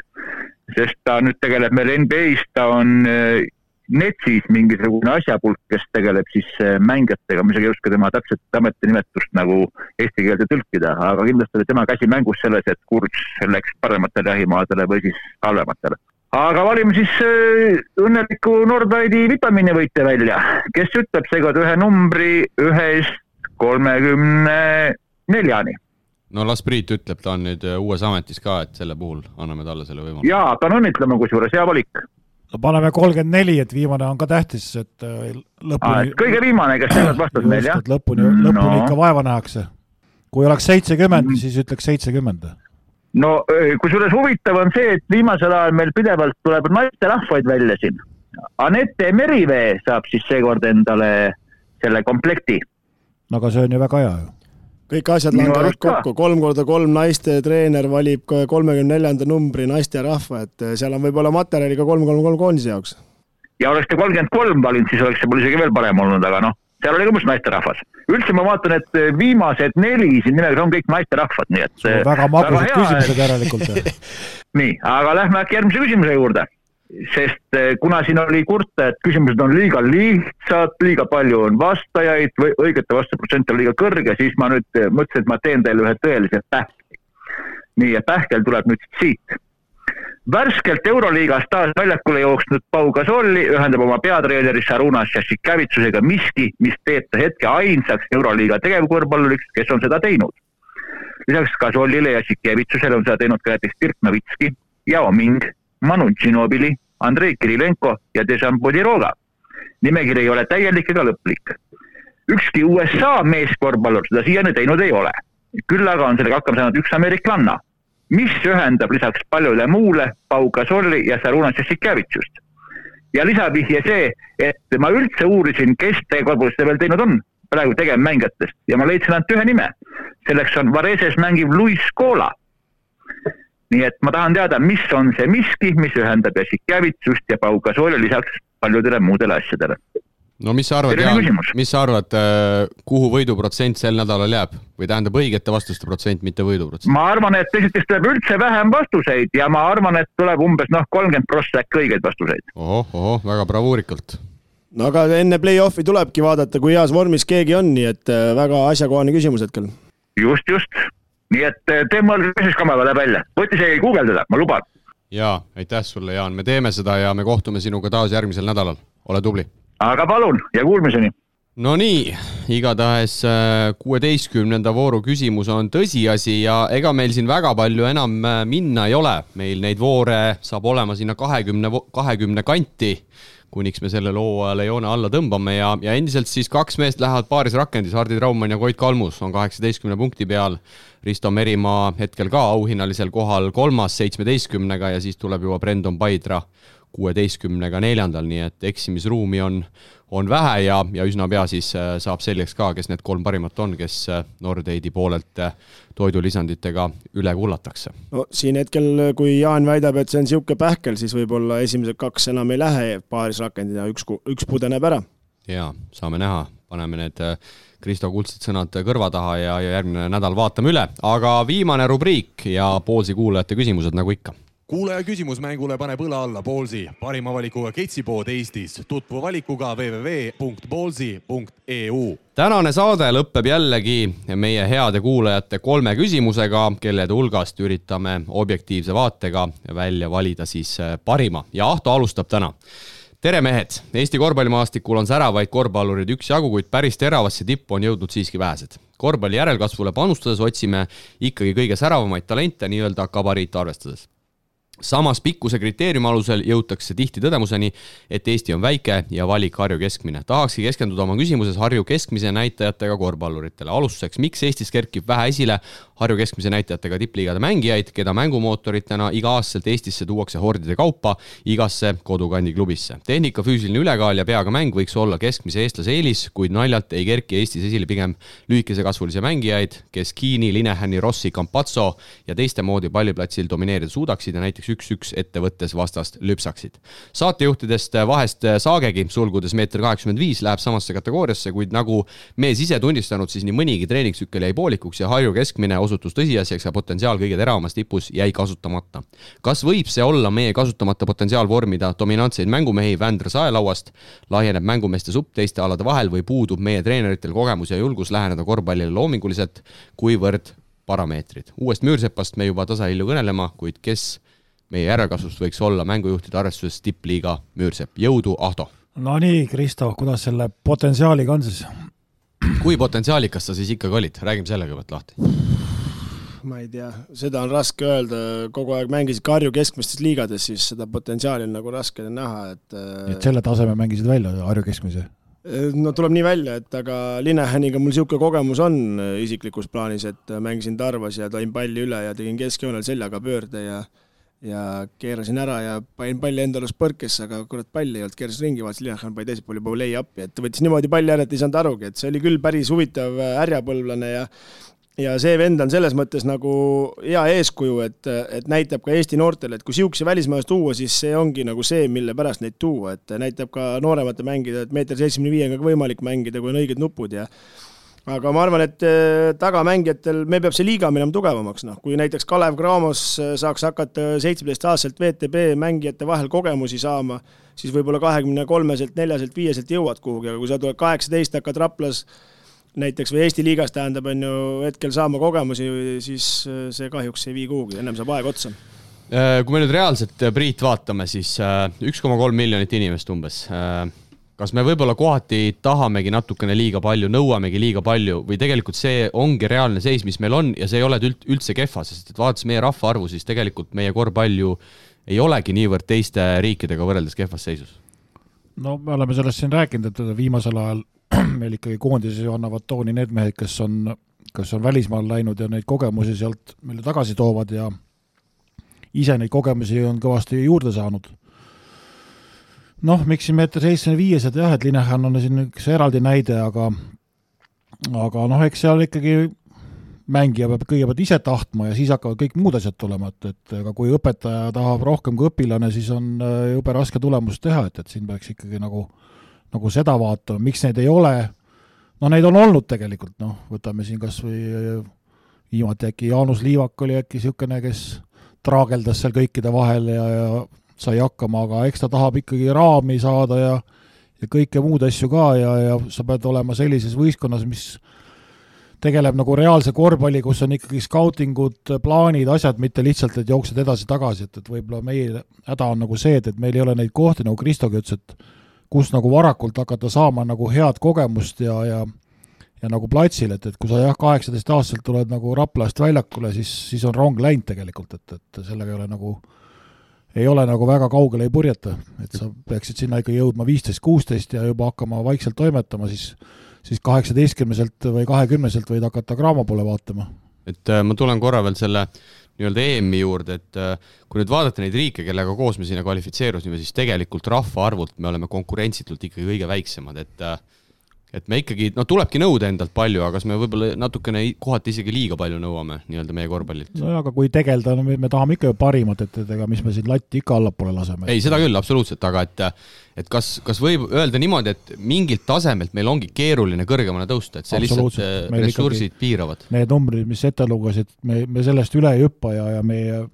sest ta nüüd tegeleb meil NBA-s, ta on NETS-is mingisugune asjapulk, kes tegeleb siis äh, mängijatega, ma isegi ei oska tema täpset ametinimetust nagu eesti keelde tõlkida, aga kindlasti oli tema käsi mängus selles, et Kurts läks parematele jahimaadele või siis halvematele. Aga valime siis äh, õnneliku Nordweidi vitamiinivõitja välja, kes ütleb seekord ühe numbri ühest kolmekümne neljani no las Priit ütleb, ta on nüüd äh, uues ametis ka, et selle puhul anname talle selle võimaluse. jaa, pean õnnitlema kusjuures, hea valik no paneme kolmkümmend neli, et viimane on ka tähtis, et äh, lõpuni. kõige viimane, kes seekord vastas meil, jah? lõpuni, lõpuni no. ikka vaeva nähakse. kui oleks seitsekümmend mm., siis ütleks seitsekümmend. No äh, kusjuures huvitav on see, et viimasel ajal meil pidevalt tuleb naisterahvaid välja siin. Anette Merivee saab siis seekord endale selle komplekti. no aga see on ju väga hea ju kõik asjad langevad kokku, kolm korda kolm naiste treener valib kolmekümne neljanda numbri naisterahva, et eh, seal on võib-olla materjali ka kolm, kolm, kolm koondise jaoks. ja oleks ta kolmkümmend kolm valinud, siis oleks see mul isegi veel parem olnud, aga noh, seal oli ka umbes naisterahvas. üldse ma vaatan, et eh, viimased neli siin nimekirjas on kõik naisterahvad, nii et. väga magusad küsimused järelikult nii, aga lähme äkki järgmise küsimuse juurde sest eh, kuna siin oli kurta, et küsimused on liiga lihtsad, liiga palju on vastajaid või õigete vastuste protsent on liiga kõrge, siis ma nüüd eh, mõtlesin, et ma teen teile ühe tõelise pähkli. nii, ja pähkel tuleb nüüd siit. Värskelt Euroliigas taas väljakule jooksnud Pau Gasolli ühendab oma peatreeneri Šarunas Jassikavitsusega miski, mis teeb ta hetke ainsaks Euroliiga tegevkorvpalluriks, kes on seda teinud. lisaks Gasolile ja Jassikavitsusele on seda teinud ka näiteks Dirk Novitski, Yao Ming Manu Tšinobili, Andrei Kirilenko ja Dejan Podiroga. nimekiri ei ole täielik ega lõplik. ükski USA meeskorvpallur seda siiani teinud ei ole. küll aga on sellega hakkama saanud üks ameeriklanna, mis ühendab lisaks paljule muule Pau Gasolli ja Sarunas Jassikevitšust. ja lisavihje see, et ma üldse uurisin, kes tegevkorvpallis seda veel teinud on praegu tegevmängijatest ja ma leidsin ainult ühe nime. selleks on Vareses mängiv Luis Scola. nii et ma tahan teada, mis on see miski, mis ühendab Jassikjavitsust ja Pau Gasooli lisaks paljudele muudele asjadele no mis sa arvad, Jaan mis sa arvad, kuhu võiduprotsent sel nädalal jääb või tähendab õigete vastuste protsent, mitte võiduprotsent? ma arvan, et esiteks tuleb üldse vähem vastuseid ja ma arvan, et tuleb umbes noh, kolmkümmend prossa äkki õigeid vastuseid. ohoh, ohoh, väga bravuurikalt. no aga enne play-off'i tulebki vaadata, kui heas vormis keegi on, nii et äh, väga asjakohane küsimus hetkel. just, just. nii et eh, tee mul küsimuskamera läheb välja, võta isegi guugeldada, ma luban. jaa, aitäh sulle, Jaan, me teeme seda ja me kohtume sinuga taas järgmisel nädalal, ole tubli aga palun ja kuulmiseni. Nonii, igatahes äh, kuueteistkümnenda vooru küsimus on tõsiasi ja ega meil siin väga palju enam äh, minna ei ole, meil neid voore saab olema sinna kahekümne, kahekümne kanti, kuniks me selle hooajale joone alla tõmbame ja, ja endiselt siis kaks meest lähevad paaris rakendis, Hardi Traumann ja Koit Kalmus on kaheksateistkümne punkti peal. Risto Merimaa hetkel ka auhinnalisel kohal kolmas seitsmeteistkümnega ja siis tuleb juba Brendon Paidra kuueteistkümnega neljandal, nii et eksimisruumi on, on vähe ja, ja üsna pea siis äh, saab selgeks ka, kes need kolm parimat on, kes äh, Nordeidi poolelt äh, toidulisanditega üle kullatakse. no siin hetkel, kui Jaan väidab, et see on niisugune pähkel, siis võib-olla esimesed kaks enam ei lähe paaris rakendina, üks, üks pudeneb ära. ja saame näha, paneme need Kristo kuldsed sõnad kõrva taha ja, ja järgmine nädal vaatame üle, aga viimane rubriik ja poolsi kuulajate küsimused nagu ikka kuulaja küsimus mängule paneb õla alla Ballsi, parima valikuga ketsipood Eestis. tutvu valikuga www.ballsi.eu. tänane saade lõpeb jällegi meie heade kuulajate kolme küsimusega, kellede hulgast üritame objektiivse vaatega välja valida siis äh, parima ja Ahto alustab täna tere mehed, Eesti korvpallimaastikul on säravaid korvpallureid üksjagu, kuid päris teravasse tippu on jõudnud siiski vähesed. korvpalli järelkasvule panustades otsime ikkagi kõige säravamaid talente nii-öelda gabariite arvestades samas pikkuse kriteeriumi alusel jõutakse tihti tõdemuseni, et Eesti on väike ja valik Harju keskmine. tahakski keskenduda oma küsimuses Harju keskmise näitajatega korvpalluritele. alustuseks, miks Eestis kerkib vähe esile Harju keskmise näitajatega tippliigade mängijaid, keda mängumootoritena iga-aastaselt Eestisse tuuakse hordide kaupa igasse kodukandi klubisse. tehnika, füüsiline ülekaal ja peaga mäng võiks olla keskmise eestlase eelis, kuid naljalt ei kerki Eestis esile pigem lühikesekasvulisi mängijaid, kes Kiini, Linehani, Rossi, Campazzo ja teiste moodi palliplatsil domineerida suudaksid ja näiteks üks-üks ettevõttes vastast lüpsaksid. saatejuhtidest vahest Saagegi, sulgudes meeter kaheksakümmend viis, läheb samasse kategooriasse, kuid nagu mees ise tunnistanud, siis nii mõnigi treeningtsükkel jäi poolikuks ja Harju keskmine osutus tõsiasjaks ja potentsiaal kõige teravamas tipus jäi kasutamata. kas võib see olla meie kasutamata potentsiaal vormida dominantseid mängumehi Vändra saelauast, laieneb mängumeeste supp teiste alade vahel või puudub meie treeneritel kogemus ja julgus läheneda korvpallile loominguliselt, kuivõrd parameetrid. uuest Müürsepast me juba tasahilju kõnelema, kuid kes meie järelkasvust võiks olla mängujuhtide arvestuses tippliiga Müürsepp, jõudu, Ahto! no nii, Kristo, kuidas selle potentsiaaliga on siis? kui potentsiaalikas sa siis ikkagi olid, räägime selle kõigepealt lahti. ma ei tea, seda on raske öelda, kogu aeg mängisid Harju keskmistes liigades, siis seda potentsiaali on nagu raske näha, et äh, et selle taseme mängisid välja Harju keskmise? no tuleb nii välja, et aga Linehaniga mul niisugune kogemus on äh, isiklikus plaanis, et äh, mängisin Tarvas ja tõin palli üle ja tegin keskjoonel seljaga pöörde ja ja keerasin ära ja panin palli enda arust põrkesse, aga kurat, palli ei olnud, keerasin ringi, vaatasin, Linehan pani teiselt pool juba lay-up'i, et ta võttis niimoodi palli ära, et ei saanud arugi, et see oli küll päris huvitav äh, härjapõlvlane ja ja see vend on selles mõttes nagu hea eeskuju, et, et näitab ka Eesti noortele, et kui siukse välismaalast tuua, siis see ongi nagu see, mille pärast neid tuua, et näitab ka nooremate mängida, et meeter seitsmekümne viiega ka võimalik mängida, kui on õiged nupud ja aga ma arvan, et eh, tagamängijatel, meil peab see liiga minema tugevamaks, noh, kui näiteks Kalev Cramos eh, saaks hakata seitsmeteistaastaselt VTB mängijate vahel kogemusi saama, siis võib-olla kahekümne kolmeselt, neljaselt, viieselt jõuad kuhugi, aga kui sa tuled kaheksateist, hakkad Raplas näiteks või Eesti liigas tähendab, on ju, hetkel saama kogemusi, siis eh, see kahjuks ei vii kuhugi, ennem saab aeg otsa. Äh, kui me nüüd reaalselt, Priit, vaatame, siis äh, üks koma kolm miljonit inimest umbes. Kas me võib-olla kohati tahamegi natukene liiga palju, nõuamegi liiga palju või tegelikult see ongi reaalne seis, mis meil on ja see ei ole üld- üldse kehva, sest et vaadates meie rahvaarvu, siis tegelikult meie korvpall ju ei olegi niivõrd teiste riikidega võrreldes kehvas seisus. no me oleme sellest siin rääkinud, et viimasel ajal meil ikkagi koondises ju annavad tooni need mehed, kes on, kes on välismaal läinud ja neid kogemusi sealt meile tagasi toovad ja ise neid kogemusi on kõvasti juurde saanud. noh, miks siin meeter seitsekümmend viies, et jah, et Linehan on siin üks eraldi näide, aga aga noh, eks seal ikkagi mängija peab kõigepealt ise tahtma ja siis hakkavad kõik muud asjad tulema, et, et aga kui õpetaja tahab rohkem kui õpilane, siis on äh, jube raske tulemust teha, et, et siin peaks ikkagi nagu, nagu seda vaatama, miks neid ei ole, no neid on olnud tegelikult, noh, võtame siin kas või äh, viimati äkki Jaanus Liivak oli äkki niisugune, kes traageldas seal kõikide vahel ja, ja sai hakkama, aga eks ta tahab ikkagi raami saada ja ja kõike muud asju ka ja, ja sa pead olema sellises võistkonnas, mis tegeleb nagu reaalse korvpalli, kus on ikkagi skautingud, plaanid, asjad, mitte lihtsalt, et jooksed edasi-tagasi, et, et võib-olla meie häda on nagu see, et, et meil ei ole neid kohti, nagu Kristogi ütles, et kus nagu varakult hakata saama nagu head kogemust ja, ja ja nagu platsil, et, et kui sa jah, kaheksateistaastaselt tuled nagu Raplast väljakule, siis, siis on rong läinud tegelikult, et, et sellega ei ole nagu, ei ole nagu väga kaugele ei purjeta, et sa peaksid sinna ikka jõudma viisteist, kuusteist ja juba hakkama vaikselt toimetama, siis siis kaheksateistkümneselt või kahekümneselt võid hakata Graamo poole vaatama. et äh, ma tulen korra veel selle nii-öelda EM-i juurde, et äh, kui nüüd vaadata neid riike, kellega koos me sinna kvalifitseerusime, siis tegelikult rahvaarvult me oleme konkurentsitult ikkagi kõige väiksemad, et äh, et me ikkagi, no tulebki nõuda endalt palju, aga kas me võib-olla natukene kohati isegi liiga palju nõuame nii-öelda meie korvpallilt? no aga kui tegeleda, no me, me tahame ikka ju parimat, et, et ega mis me siin latti ikka allapoole laseme. ei, seda küll, absoluutselt, aga et et kas, kas võib öelda niimoodi, et mingilt tasemelt meil ongi keeruline kõrgemale tõusta, et see lihtsalt äh, meil ressursid ikkagi, piiravad? Need numbrid, mis ette lugesid, me, me sellest üle ei hüppa ja, ja meie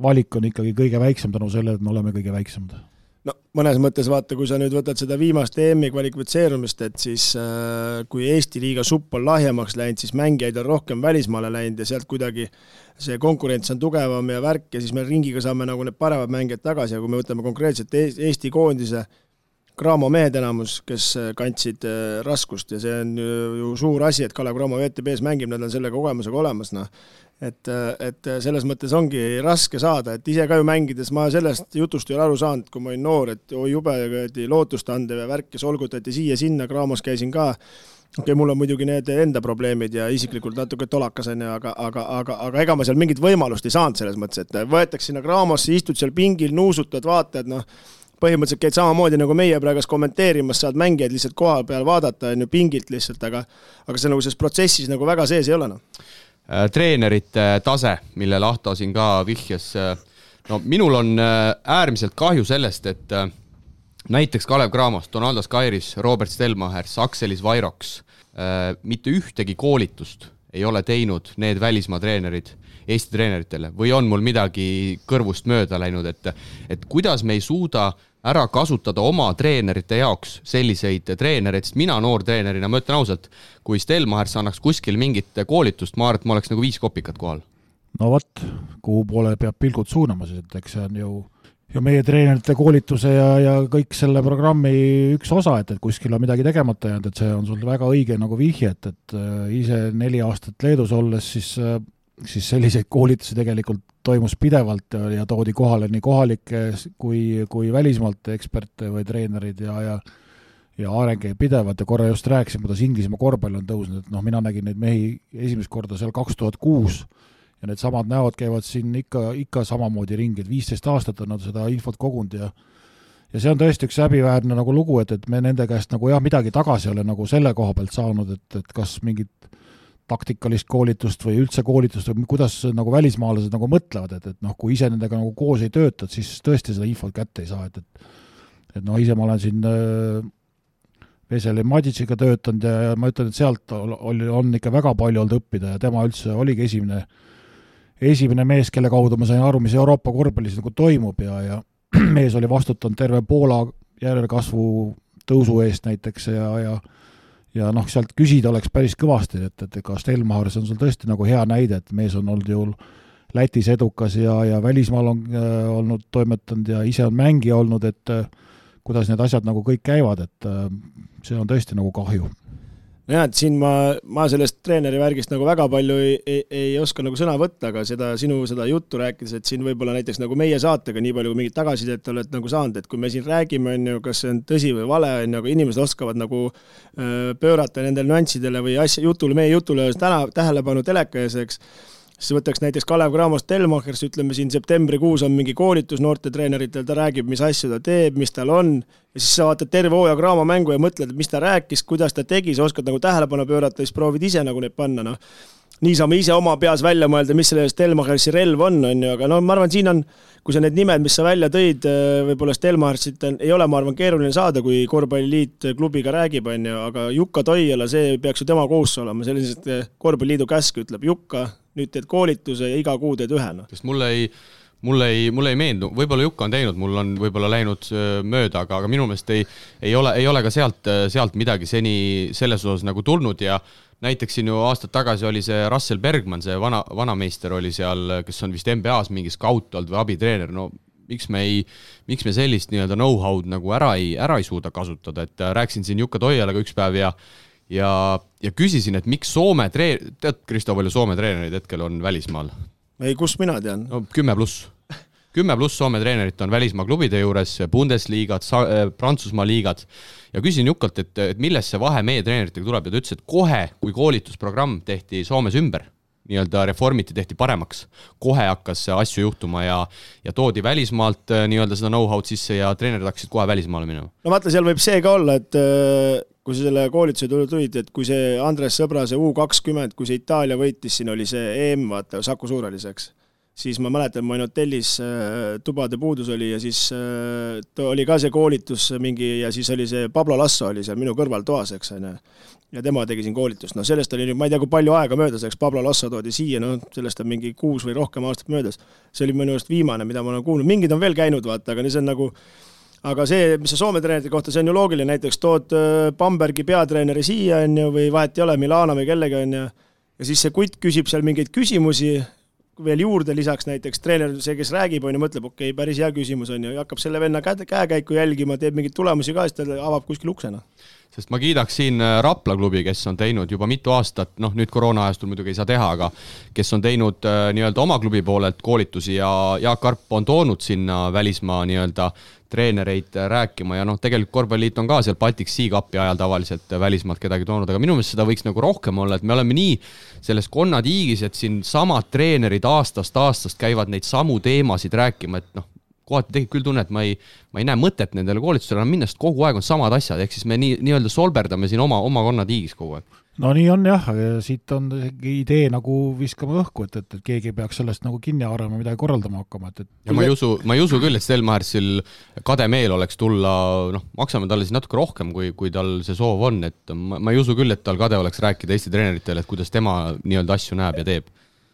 valik on ikkagi kõige väiksem tänu sellele, et me oleme kõige väiksemad no mõnes mõttes vaata, kui sa nüüd võtad seda viimast EM-i kvalifitseerumist, et siis äh, kui Eesti liiga supp on lahjemaks läinud, siis mängijaid on rohkem välismaale läinud ja sealt kuidagi see konkurents on tugevam ja värk ja siis me ringiga saame nagu need paremad mängijad tagasi. Ja kui me võtame konkreetselt Eesti koondise Cramo mehed enamus, kes kandsid äh, raskust ja see on ju suur asi, et Kalev Cramo VTB-s mängib, nad on selle kogemusega olemas, noh et, et selles mõttes ongi raske saada, et ise ka ju mängides ma sellest jutust ei ole aru saanud, kui ma olin noor, et oi jube kuradi lootustandev ja värk ja solgutati siia-sinna, Graamos käisin ka, okei okay,, mul on muidugi need enda probleemid ja isiklikult natuke tolakas on ju, aga, aga, aga, aga ega ma seal mingit võimalust ei saanud selles mõttes, et võetakse sinna Graamosse, istud seal pingil, nuusutad, vaatad, noh, põhimõtteliselt käid samamoodi nagu meie praegu kommenteerimas, saad mängijaid lihtsalt koha peal vaadata, on ju, pingilt lihtsalt, aga aga see nagu selles protsessis nagu väga sees ei ole, noh treenerite tase, millele Ahto siin ka vihjas. Äh, no minul on äh, äärmiselt kahju sellest, et näiteks Kalev Cramos, Donaldo Skairis, Robert Stelmachers, Akselis Vairoks mitte ühtegi koolitust ei ole teinud need välismaa treenerid Eesti treeneritele või on mul midagi kõrvust mööda läinud, et, et kuidas me ei suuda ära kasutada oma treenerite jaoks selliseid treenereid, sest mina noortreenerina, ma ütlen ausalt, kui Stelmachers annaks kuskil mingit koolitust, ma arvan, et ma oleks nagu viis kopikat kohal. no vot, kuhu poole peab pilgud suunama siis, et eks see on ju ju meie treenerite koolituse ja, ja kõik selle programmi üks osa, et, et kuskil on midagi tegemata jäänud, et see on sul väga õige nagu vihje, et, et äh, ise neli aastat Leedus olles, siis äh, siis selliseid koolitusi tegelikult toimus pidevalt ja, ja toodi kohale nii kohalikke kui, kui välismaalt eksperte või treenereid ja, ja ja areng käib pidevalt ja korra just rääkisin, kuidas Inglismaa korvpall on tõusnud, et noh, mina nägin neid mehi esimest korda seal kaks tuhat kuus ja needsamad näod käivad siin ikka, ikka samamoodi ringi, et viisteist aastat on nad seda infot kogunud ja ja see on tõesti üks häbiväärne nagu lugu, et, et me nende käest nagu jah, midagi tagasi ei ole nagu selle koha pealt saanud, et, et kas mingit taktikalist koolitust või üldse koolitust või kuidas nagu välismaalased nagu mõtlevad, et, et noh, kui ise nendega nagu koos ei töötad, siis tõesti seda infot kätte ei saa, et, et et noh, ise ma olen siin äh, Veseli Maditšiga töötanud ja, ja ma ütlen, et sealt oli, on ikka väga palju olnud õppida ja tema üldse oligi esimene, esimene mees, kelle kaudu ma sain aru, mis Euroopa korvpallis nagu toimub ja, ja mees oli vastutanud terve Poola järelkasvu tõusu eest näiteks ja, ja ja noh, sealt küsida oleks päris kõvasti, et, et ega Stelmachers on sul tõesti nagu hea näide, et mees on olnud ju Lätis edukas ja, ja välismaal on äh, olnud toimetanud ja ise on mängija olnud, et äh, kuidas need asjad nagu kõik käivad, et äh, see on tõesti nagu kahju nojah, et siin ma, ma sellest treeneri värgist nagu väga palju ei, ei, ei oska nagu sõna võtta, aga seda sinu seda juttu rääkides, et siin võib-olla näiteks nagu meie saatega nii palju, kui mingit tagasisidet oled nagu saanud, et kui me siin räägime, on ju, kas see on tõsi või vale, on ju, aga inimesed oskavad nagu öö, pöörata nendele nüanssidele või asja, jutule, meie jutule täna tähelepanu teleka ees, eks siis võtaks näiteks Kalev Cramost Telmachers, ütleme siin septembrikuus on mingi koolitus noortetreeneritel, ta räägib, mis asju ta teeb, mis tal on, ja siis sa vaatad terve hooaja Cramo mängu ja mõtled, et mis ta rääkis, kuidas ta tegi, sa oskad nagu tähelepanu pöörata, siis proovid ise nagu neid panna, noh. nii saame ise oma peas välja mõelda, mis selle Stelmachersi relv on, on ju, aga no ma arvan, siin on kui sa need nimed, mis sa välja tõid, võib-olla Stelmarsit ei ole, ma arvan, keeruline saada, kui korvpalliliit klubiga räägib, on ju, aga Jukka Toiala, see peaks ju tema kohustus olema, sellised korvpalliliidu käsk ütleb, Jukka, nüüd teed koolituse ja iga kuu teed ühe, noh. sest mulle ei, mulle ei, mulle ei meeldu, võib-olla Jukka on teinud, mul on võib-olla läinud mööda, aga, aga minu meelest ei, ei ole, ei ole ka sealt, sealt midagi seni selles osas nagu tulnud ja näiteks siin ju aastad tagasi oli see Russell Bergman, see vana, vanameister oli seal, kes on vist NBA-s mingi skaut olnud või abitreener, no miks me ei, miks me sellist nii-öelda know-how'd nagu ära ei, ära ei suuda kasutada, et äh, rääkisin siin Jukka Toialaga üks päev ja ja, ja küsisin, et miks Soome treen-, tead, Kristo, palju Soome treenereid hetkel on välismaal? ei, kust mina tean? no kümme pluss. kümme pluss Soome treenerit on välismaa klubide juures, Bundesliigad, äh, Prantsusmaa liigad ja küsisin Jukalt, et, et millest see vahe meie treeneritega tuleb ja ta ütles, et kohe, kui koolitusprogramm tehti Soomes ümber, nii-öelda reformiti, tehti paremaks, kohe hakkas asju juhtuma ja, ja toodi välismaalt äh, nii-öelda seda know-how'd sisse ja treenerid hakkasid kohe välismaale minema. no vaata, seal võib see ka olla, et äh, kui sa selle koolituse tulid, et kui see Andres Sõbrase U kakskümmend, kui see Itaalia võitis, siin oli see EM, vaata, Saku Suurhallis, eks siis ma mäletan, ma olin hotellis, äh, tubade puudus oli ja siis äh, oli ka see koolitus mingi ja siis oli see Pablo Lasso oli seal minu kõrval toas, eks on ju. ja tema tegi siin koolitust, no sellest oli nüüd, ma ei tea, kui palju aega möödas, eks Pablo Lasso toodi siia, noh, sellest on mingi kuus või rohkem aastat möödas. see oli minu arust viimane, mida ma olen kuulnud, mingid on veel käinud, vaata, aga see on nagu aga see, mis sa Soome treenerite kohta, see on ju loogiline, näiteks tood äh, Bambergi peatreeneri siia, on ju, või vahet ei ole, Milano või kellegi, on ju, ja siis see kutt küsib seal mingeid küsimusi, veel juurde lisaks näiteks treener, see, kes räägib, on ju, mõtleb, okei okay,, päris hea küsimus on ju, ja hakkab selle venna käe, käekäiku jälgima, teeb mingeid tulemusi ka, siis ta avab kuskil uksena. Sest ma kiidaks siin äh, Rapla klubi, kes on teinud juba mitu aastat, noh nüüd koroona ajastul muidugi ei saa teha, aga kes on teinud äh, nii-öelda oma klubi poolelt koolitusi ja Jaak Arp on toonud sinna välismaa nii-öelda treenereid äh, rääkima ja noh, tegelikult Korvpalliliit on ka seal Baltic Sea Cupi ajal tavaliselt välismaalt kedagi toonud, aga minu meelest seda võiks nagu rohkem olla, et me oleme nii selles konnatiigis, et siin samad treenerid aastast aastast käivad neid samu teemasid rääkima, et noh, kohati tekib küll tunne, et ma ei, ma ei näe mõtet nendele koolitustele minna, sest kogu aeg on samad asjad, ehk siis me nii, nii-öelda solberdame siin oma, oma konnatiigis kogu aeg no nii on jah, siit on idee nagu viskame õhku, et, et, et keegi peaks sellest nagu kinni haarama, midagi korraldama hakkama, et, et ja ma ei usu, ma ei usu küll, et Stelmarsil kade meel oleks tulla, noh, maksame talle siis natuke rohkem, kui, kui tal see soov on, et ma, ma ei usu küll, et tal kade oleks rääkida Eesti treeneritele, et kuidas tema nii-öelda asju näeb ja teeb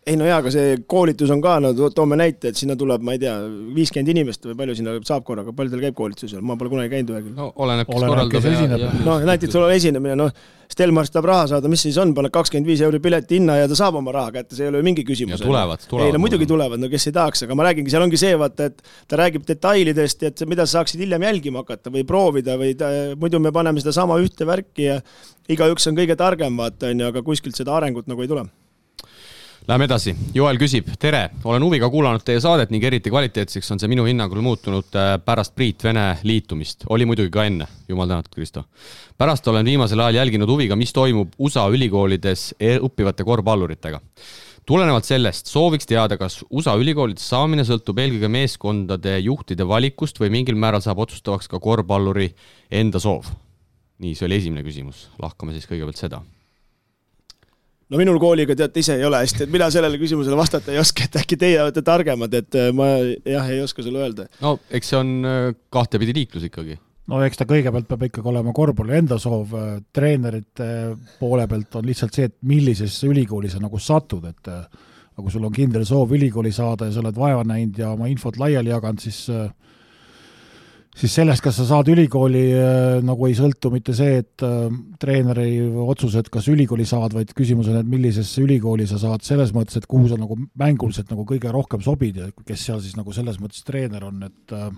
ei no jaa, aga see koolitus on ka, no toome näite, et sinna tuleb, ma ei tea, viiskümmend inimest või palju sinna saab korraga, palju teil käib koolitusel, ma pole kunagi käinud ühegi. no oleneb, kes korraldab ja, ja, ja. no näiteks sul on esinemine, noh, Stelmar tahab raha saada, mis siis on, paned kakskümmend viis euri pileti hinna ja ta saab oma raha kätte, see ei ole mingi küsimus. tulevad, tulevad. ei no muidugi tulevad, no kes ei tahaks, aga ma räägingi, seal ongi see, vaata, et ta räägib detailidest, et mida sa saaksid hiljem jälgima hakata või proovida või ta, muidu me paneme sedasama ühte värki ja igaüks on kõige targem, vaata, on ju, aga kuskilt seda arengut nagu ei tule Läheme edasi, Joel küsib, tere, olen huviga kuulanud teie saadet ning eriti kvaliteetseks on see minu hinnangul muutunud äh, pärast Priit Vene liitumist, oli muidugi ka enne, jumal tänatud, Kristo. pärast olen viimasel ajal jälginud huviga, mis toimub USA ülikoolides e-, õppivate korvpalluritega. tulenevalt sellest sooviks teada, kas USA ülikoolides saamine sõltub eelkõige meeskondade juhtide valikust või mingil määral saab otsustavaks ka korvpalluri enda soov? nii, see oli esimene küsimus, lahkame siis kõigepealt seda no minul kooliga teate ise ei ole hästi, et mina sellele küsimusele vastata ei oska, et äkki teie olete targemad, et äh, ma jah, ei oska sulle öelda. no eks see on äh, kahtepidi liiklus ikkagi. no eks ta kõigepealt peab ikkagi olema korvpalli enda soov, äh, treenerite poole pealt on lihtsalt see, et millisesse ülikooli sa nagu satud, et aga kui sul on kindel soov ülikooli saada ja sa oled vaeva näinud ja oma infot laiali jaganud, siis äh, siis sellest, kas sa saad ülikooli, äh, nagu ei sõltu mitte see, et äh, treeneri otsused, kas ülikooli saad, vaid küsimus on, et millisesse ülikooli sa saad, selles mõttes, et kuhu sa nagu mänguliselt nagu kõige rohkem sobid ja kes seal siis nagu selles mõttes treener on, et äh,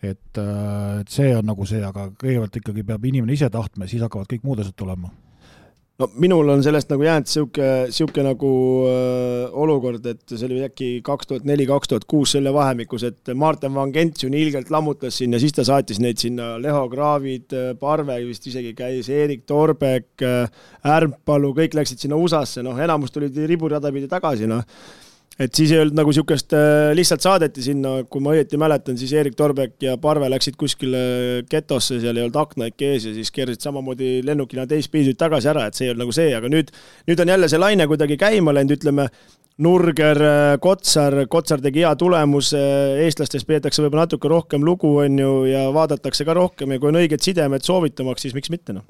et, et see on nagu see, aga kõigepealt ikkagi peab inimene ise tahtma ja siis hakkavad kõik muud asjad tulema no minul on sellest nagu jäänud sihuke, sihuke nagu äh, olukord, et see oli äkki kaks tuhat neli, kaks tuhat kuus selle vahemikus, et Martin Van Gent ju nii ilgelt lammutas siin ja siis ta saatis neid sinna, Leho Graavid, Parve vist isegi käis, Erik Torbek, Ärmpalu, kõik läksid sinna USA-sse, noh, enamus tulid riburada pidi tagasi, noh et siis ei olnud nagu niisugust, äh, lihtsalt saadeti sinna, kui ma õieti mäletan, siis Erik Torbek ja Parve läksid kuskile getosse, seal ei olnud aknaid ees ja siis keerasid samamoodi lennukina teistpidi tagasi ära, et see ei olnud nagu see, aga nüüd, nüüd on jälle see laine kuidagi käima läinud, ütleme, Nurger, äh, Kotsar, Kotsar tegi hea tulemuse, eestlastest peetakse võib-olla natuke rohkem lugu, on ju, ja vaadatakse ka rohkem ja kui on õiged sidemed soovitamaks, siis miks mitte, noh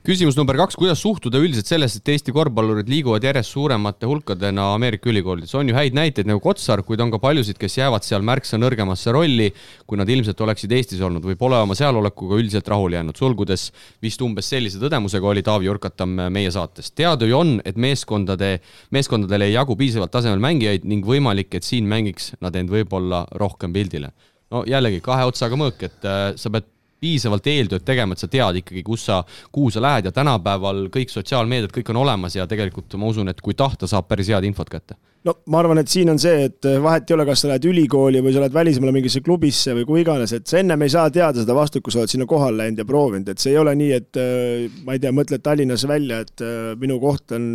küsimus number kaks, kuidas suhtuda üldiselt sellesse, et Eesti korvpallurid liiguvad järjest suuremate hulkadena Ameerika ülikoolides, on ju häid näiteid nagu Kotsar, kuid on ka paljusid, kes jäävad seal märksa nõrgemasse rolli, kui nad ilmselt oleksid Eestis olnud või pole oma sealolekuga üldiselt rahule jäänud, sulgudes vist umbes sellise tõdemusega oli Taavi Urkatam meie saates. teada ju on, et meeskondade, meeskondadele ei jagu piisavalt tasemel mängijaid ning võimalik, et siin mängiks nad end võib-olla rohkem pildile. no jällegi kahe otsaga mõõk, et äh, sa pead piisavalt eeltööd tegema, et sa tead ikkagi, kus sa, kuhu sa lähed ja tänapäeval kõik sotsiaalmeediad, kõik on olemas ja tegelikult ma usun, et kui tahta, saab päris head infot kätte no ma arvan, et siin on see, et vahet ei ole, kas sa lähed ülikooli või sa lähed välismaale mingisse klubisse või kuhu iganes, et sa ennem ei saa teada seda vastut, kui sa oled sinna kohale läinud ja proovinud, et see ei ole nii, et äh, ma ei tea, mõtled Tallinnas välja, et äh, minu koht on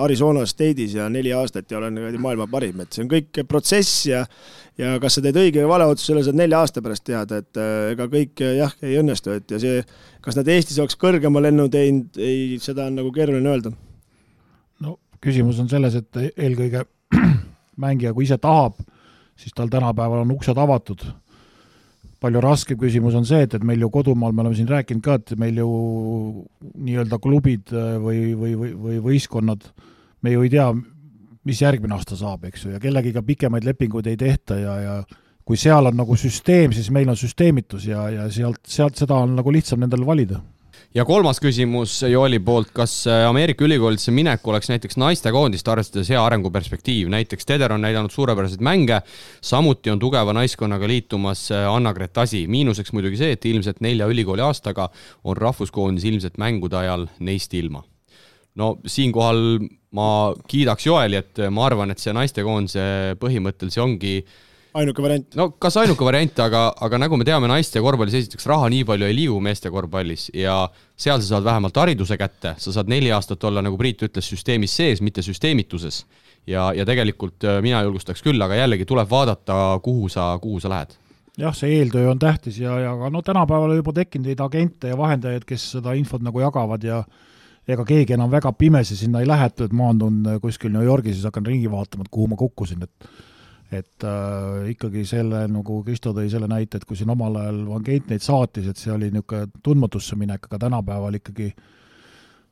Arizona State'is ja neli aastat ja olen maailma parim, et see on kõik protsess ja ja kas sa teed õige või vale otsuse, selle saad nelja aasta pärast teada, et ega kõik jah, ei õnnestu, et ja see, kas nad Eestis oleks kõrgema lennu teinud, ei, seda on nagu keeruline öelda. no küsimus on selles, et eelkõige mängija, kui ise tahab, siis tal tänapäeval on uksed avatud. palju raskem küsimus on see, et, et meil ju kodumaal, me oleme siin rääkinud ka, et meil ju nii-öelda klubid äh, või, või, või, või võistkonnad, me ju ei tea, mis järgmine aasta saab, eks ju, ja kellegiga pikemaid lepinguid ei tehta ja, ja kui seal on nagu süsteem, siis meil on süsteemitus ja, ja sealt, sealt seda on nagu lihtsam nendel valida ja kolmas küsimus Jooli poolt, kas äh, Ameerika ülikoolidesse minek oleks näiteks naistekoondist, arvestades hea arenguperspektiiv, näiteks Teder on näidanud suurepäraseid mänge, samuti on tugeva naiskonnaga liitumas äh, Anna-Gret Asi, miinuseks muidugi see, et ilmselt nelja ülikooli aastaga on rahvuskoondis ilmselt mängude ajal neist ilma. no siinkohal ma kiidaks Joeli, et ma arvan, et see naistekoondise põhimõttel see ongi äh, ainuke variant. no kas ainuke variant, aga, aga nagu me teame, naiste korvpallis esiteks raha nii palju ei liigu meeste korvpallis ja seal sa saad vähemalt hariduse kätte, sa saad neli aastat olla, nagu Priit ütles, süsteemis sees, mitte süsteemituses. ja, ja tegelikult äh, mina julgustaks küll, aga jällegi tuleb vaadata, kuhu sa, kuhu sa lähed jah, see eeltöö on tähtis ja, ja ka no tänapäeval juba tekkinud neid agente ja vahendajaid, kes seda infot nagu jagavad ja ega keegi enam väga pimesi sinna ei lähetu, et maandun kuskil New Yorgis ja siis hakkan ringi vaatama, et kuhu ma kukkusin, et et äh, ikkagi selle, nagu Kristo tõi selle näite, et kui siin omal ajal Van Geit neid saatis, et see oli niisugune tundmatusse minek, aga tänapäeval ikkagi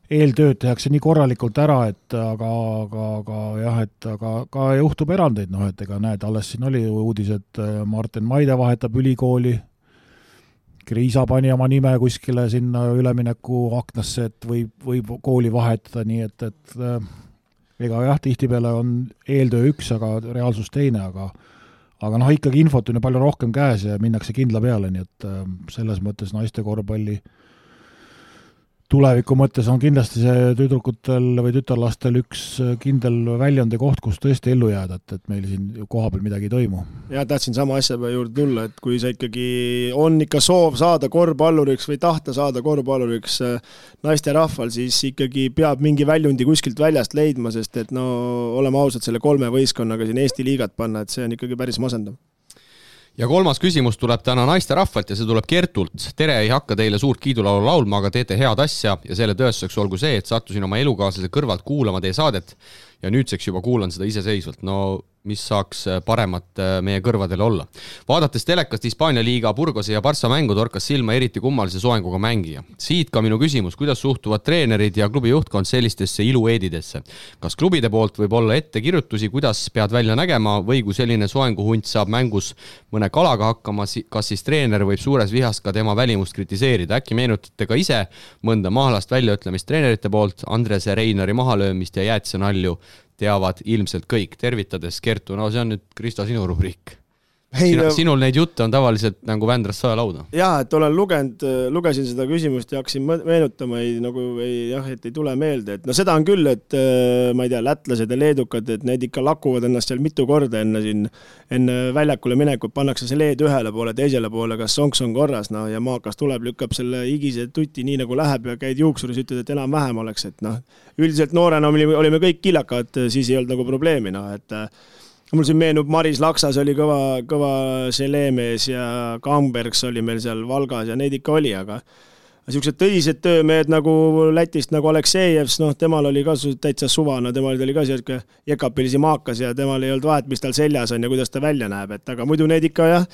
eeltööd tehakse nii korralikult ära, et aga, aga, aga jah, et aga ka juhtub erandeid, noh et ega näed, alles siin oli ju uudis, et äh, Martin Maide vahetab ülikooli, Kriisa pani oma nime kuskile sinna üleminekuaknasse, et võib, võib kooli vahetada, nii et, et äh, ega jah, tihtipeale on eeltöö üks, aga reaalsus teine, aga aga noh, ikkagi infot on ju palju rohkem käes ja minnakse kindla peale, nii et äh, selles mõttes naiste korvpalli äh, tuleviku mõttes on kindlasti see tüdrukutel või tütarlastel üks kindel väljundi koht, kus tõesti ellu jääda, et, et meil siin kohapeal midagi ei toimu. ja tahtsin sama asja juurde tulla, et kui sa ikkagi, on ikka soov saada korvpalluriks või tahta saada korvpalluriks äh, naisterahval, siis ikkagi peab mingi väljundi kuskilt väljast leidma, sest et no oleme ausad, selle kolme võistkonnaga siin Eesti liigat panna, et see on ikkagi päris masendav ja kolmas küsimus tuleb täna naisterahvalt ja see tuleb Kertult. tere, ei hakka teile suurt kiidulaulu laulma, aga teete head asja ja selle tõestuseks olgu see, et sattusin oma elukaaslase kõrvalt kuulama teie saadet ja nüüdseks juba kuulan seda iseseisvalt. no mis saaks äh, paremat äh, meie kõrvadel olla. vaadates telekast Hispaania liiga Burgose ja Barca mängu, torkas silma eriti kummalise soenguga mängija. siit ka minu küsimus, kuidas suhtuvad treenerid ja klubi juhtkond sellistesse ilueedidesse? kas klubide poolt võib olla ettekirjutusi, kuidas pead välja nägema või kui selline soenguhunt saab mängus mõne kalaga hakkama, kas siis treener võib suures vihas ka tema välimust kritiseerida, äkki meenutate ka ise mõnda mahlast väljaütlemist treenerite poolt, Andrese Reinari mahalöömist ja jäätisenalju teavad ilmselt kõik, tervitades Kertu, no see on nüüd, Kristo, sinu rubriik. Sinu, sinul neid jutte on tavaliselt nagu Vändrast saelauda. jaa, et olen lugenud, lugesin seda küsimust ja hakkasin meenutama, ei nagu ei jah, et ei tule meelde, et no seda on küll, et äh, ma ei tea, lätlased ja leedukad, et need ikka lakuvad ennast seal mitu korda enne siin, enne väljakule minekut, pannakse see leed ühele poole, teisele poole, kas sonks on korras, no ja maakas tuleb, lükkab selle higise tuti nii nagu läheb ja käid juuksuris, ütled, et enam-vähem oleks, et noh, üldiselt noorena olime, olime kõik kilakad, siis ei olnud nagu probleemi, noh, et mul siin meenub, Maris Laksas oli kõva, kõva želeemees ja Kambergs oli meil seal Valgas ja neid ikka oli, aga niisugused tõsised töömehed nagu Lätist nagu Aleksejevs, noh, temal oli ka täitsa suva, no temal oli ka sihuke jekapilisi maakas ja temal ei olnud vahet, mis tal seljas on ja kuidas ta välja näeb, et aga muidu need ikka jah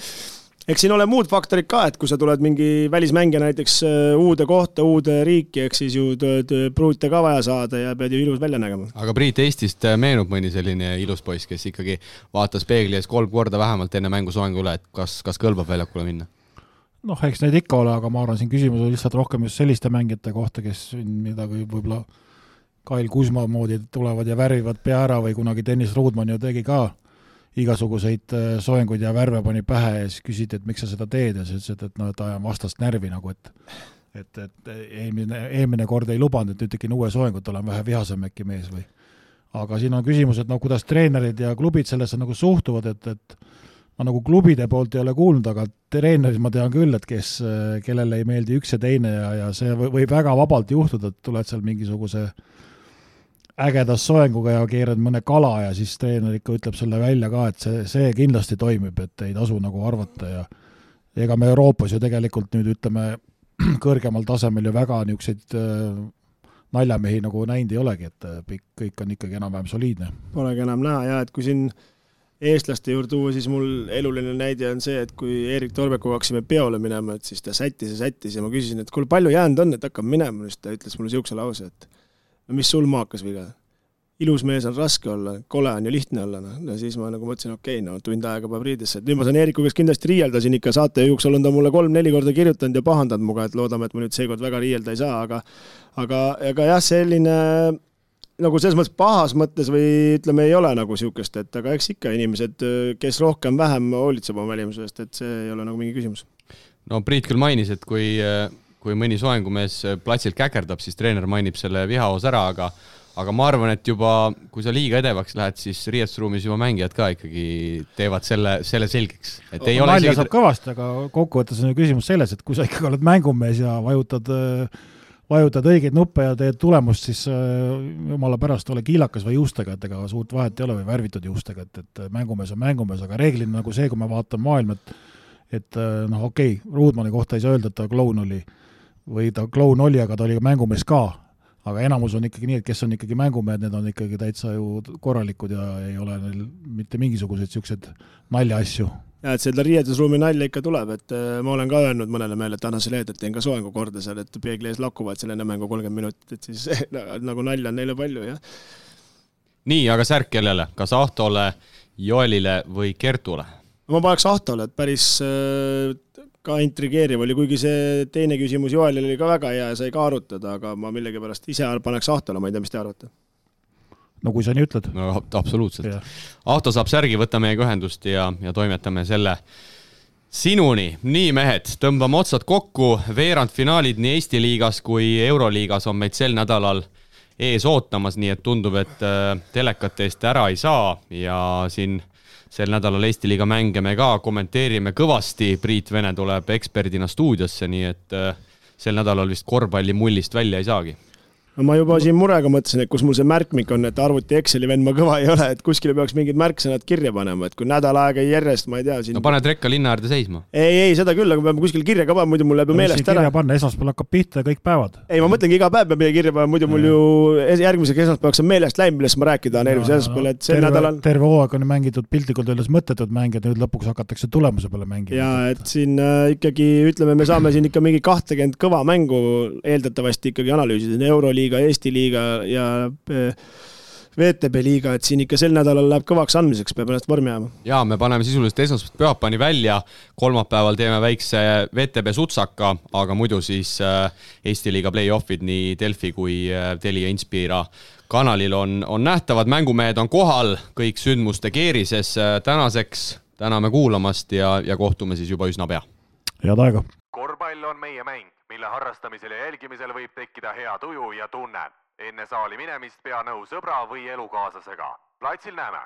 eks siin ole muud faktorid ka, et kui sa tuled mingi välismängija näiteks äh, uude kohta, uude riiki, eks siis ju pruute ka vaja saada ja pead ju ilus välja nägema. aga Priit, Eestist äh, meenub mõni selline ilus poiss, kes ikkagi vaatas peegli ees kolm korda vähemalt enne mängu soengu üle, et kas, kas kõlbab väljakule minna? noh, eks neid ikka ole, aga ma arvan, siin küsimus on lihtsalt rohkem just selliste mängijate kohta, kes midagi võib-olla Kail Kusma moodi tulevad ja värvivad pea ära või kunagi Tõnis Ruudmann ju tegi ka igasuguseid äh, soenguid ja värve pani pähe ja siis küsiti, et miks sa seda teed ja sa ütlesid, et noh, et ajan vastast närvi nagu, et et, et eelmine, eelmine kord ei lubanud, et nüüd tegin uue soengu, et olen vähe vihasem äkki mees või. Aga siin on küsimus, et no kuidas treenerid ja klubid sellesse nagu suhtuvad, et, et ma nagu klubide poolt ei ole kuulnud, aga treenerid ma tean küll, et kes, kellele ei meeldi üks ja teine ja, ja see võib väga vabalt juhtuda, et tuled seal mingisuguse äh, ägeda soenguga ja keerad mõne kala ja siis treener ikka ütleb sulle välja ka, et see, see kindlasti toimib, et ei tasu nagu arvata ja ega me Euroopas ju tegelikult nüüd ütleme, kõrgemal tasemel ju väga niisuguseid äh, naljamehi nagu näinud ei olegi, et kõik, äh, kõik on ikkagi enam-vähem soliidne. Polegi enam näha ja et kui siin eestlaste juurde tuua, siis mul eluline näide on see, et kui Erik Torbekuga hakkasime peole minema, et siis ta sättis ja sättis ja ma küsisin, et kuule, palju jäänud on, et hakkame minema, siis ta ütles mulle niisuguse lause, et no mis sul maakas viga? ilus mees on raske olla, kole on ju lihtne olla, noh, ja siis ma nagu mõtlesin, okei okay,, no tund aega peab riidesse, et nüüd ma saan Eeriku käest kindlasti riielda siin ikka saatejuhiks, on ta mulle kolm-neli korda kirjutanud ja pahandanud minuga, et loodame, et ma nüüd seekord väga riielda ei saa, aga aga, aga jah, selline nagu selles mõttes pahas mõttes või ütleme, ei ole nagu niisugust, et aga eks ikka inimesed, kes rohkem-vähem hoolitseb oma välimuse eest, et see ei ole nagu mingi küsimus. no Priit küll mainis, et kui kui mõni soengumees platsilt käkerdab, siis treener mainib selle vihahoos ära, aga aga ma arvan, et juba, kui sa liiga edevaks lähed, siis riietusruumis juba mängijad ka ikkagi teevad selle, selle selgeks. et ei nalja isegi... saab kõvasti, aga kokkuvõttes on ju küsimus selles, et kui sa ikkagi oled mängumees ja vajutad vajutad õigeid nuppe ja teed tulemust, siis jumala pärast ole kiilakas või juustega, et ega suurt vahet ei ole või värvitud juustega, et, et mängumees on mängumees, aga reeglina nagu see, kui me vaatame maailma, et et noh, okei okay,, Ruudmani kohta ei saa öelda, et ta kloun oli või ta kloun oli, aga ta oli mängumees ka, aga enamus on ikkagi nii, et kes on ikkagi mängumehed, need on ikkagi täitsa ju korralikud ja ei ole neil mitte mingisuguseid niisuguseid naljaasju. jaa, et seda riietusruumi nalja ikka tuleb, et äh, ma olen ka öelnud mõnele mehele, et anna see leed, et teen ka soengu korda seal, et peegli ees lakuvad seal enne mängu kolmkümmend minutit, et siis nagu nalja on neile palju, jah. nii, aga särk kellele, kas Ahtole, Joelile või Kertule? ma paneks Ahtole, et päris äh, ka intrigeeriv oli, kuigi see teine küsimus Joelil oli ka väga hea ja sai ka arutada, aga ma millegipärast ise paneks Ahtole, ma ei tea, mis te arvate? no kui sa nii ütled. no absoluutselt. Ahto saab särgi, võta meiega ühendust ja, ja toimetame selle sinuni. nii, mehed, tõmbame otsad kokku, veerandfinaalid nii Eesti liigas kui Euroliigas on meid sel nädalal ees ootamas, nii et tundub, et äh, telekate eest ära ei saa ja siin sel nädalal Eesti liiga mänge. Me ka kommenteerime kõvasti, Priit Vene tuleb eksperdina stuudiosse, nii et äh, sel nädalal vist korvpalli mullist välja ei saagi ma juba siin murega mõtlesin, et kus mul see märkmik on, et arvuti Exceli vend ma kõva ei ole, et kuskile peaks mingid märksõnad kirja panema, et kui nädal aega järjest, ma ei tea siin. no paned rekka linna äärde seisma. ei, ei seda küll, aga peame kuskile kirja ka panema, muidu mul läheb ju meelest ära. panna, esmaspäeval hakkab pihta kõik päevad. ei, ma mõtlengi, iga päev peab midagi kirja panema, muidu mul ju järgmiseks esmaspäevaks on meelest läinud, millest ma rääkida tahan eelmisel esmaspäeval, et sel nädalal. terve hooaeg on mängitud piltlikult öeldes mõttetud mänge, nüüd lõpuks hakatakse tulemuse peale mängima. ja et siin äh, ikkagi ütleme, me saame siin ikka mingi kahtekümmet kõva mängu eeldatavasti ikkagi analüüsida, Euroliiga, Eesti liiga ja VTB liiga, et siin ikka sel nädalal läheb kõvaks andmiseks, peab ennast vormi ajama. ja me paneme sisuliselt esmaspäevast pühapäevani välja, kolmapäeval teeme väikse VTB sutsaka, aga muidu siis äh, Eesti liiga play-off'id nii Delfi kui äh, Telia Inspira kanalil on, on nähtavad, mängumehed on kohal, kõik sündmuste keerises. tänaseks täname kuulamast ja, ja kohtume siis juba üsna pea. head aega! korvpall on meie mäng, mille harrastamisel ja jälgimisel võib tekkida hea tuju ja tunne. enne saali minemist pea nõu sõbra või elukaaslasega. platsil näeme